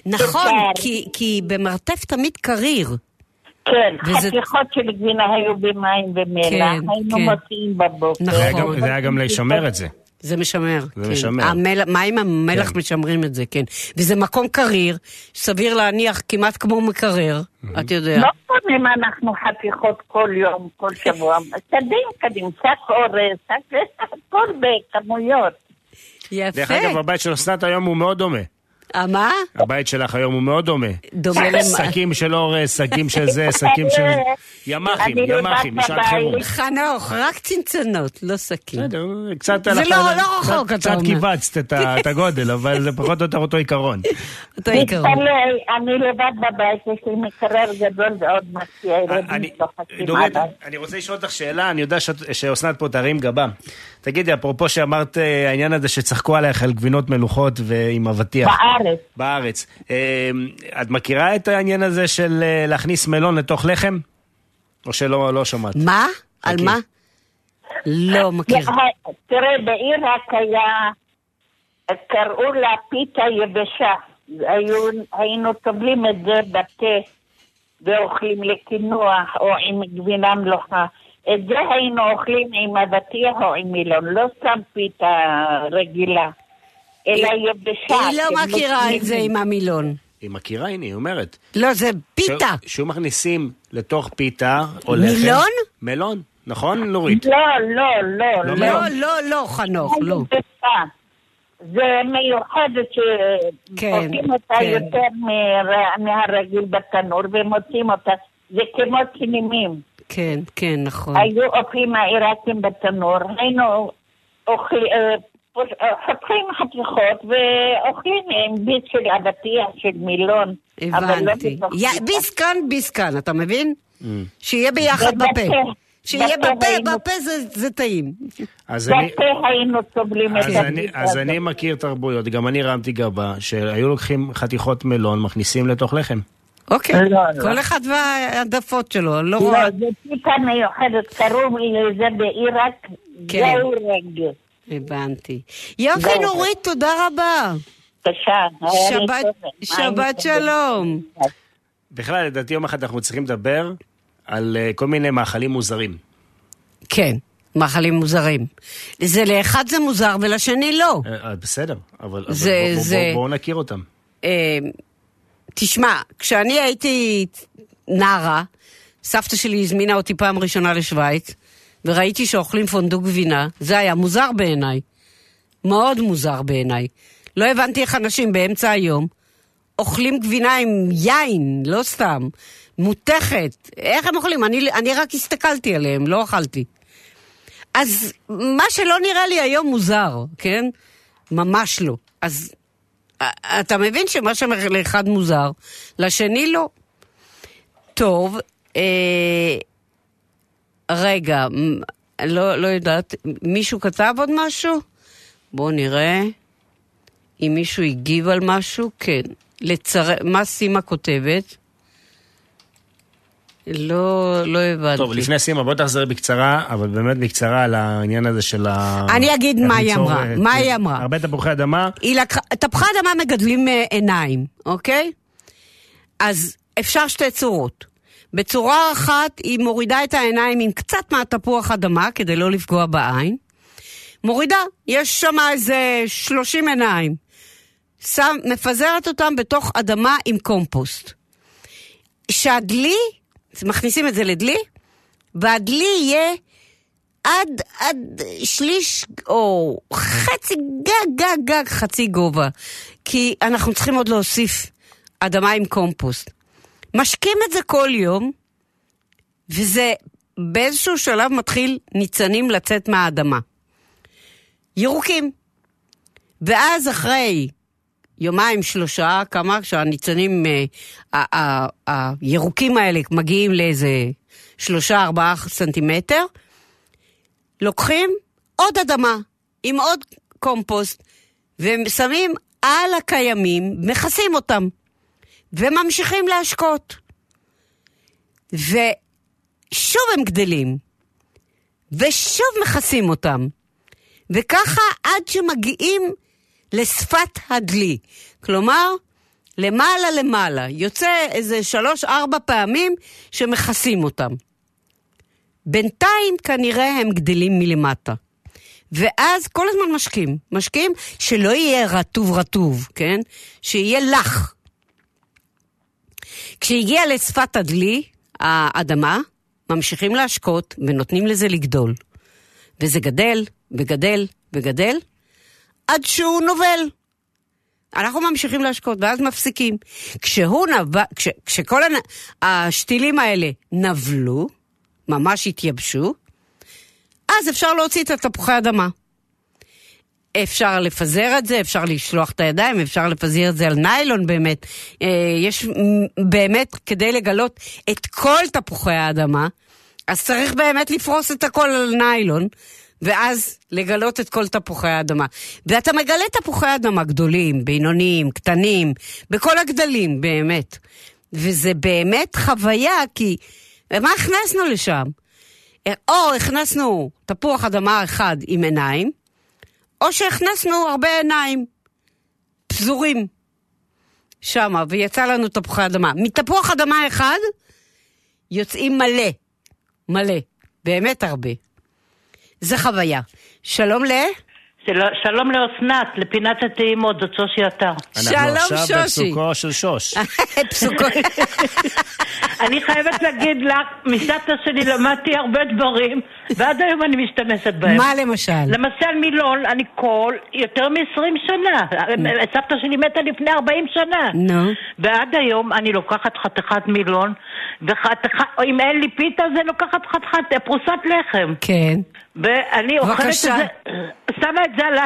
נכון, סוכר. כי, כי במרתף תמיד קריר. כן, וזה- חתיכות של גבינה היו במים ומלח, כן, היינו כן. מוציאים בבוקר. זה היה גם- זה היה גם לשמר את זה. זה משמר. זה כן. משמר. המל... מים המלח כן. משמרים את זה, כן. וזה מקום קריר, סביר להניח כמעט כמו מקרר, את יודע. לא קונים אנחנו חתיכות כל יום, כל שבוע. קדים, קדים, שק אורז, שק הכל בכמויות. יפה. דרך אגב, הבית של אסנת היום הוא מאוד דומה. מה? הבית שלך היום הוא מאוד דומה. דומה למה? שקים של אורז, שקים של זה, שקים של... ימ"חים, ימ"חים, בבית. חירום. חנוך, רק צנצנות, לא שקים. בסדר, קצת זה לא- לא רחוק, קצת- אתה אומר. קצת כיווצת את הגודל, אבל זה פחות או יותר אותו עיקרון. תתפלא, אני לבד בבית, יש לי מקרר גדול ועוד מציע, ילדים צוחקים נורית, עליי. אני רוצה לשאול אותך שאלה, אני יודע שאסנת פה תרים גבה. תגידי, אפרופו שאמרת אה, העניין הזה שצחקו עלייך על גבינות מלוכות ועם אבטיח. בארץ. בארץ. אה, את מכירה את העניין הזה של אה, להכניס מלון לתוך לחם? או שלא לא שמעת? מה? על מה? לא מכיר. תראה, בעיראק היה, קראו לה פיתה יבשה. היו, היינו טובלים את זה בתה ואוכלים לקינוח או עם גבינה מלוכה. את זה היינו אוכלים עם אבטיח או עם מילון, לא סתם פיתה רגילה, אלא יבשה. היא לא מכירה את זה עם המילון. היא מכירה, הנה, היא אומרת. לא, זה פיתה. שהוא מכניסים לתוך פיתה או לחם. מילון? מלון, נכון, נורית? לא, לא, לא, לא לא. לא, לא, לא, חנוך, לא. זה מיוחדת שעושים אותה כן. יותר מהרגיל בתנור ומוצאים אותה. זה כמו פנימים. כן, כן, נכון. היו אוכלים העיראקים בתנור, היינו חותכים חתיכות ואוכלים עם ביס של אבטיח, של מילון. אבל לא הבנתי. יא- פיתה. ביסקן, ביסקן, אתה מבין? Mm. שיהיה ביחד. בפה. שיהיה בפה בפה, זה- זה טעים. אז אני... בפה היינו סובלים את אז אני, הפיתה אז. אני מכיר תרבויות, גם אני הרמתי גבה, שהיו לוקחים חתיכות מלון, מכניסים לתוך לחם. אוקיי, לא, לא. כל אחד וההעדפות שלו, לא לא, רואה. זה פיתה מיוחדת, קראו לזה בעיראק כן. גאורג. הבנתי. יופי. נורית, תודה רבה. בבקשה, שבת-. שבת שלום. בכלל, לדעתי יום אחד אנחנו צריכים לדבר על אה, כל מיני מאכלים מוזרים. כן, מאכלים מוזרים. זה לאחד זה מוזר ולשני לא. אה, אה, בסדר, אבל אבל זה- בואו זה- בוא, בוא נכיר אותם. אה, תשמע, כשאני הייתי נערה, סבתא שלי הזמינה אותי פעם ראשונה לשוויץ, וראיתי שאוכלים פונדוק גבינה, זה היה מוזר בעיניי. מאוד מוזר בעיניי. לא הבנתי איך אנשים באמצע היום אוכלים גבינה עם יין, לא סתם, מותכת. איך הם אוכלים? אני, אני רק הסתכלתי עליהם, לא אכלתי. אז מה שלא נראה לי היום מוזר, כן? ממש לא. אז א- אתה מבין שמה שלאחד מוזר, לשני לא. טוב, אה, רגע, לא, לא יודעת, מישהו כתב עוד משהו? בואו נראה אם מישהו הגיב על משהו. כן. לצר... מה סימה כותבת? לא, לא הבנתי. טוב, לפני סימה, בוא תחזרי בקצרה, אבל באמת בקצרה על העניין הזה של ה... אני אגיד מה היא אמרה, אה, מה היא אמרה. הרבה תפוחי אדמה. היא לקחה, תפוחי אדמה מגדלים אה, עיניים, אוקיי? אז אפשר שתי צורות. בצורה אחת היא מורידה את העיניים עם קצת מהתפוח אדמה כדי לא לפגוע בעין. מורידה, יש שם איזה 30 עיניים. שם, מפזרת אותם בתוך אדמה עם קומפוסט. שהדלי, מכניסים את זה לדלי, והדלי יהיה עד, עד שליש או חצי, גג, גג, גג, חצי גובה. כי אנחנו צריכים עוד להוסיף אדמה עם קומפוסט. משקים את זה כל יום, וזה באיזשהו שלב מתחיל ניצנים לצאת מהאדמה. ירוקים. ואז אחרי יומיים, שלושה, כמה שהניצנים, אה, הירוקים האלה מגיעים לאיזה שלושה, ארבעה סנטימטר, לוקחים עוד אדמה עם עוד קומפוסט, ושמים על הקיימים, מכסים אותם, וממשיכים להשקות. ושוב הם גדלים, ושוב מכסים אותם. וככה עד שמגיעים לשפת הדלי. כלומר, למעלה למעלה. יוצא איזה שלוש-ארבע פעמים שמכסים אותם. בינתיים כנראה הם גדלים מלמטה. ואז כל הזמן משקים. משקים שלא יהיה רטוב רטוב, כן? שיהיה לח. כשהגיע לשפת הדלי, האדמה, ממשיכים להשקות ונותנים לזה לגדול. וזה גדל, וגדל, וגדל, עד שהוא נובל. אנחנו ממשיכים להשקות, ואז מפסיקים. כשהוא נבע, כש, כשכל הנ... השתילים האלה נבלו, ממש התייבשו, אז אפשר להוציא את התפוחי אדמה. אפשר לפזר את זה, אפשר לשלוח את הידיים, אפשר לפזר את זה על ניילון באמת. אה, יש באמת, כדי לגלות את כל תפוחי האדמה, אז צריך באמת לפרוס את הכל על ניילון, ואז לגלות את כל תפוחי האדמה. ואתה מגלה תפוחי אדמה גדולים, בינוניים, קטנים, בכל הגדלים, באמת. וזה באמת חוויה, כי מה הכנסנו לשם? או הכנסנו תפוח אדמה אחד עם עיניים, או שהכנסנו הרבה עיניים פזורים שמה, ויצא לנו תפוחי אדמה. מתפוח אדמה אחד יוצאים מלא, מלא. באמת הרבה. זה חוויה. שלום ל... שלום לאסנת, לפינת הטעימות, זאת שושי עטר. שלום, אנחנו עכשיו שושי. בפסוקו של שוש. פסוקו. אני חייבת להגיד לך, מסבתא שלי למדתי הרבה דברים, ועד היום אני משתמשת בהם. מה למשל? למשל מילון, אני כל יותר מ-20 שנה. סבתא שלי מתה לפני 40 שנה. נו. ועד היום אני לוקחת חתיכת מילון, וחתיכת, אם אין לי פיתה, אז אני לוקחת חתיכת פרוסת לחם. כן. ואני אוכלת את. זה, שמה את זה על.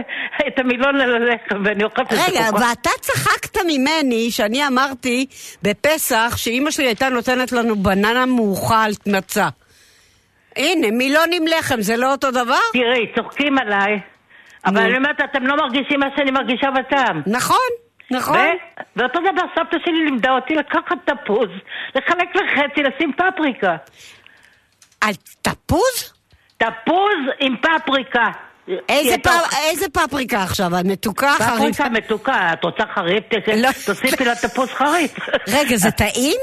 את המילון על הלחם, ואני אוכלת את זה רגע, ואתה צחקת ממני שאני אמרתי בפסח שאימא שלי הייתה נותנת לנו בננה מאוכל מצה. הנה, מילון עם לחם, זה לא אותו דבר? תראי, צוחקים עליי, אבל. אני אומרת, אתם לא מרגישים מה שאני מרגישה בטעם. נכון, נכון. ו- ואותו דבר סבתא שלי לימדה אותי לקחת תפוז, לחלק לחצי, לשים פפריקה. על תפוז? תפוז עם פפריקה. איזה, פ... איזה פפריקה עכשיו? המתוקה, חריפה? פפריקה מתוקה, את רוצה חריף? ת- תוסיפי לתפוז חריף. רגע, זה טעים?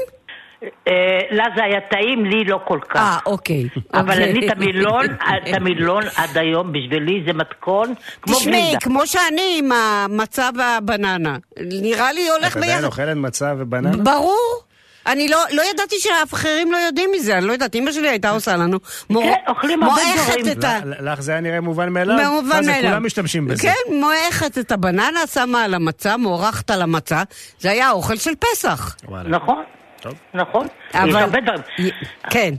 אה, לה זה היה טעים, לי לא כל כך. אה, אוקיי. אבל. אני את המילון, את המילון עד היום, בשבילי זה מתכון כמו תשמעי, גלידה. כמו שאני עם המצה והבננה. נראה לי הולך את עדיין ביחד. אוכלת מצה ובננה? ברור. אני לא, לא ידעתי שאחרים לא יודעים מזה, אני לא יודעת, אמא שלי הייתה עושה לנו מור... כן, אוכלים הרבה מועכת דברים. את ה... לך זה היה נראה מובן מאליו? מובן מאליו. כולם משתמשים בזה. כן, מועכת את הבננה, שמה על המצה, מורחת על המצה, זה היה האוכל של פסח. נכון, נכון. אבל- יש הרבה דברים. כן.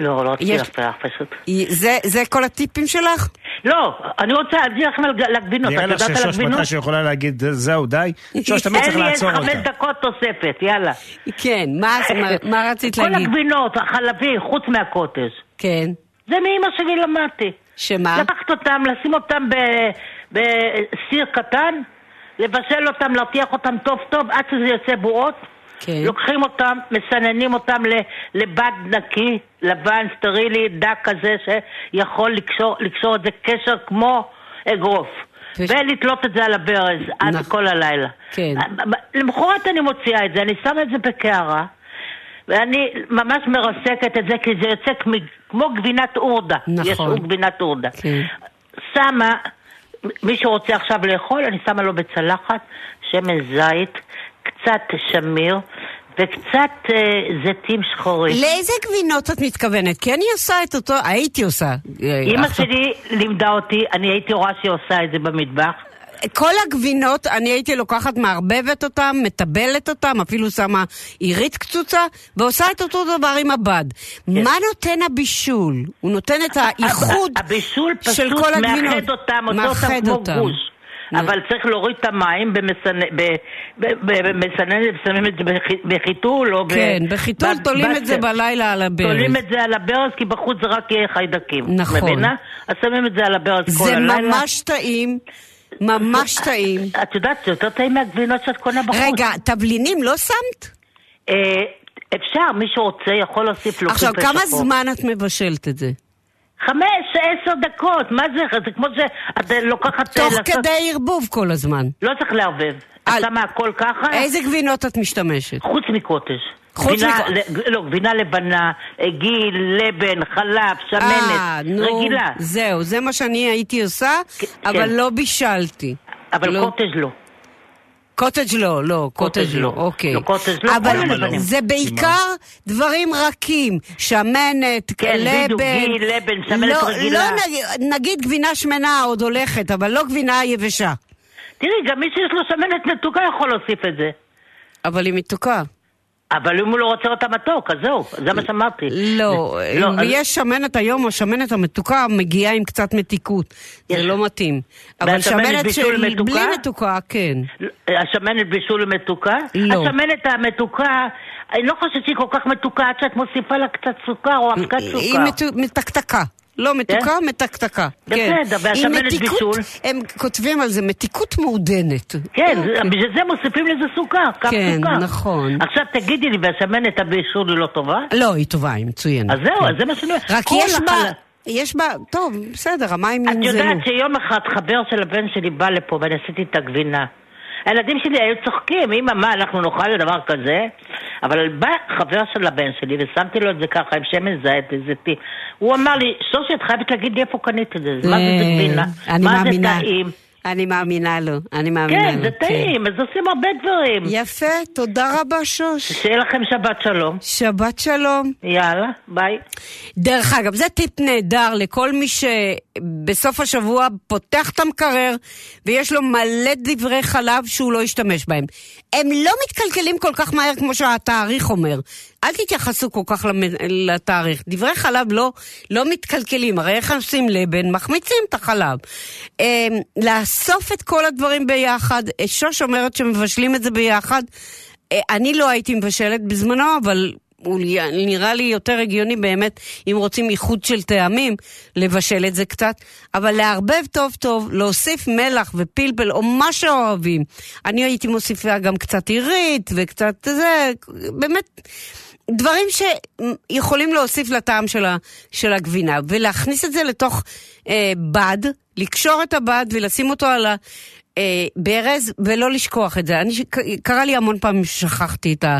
לא, לא רציתי לך פשוט. זה, זה כל הטיפים שלך? לא, אני רוצה להגיד לכם על הגבינות. נראה לך יודעת על ששוש הגבינות? מתישהו יכולה להגיד, זהו, די? שוש, תמיד צריך אין לי לעצור אותה. חמש דקות תוספת, יאללה. כן, מה, מה, רצית כל להגיד? הגבינות, החלבי, חוץ מהקוטג'. כן. זה מאימא שלי למדתי. שמה? לקחת אותם, לשים אותם ב- בסיר קטן, לבשל אותם, להרתיח אותם טוב טוב עד שזה יוצא בועות. כן. לוקחים אותם, מסננים אותם לבד נקי, לבן, סטרילי, דק כזה, שיכול לקשור, לקשור את זה קשר כמו אגרוף. ולתלות את זה על הברז עד כל הלילה. כן. למחרת אני מוציאה את זה, אני שמה את זה בקערה, ואני ממש מרסקת את זה, כי זה יוצא כמו, כמו גבינת אורדה. נכון. יש גבינת אורדה. כן. שמה, מי שרוצה עכשיו לאכול, אני שמה לו בצלחת שמן זית, קצת שמיר וקצת אה, זיתים שחורים. לאיזה גבינות את מתכוונת? כי אני עושה את אותו, הייתי עושה. אימא עכשיו- שלי לימדה אותי, אני הייתי רואה שהיא עושה את זה במטבח. כל הגבינות, אני הייתי לוקחת, מערבבת אותם, מטבלת אותם, אפילו שמה עירית קצוצה, ועושה את אותו דבר עם הבד. כן. מה נותן הבישול? הוא נותן את האיחוד הבישול של פשוט כל הגבינות. מאחד אותם, מאחד אותם כמו. גוש. אבל צריך להוריד את המים במסננת, שמים את זה בח- בחיתול או. כן, בחיתול תולים את זה. בלילה על הברז. תולים את זה על הברז, כי בחוץ זה רק יהיה חיידקים. נכון. מבינה? אז שמים את זה על הברז כל זה הלילה. ממש טעים, ממש טעים. את יודעת, זה יותר טעים מהגבינות שאת קונה בחוץ. רגע, תבלינים לא שמת? אה, אפשר, מי שרוצה יכול להוסיף לו עכשיו, כמה. זמן את מבשלת את זה? חמש, עשר דקות, מה זה? זה כמו שאת לוקחת... תוך לעשות- כדי ערבוב כל הזמן. לא צריך לערבב. את שמה הכל ככה. איזה גבינות את משתמשת? חוץ מקוטג'. חוץ מקוטג'. לא, גבינה לבנה, אה, גיל, לבן, חלב, אה, שמנת, נו, רגילה. זהו, זה מה שאני הייתי עושה, אבל לא בישלתי. אבל לא- קוטג' לא. קוטג' לא, לא, קוטג' לא, לא. אוקיי. לא, קוטג' לא, אבל כל הלבנים. זה בעיקר דברים רכים, שמנת, כן, לבן. בדיוק, גיל, לבן, שמנת לא- רגילה. לא נגיד- נגיד גבינה שמנה עוד הולכת, אבל לא גבינה יבשה. תראי, גם מי שיש לו שמנת מתוקה יכול להוסיף את זה. אבל היא מתוקה. אבל אם הוא לא רוצה אותה מתוק, אז זהו, זה מה שאמרתי. לא, לא, אם אז- יש שמנת היום, השמנת המתוקה מגיעה עם קצת מתיקות. זה לא מתאים. אבל שמנת של? בלי מתוקה, כן. השמנת בישול מתוקה? לא. השמנת המתוקה, אני לא חושבת שהיא כל כך מתוקה עד שאת מוסיפה לה קצת סוכר או אבקת סוכר. היא מתקתקה. לא מתוקה, מתקתקה. כן. בסדר, והשמנת היא מתיקות- בישול? הם כותבים על זה מתיקות מעודנת. כן, בשביל זה מוסיפים לזה סוכר, כף כן, סוכר. נכון. עכשיו תגידי לי, והשמנת הבישול היא לא טובה? לא, היא טובה, היא מצוינת. אז זהו, כן. אז זה מה שאני אומרת. רק יש בה, יש בה, טוב, בסדר, המים את ינזלו. יודעת שיום אחד חבר של הבן שלי בא לפה ואני עשיתי את הגבינה. הילדים שלי היו צוחקים, אמא, מה, אנחנו נאכל לדבר כזה? אבל בא חבר של הבן שלי, ושמתי לו את זה ככה עם שמן זית, איזה טיפ. הוא אמר לי, שושי, את חייבת להגיד לי איפה קנית את זה. מה זה גבינה? אני מה זה. טעים? אני מאמינה לו, אני מאמינה כן, לו. זה טעים, אז עושים הרבה דברים. יפה, תודה רבה, שוש. שיהיה לכם שבת שלום. שבת שלום. יאללה, ביי. דרך אגב, זה טיפ נהדר לכל מי שבסוף השבוע פותח את המקרר ויש לו מלא דברי חלב שהוא לא ישתמש בהם. הם לא מתקלקלים כל כך מהר כמו שהתאריך אומר. אל תתייחסו כל כך לתאריך. דברי חלב לא, לא מתקלקלים, הרי איך עושים לבן? מחמיצים את החלב. אה, לאסוף את כל הדברים ביחד, שוש אומרת שמבשלים את זה ביחד. אה, אני לא הייתי מבשלת בזמנו, אבל הוא נראה לי יותר הגיוני באמת, אם רוצים איחוד של טעמים, לבשל את זה קצת. אבל לערבב טוב טוב, להוסיף מלח ופלפל או מה שאוהבים. אני הייתי מוסיפה גם קצת עירית וקצת זה, באמת... דברים שיכולים להוסיף לטעם של, ה, של הגבינה, ולהכניס את זה לתוך אה, בד, לקשור את הבד ולשים אותו על הברז, ולא לשכוח את זה. אני, קרה לי המון פעמים ששכחתי את, ה,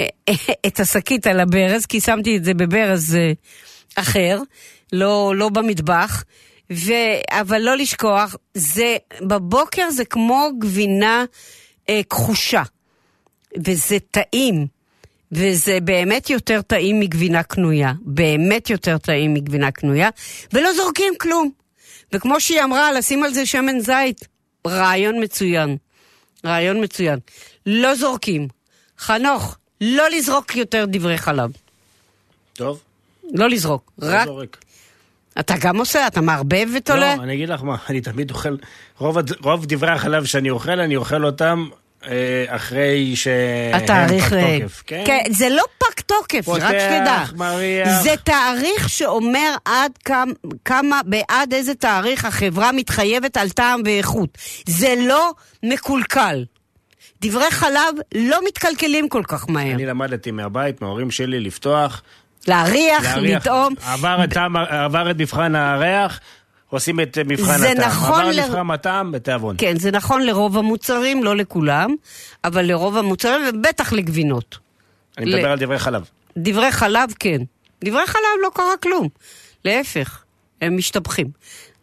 אה, את השקית על הברז, כי שמתי את זה בברז אה, אחר, לא, לא במטבח. ו... אבל לא לשכוח, זה, בבוקר זה כמו גבינה אה, כחושה, וזה טעים. וזה באמת יותר טעים מגבינה קנויה. באמת יותר טעים מגבינה קנויה, ולא זורקים כלום. וכמו שהיא אמרה, לשים על זה שמן זית, רעיון מצוין. רעיון מצוין. לא זורקים. חנוך, לא לזרוק יותר דברי חלב. טוב. לא לזרוק. לא רק... זורק. אתה גם עושה, אתה מערבב ותולה? לא, אני אגיד לך מה, אני תמיד אוכל, רוב, רוב דברי החלב שאני אוכל, אני אוכל אותם אחרי שהם התאריך... פג אה, תוקף, כן? כן, זה לא פג תוקף, פותח, רק שתדע. מריח. זה תאריך שאומר עד כמה, כמה, בעד איזה תאריך החברה מתחייבת על טעם ואיכות. זה לא מקולקל. דברי חלב לא מתקלקלים כל כך מהר. אני למדתי מהבית, מההורים שלי, לפתוח. להריח, לטעום. עבר, את טעם- עבר את מבחן הריח, עושים את מבחן זה הטעם. נכון עבר ל- מבחן הטעם, בתיאבון. כן, זה נכון לרוב המוצרים, לא לכולם, אבל לרוב המוצרים, ובטח לגבינות. אני ל- מדבר על דברי חלב. דברי חלב, כן. דברי חלב לא קרה כלום. להפך, הם משתבחים.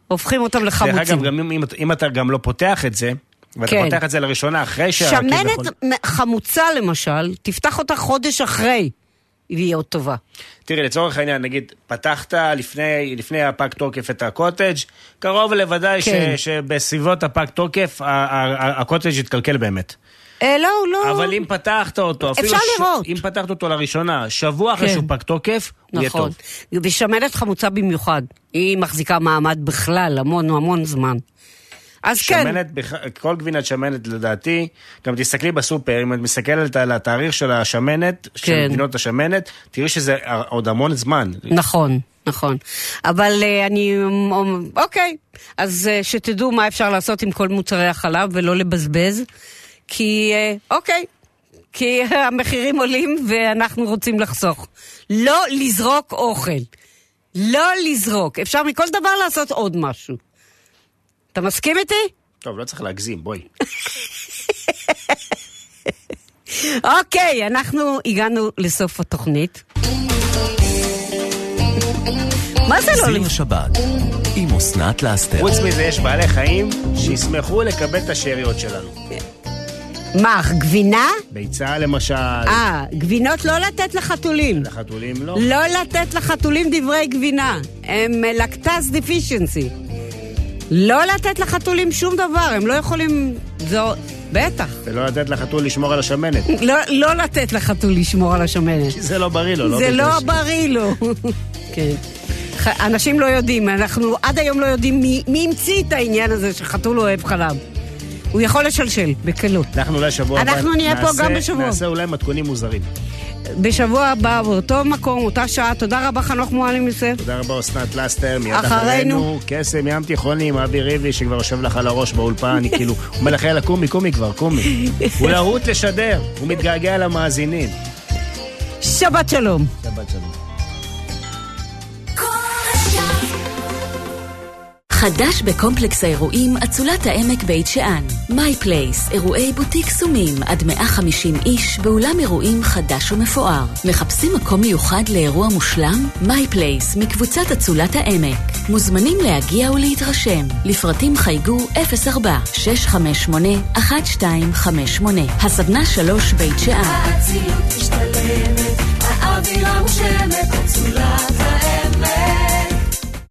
הופכים אותם דרך לחמוצים. אגב, גם אם, אם, אם אתה גם לא פותח את זה, ואתה כן. פותח את זה לראשונה אחרי שה... שמנת מ- חמוצה למשל, תפתח אותה חודש אחרי, והיא עוד טובה. תראי, לצורך העניין, נגיד, פתחת לפני, לפני הפג תוקף את הקוטג', קרוב לוודאי כן. ש, שבסביבות הפג תוקף, הקוטג' יתקלקל באמת. אה, לא, לא. אבל אם פתחת אותו, אפילו... אפשר לראות. אם פתחת אותו לראשונה, שבוע אחרי כן. שהוא פג תוקף, הוא יהיה נכון. טוב. ושמנת חמוצה במיוחד. היא מחזיקה מעמד בכלל המון המון זמן. אז כן, שמנת, בכ- כל גבינת שמנת לדעתי, גם תסתכלי בסופר, אם את מסתכלת על התאריך של השמנת, של כן. גבינות השמנת, תראי שזה עוד המון זמן. נכון, נכון. אבל אה, אני... אוקיי, אז אה, שתדעו מה אפשר לעשות עם כל מוצרי החלב ולא לבזבז, כי... אה, אוקיי. כי המחירים עולים ואנחנו רוצים לחסוך. לא לזרוק אוכל. לא לזרוק. אפשר מכל דבר לעשות עוד משהו. אתה מסכים איתי? טוב, לא צריך להגזים, בואי. אוקיי, אנחנו הגענו לסוף התוכנית. מה זה לא סיר לשבת, עם אסנת לאסתר. חוץ מזה, יש בעלי חיים שישמחו לקבל את השאריות שלנו. מה, גבינה? ביצה למשל, אה, גבינות לא לתת לחתולים. לחתולים לא. לא לתת לחתולים דברי גבינה. הם לקטז דיפישנסי. לא לתת לחתולים שום דבר, הם לא יכולים... זו... בטח. ולא לתת לחתול לשמור על השמנת. לא, לא לתת לחתול לשמור על השמנת. זה לא בריא לו, לא זה לא ש- בריא לו. כן. אנשים לא יודעים, אנחנו עד היום לא יודעים מי, מי המציא את העניין הזה שחתול אוהב חלב. הוא יכול לשלשל, בקלות. אנחנו אולי שבוע הבא אנחנו נהיה פה גם בשבוע. נעשה אולי מתכונים מוזרים. בשבוע הבא, באותו מקום, אותה שעה. תודה רבה, חנוך מועלם יוסף. תודה רבה, אסנת לסטר, מיד אחרינו. קסם ים תיכוני עם אבי ריבי, שכבר יושב לך על הראש באולפן, אני כאילו, הוא אומר לך, יאללה, קומי, קומי כבר, קומי. הוא להוט לשדר, הוא מתגעגע למאזינים. שבת שלום. שבת שלום. חדש בקומפלקס האירועים אצולת העמק בית שאן. My Place, אירועי בוטיק קסומים עד 150 איש באולם אירועים חדש ומפואר. מחפשים מקום מיוחד לאירוע מושלם? My Place מקבוצת אצולת העמק. מוזמנים להגיע ולהתרשם. לפרטים חייגו 04-658-1258. הסדנה 3 בית שאן. האצילות משתלמת, האווירה מושלמת, אצולת העמק.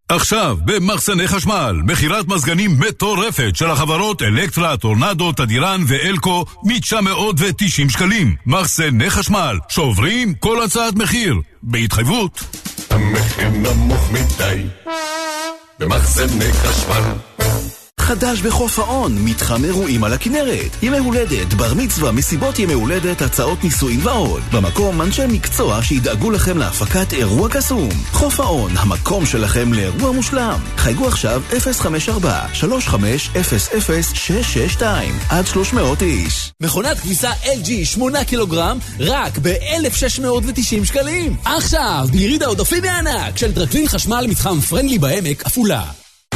עכשיו, במחסני חשמל, מכירת מזגנים מטורפת של החברות אלקטרה, טורנדו, תדירן ואלקו מ-990 שקלים. מחסני חשמל, שוברים כל הצעת מחיר. בהתחייבות. המחיר נמוך מדי במחסני חשמל חדש בחוף האון, מתחם אירועים על הכנרת. ימי הולדת, בר מצווה, מסיבות ימי הולדת, הצעות נישואין ועוד. במקום אנשי מקצוע שידאגו לכם להפקת אירוע קסום. חוף האון, המקום שלכם לאירוע מושלם. חייגו עכשיו 054-3500-662 עד 300 איש. מכונת כביסה LG 8 קילוגרם רק ב-1,690 שקלים. עכשיו, ביריד העודפים הענק של טרקלין חשמל מתחם פרנדלי בעמק, עפולה.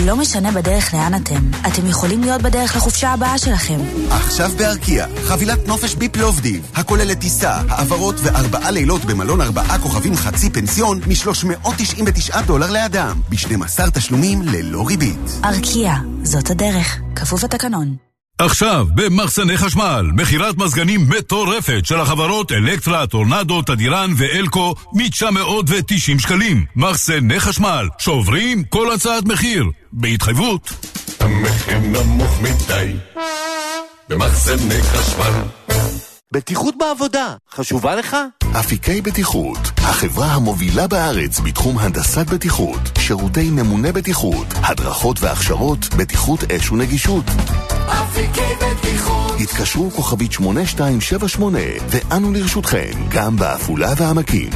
לא משנה בדרך לאן אתם, אתם יכולים להיות בדרך לחופשה הבאה שלכם. עכשיו בארקיע, חבילת נופש בפלובדיב, הכוללת טיסה, העברות וארבעה לילות במלון ארבעה כוכבים חצי פנסיון מ-399 דולר לאדם, ב-12 תשלומים ללא ריבית. ארקיע, זאת הדרך, כפוף לתקנון. עכשיו, במחסני חשמל, מכירת מזגנים מטורפת של החברות אלקטרה, טורנדו, תדירן ואלקו מ-990 שקלים. מחסני חשמל, שוברים כל הצעת מחיר. בהתחייבות. המחיר נמוך מדי במחסני חשמל בטיחות בעבודה, חשובה לך? אפיקי בטיחות, החברה המובילה בארץ בתחום הנדסת בטיחות, שירותי ממונה בטיחות, הדרכות והכשרות, בטיחות אש ונגישות. אפיקי בטיחות. התקשרו כוכבית 8278 ואנו לרשותכם, גם בעפולה והעמקים.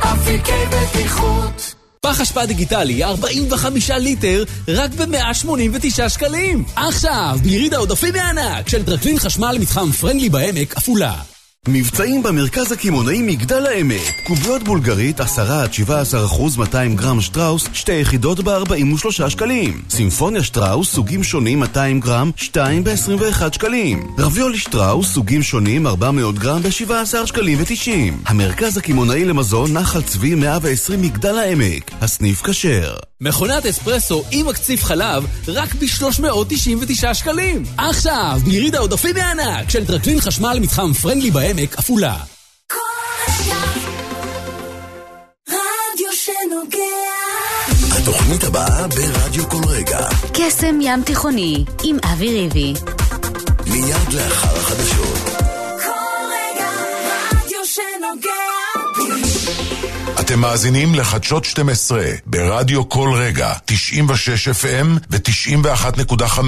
אפיקי בטיחות. פח אשפה דיגיטלי 45 ליטר רק ב-189 שקלים. עכשיו, ביריד העודפים הענק של טרקלין חשמל מתחם Friendly בעמק, עפולה. מבצעים במרכז הקמעונאי מגדל העמק. קוביות בולגרית 10 עד 17 אחוז 200 גרם שטראוס, שתי יחידות ב-43 שקלים. סימפוניה שטראוס, סוגים שונים 200 גרם, 2 ב-21 שקלים. רביולי שטראוס, סוגים שונים 400 גרם ב-17 שקלים ו-90. המרכז הקמעונאי למזון נחל צבי 120 מגדל העמק. הסניף כשר. מכונת אספרסו עם מקציף חלב רק ב-399 שקלים. עכשיו, ביריד העודפים הענק של טרקלין חשמל מתחם פרנדלי בעמק, עפולה. רדיו שנוגע. התוכנית הבאה ברדיו כל רגע, קסם ים תיכוני עם אבי ריבי. מיד לאחר החדשות. כל רגע רדיו שנוגע. אתם מאזינים לחדשות 12 ברדיו כל רגע, 96 FM ו-91.5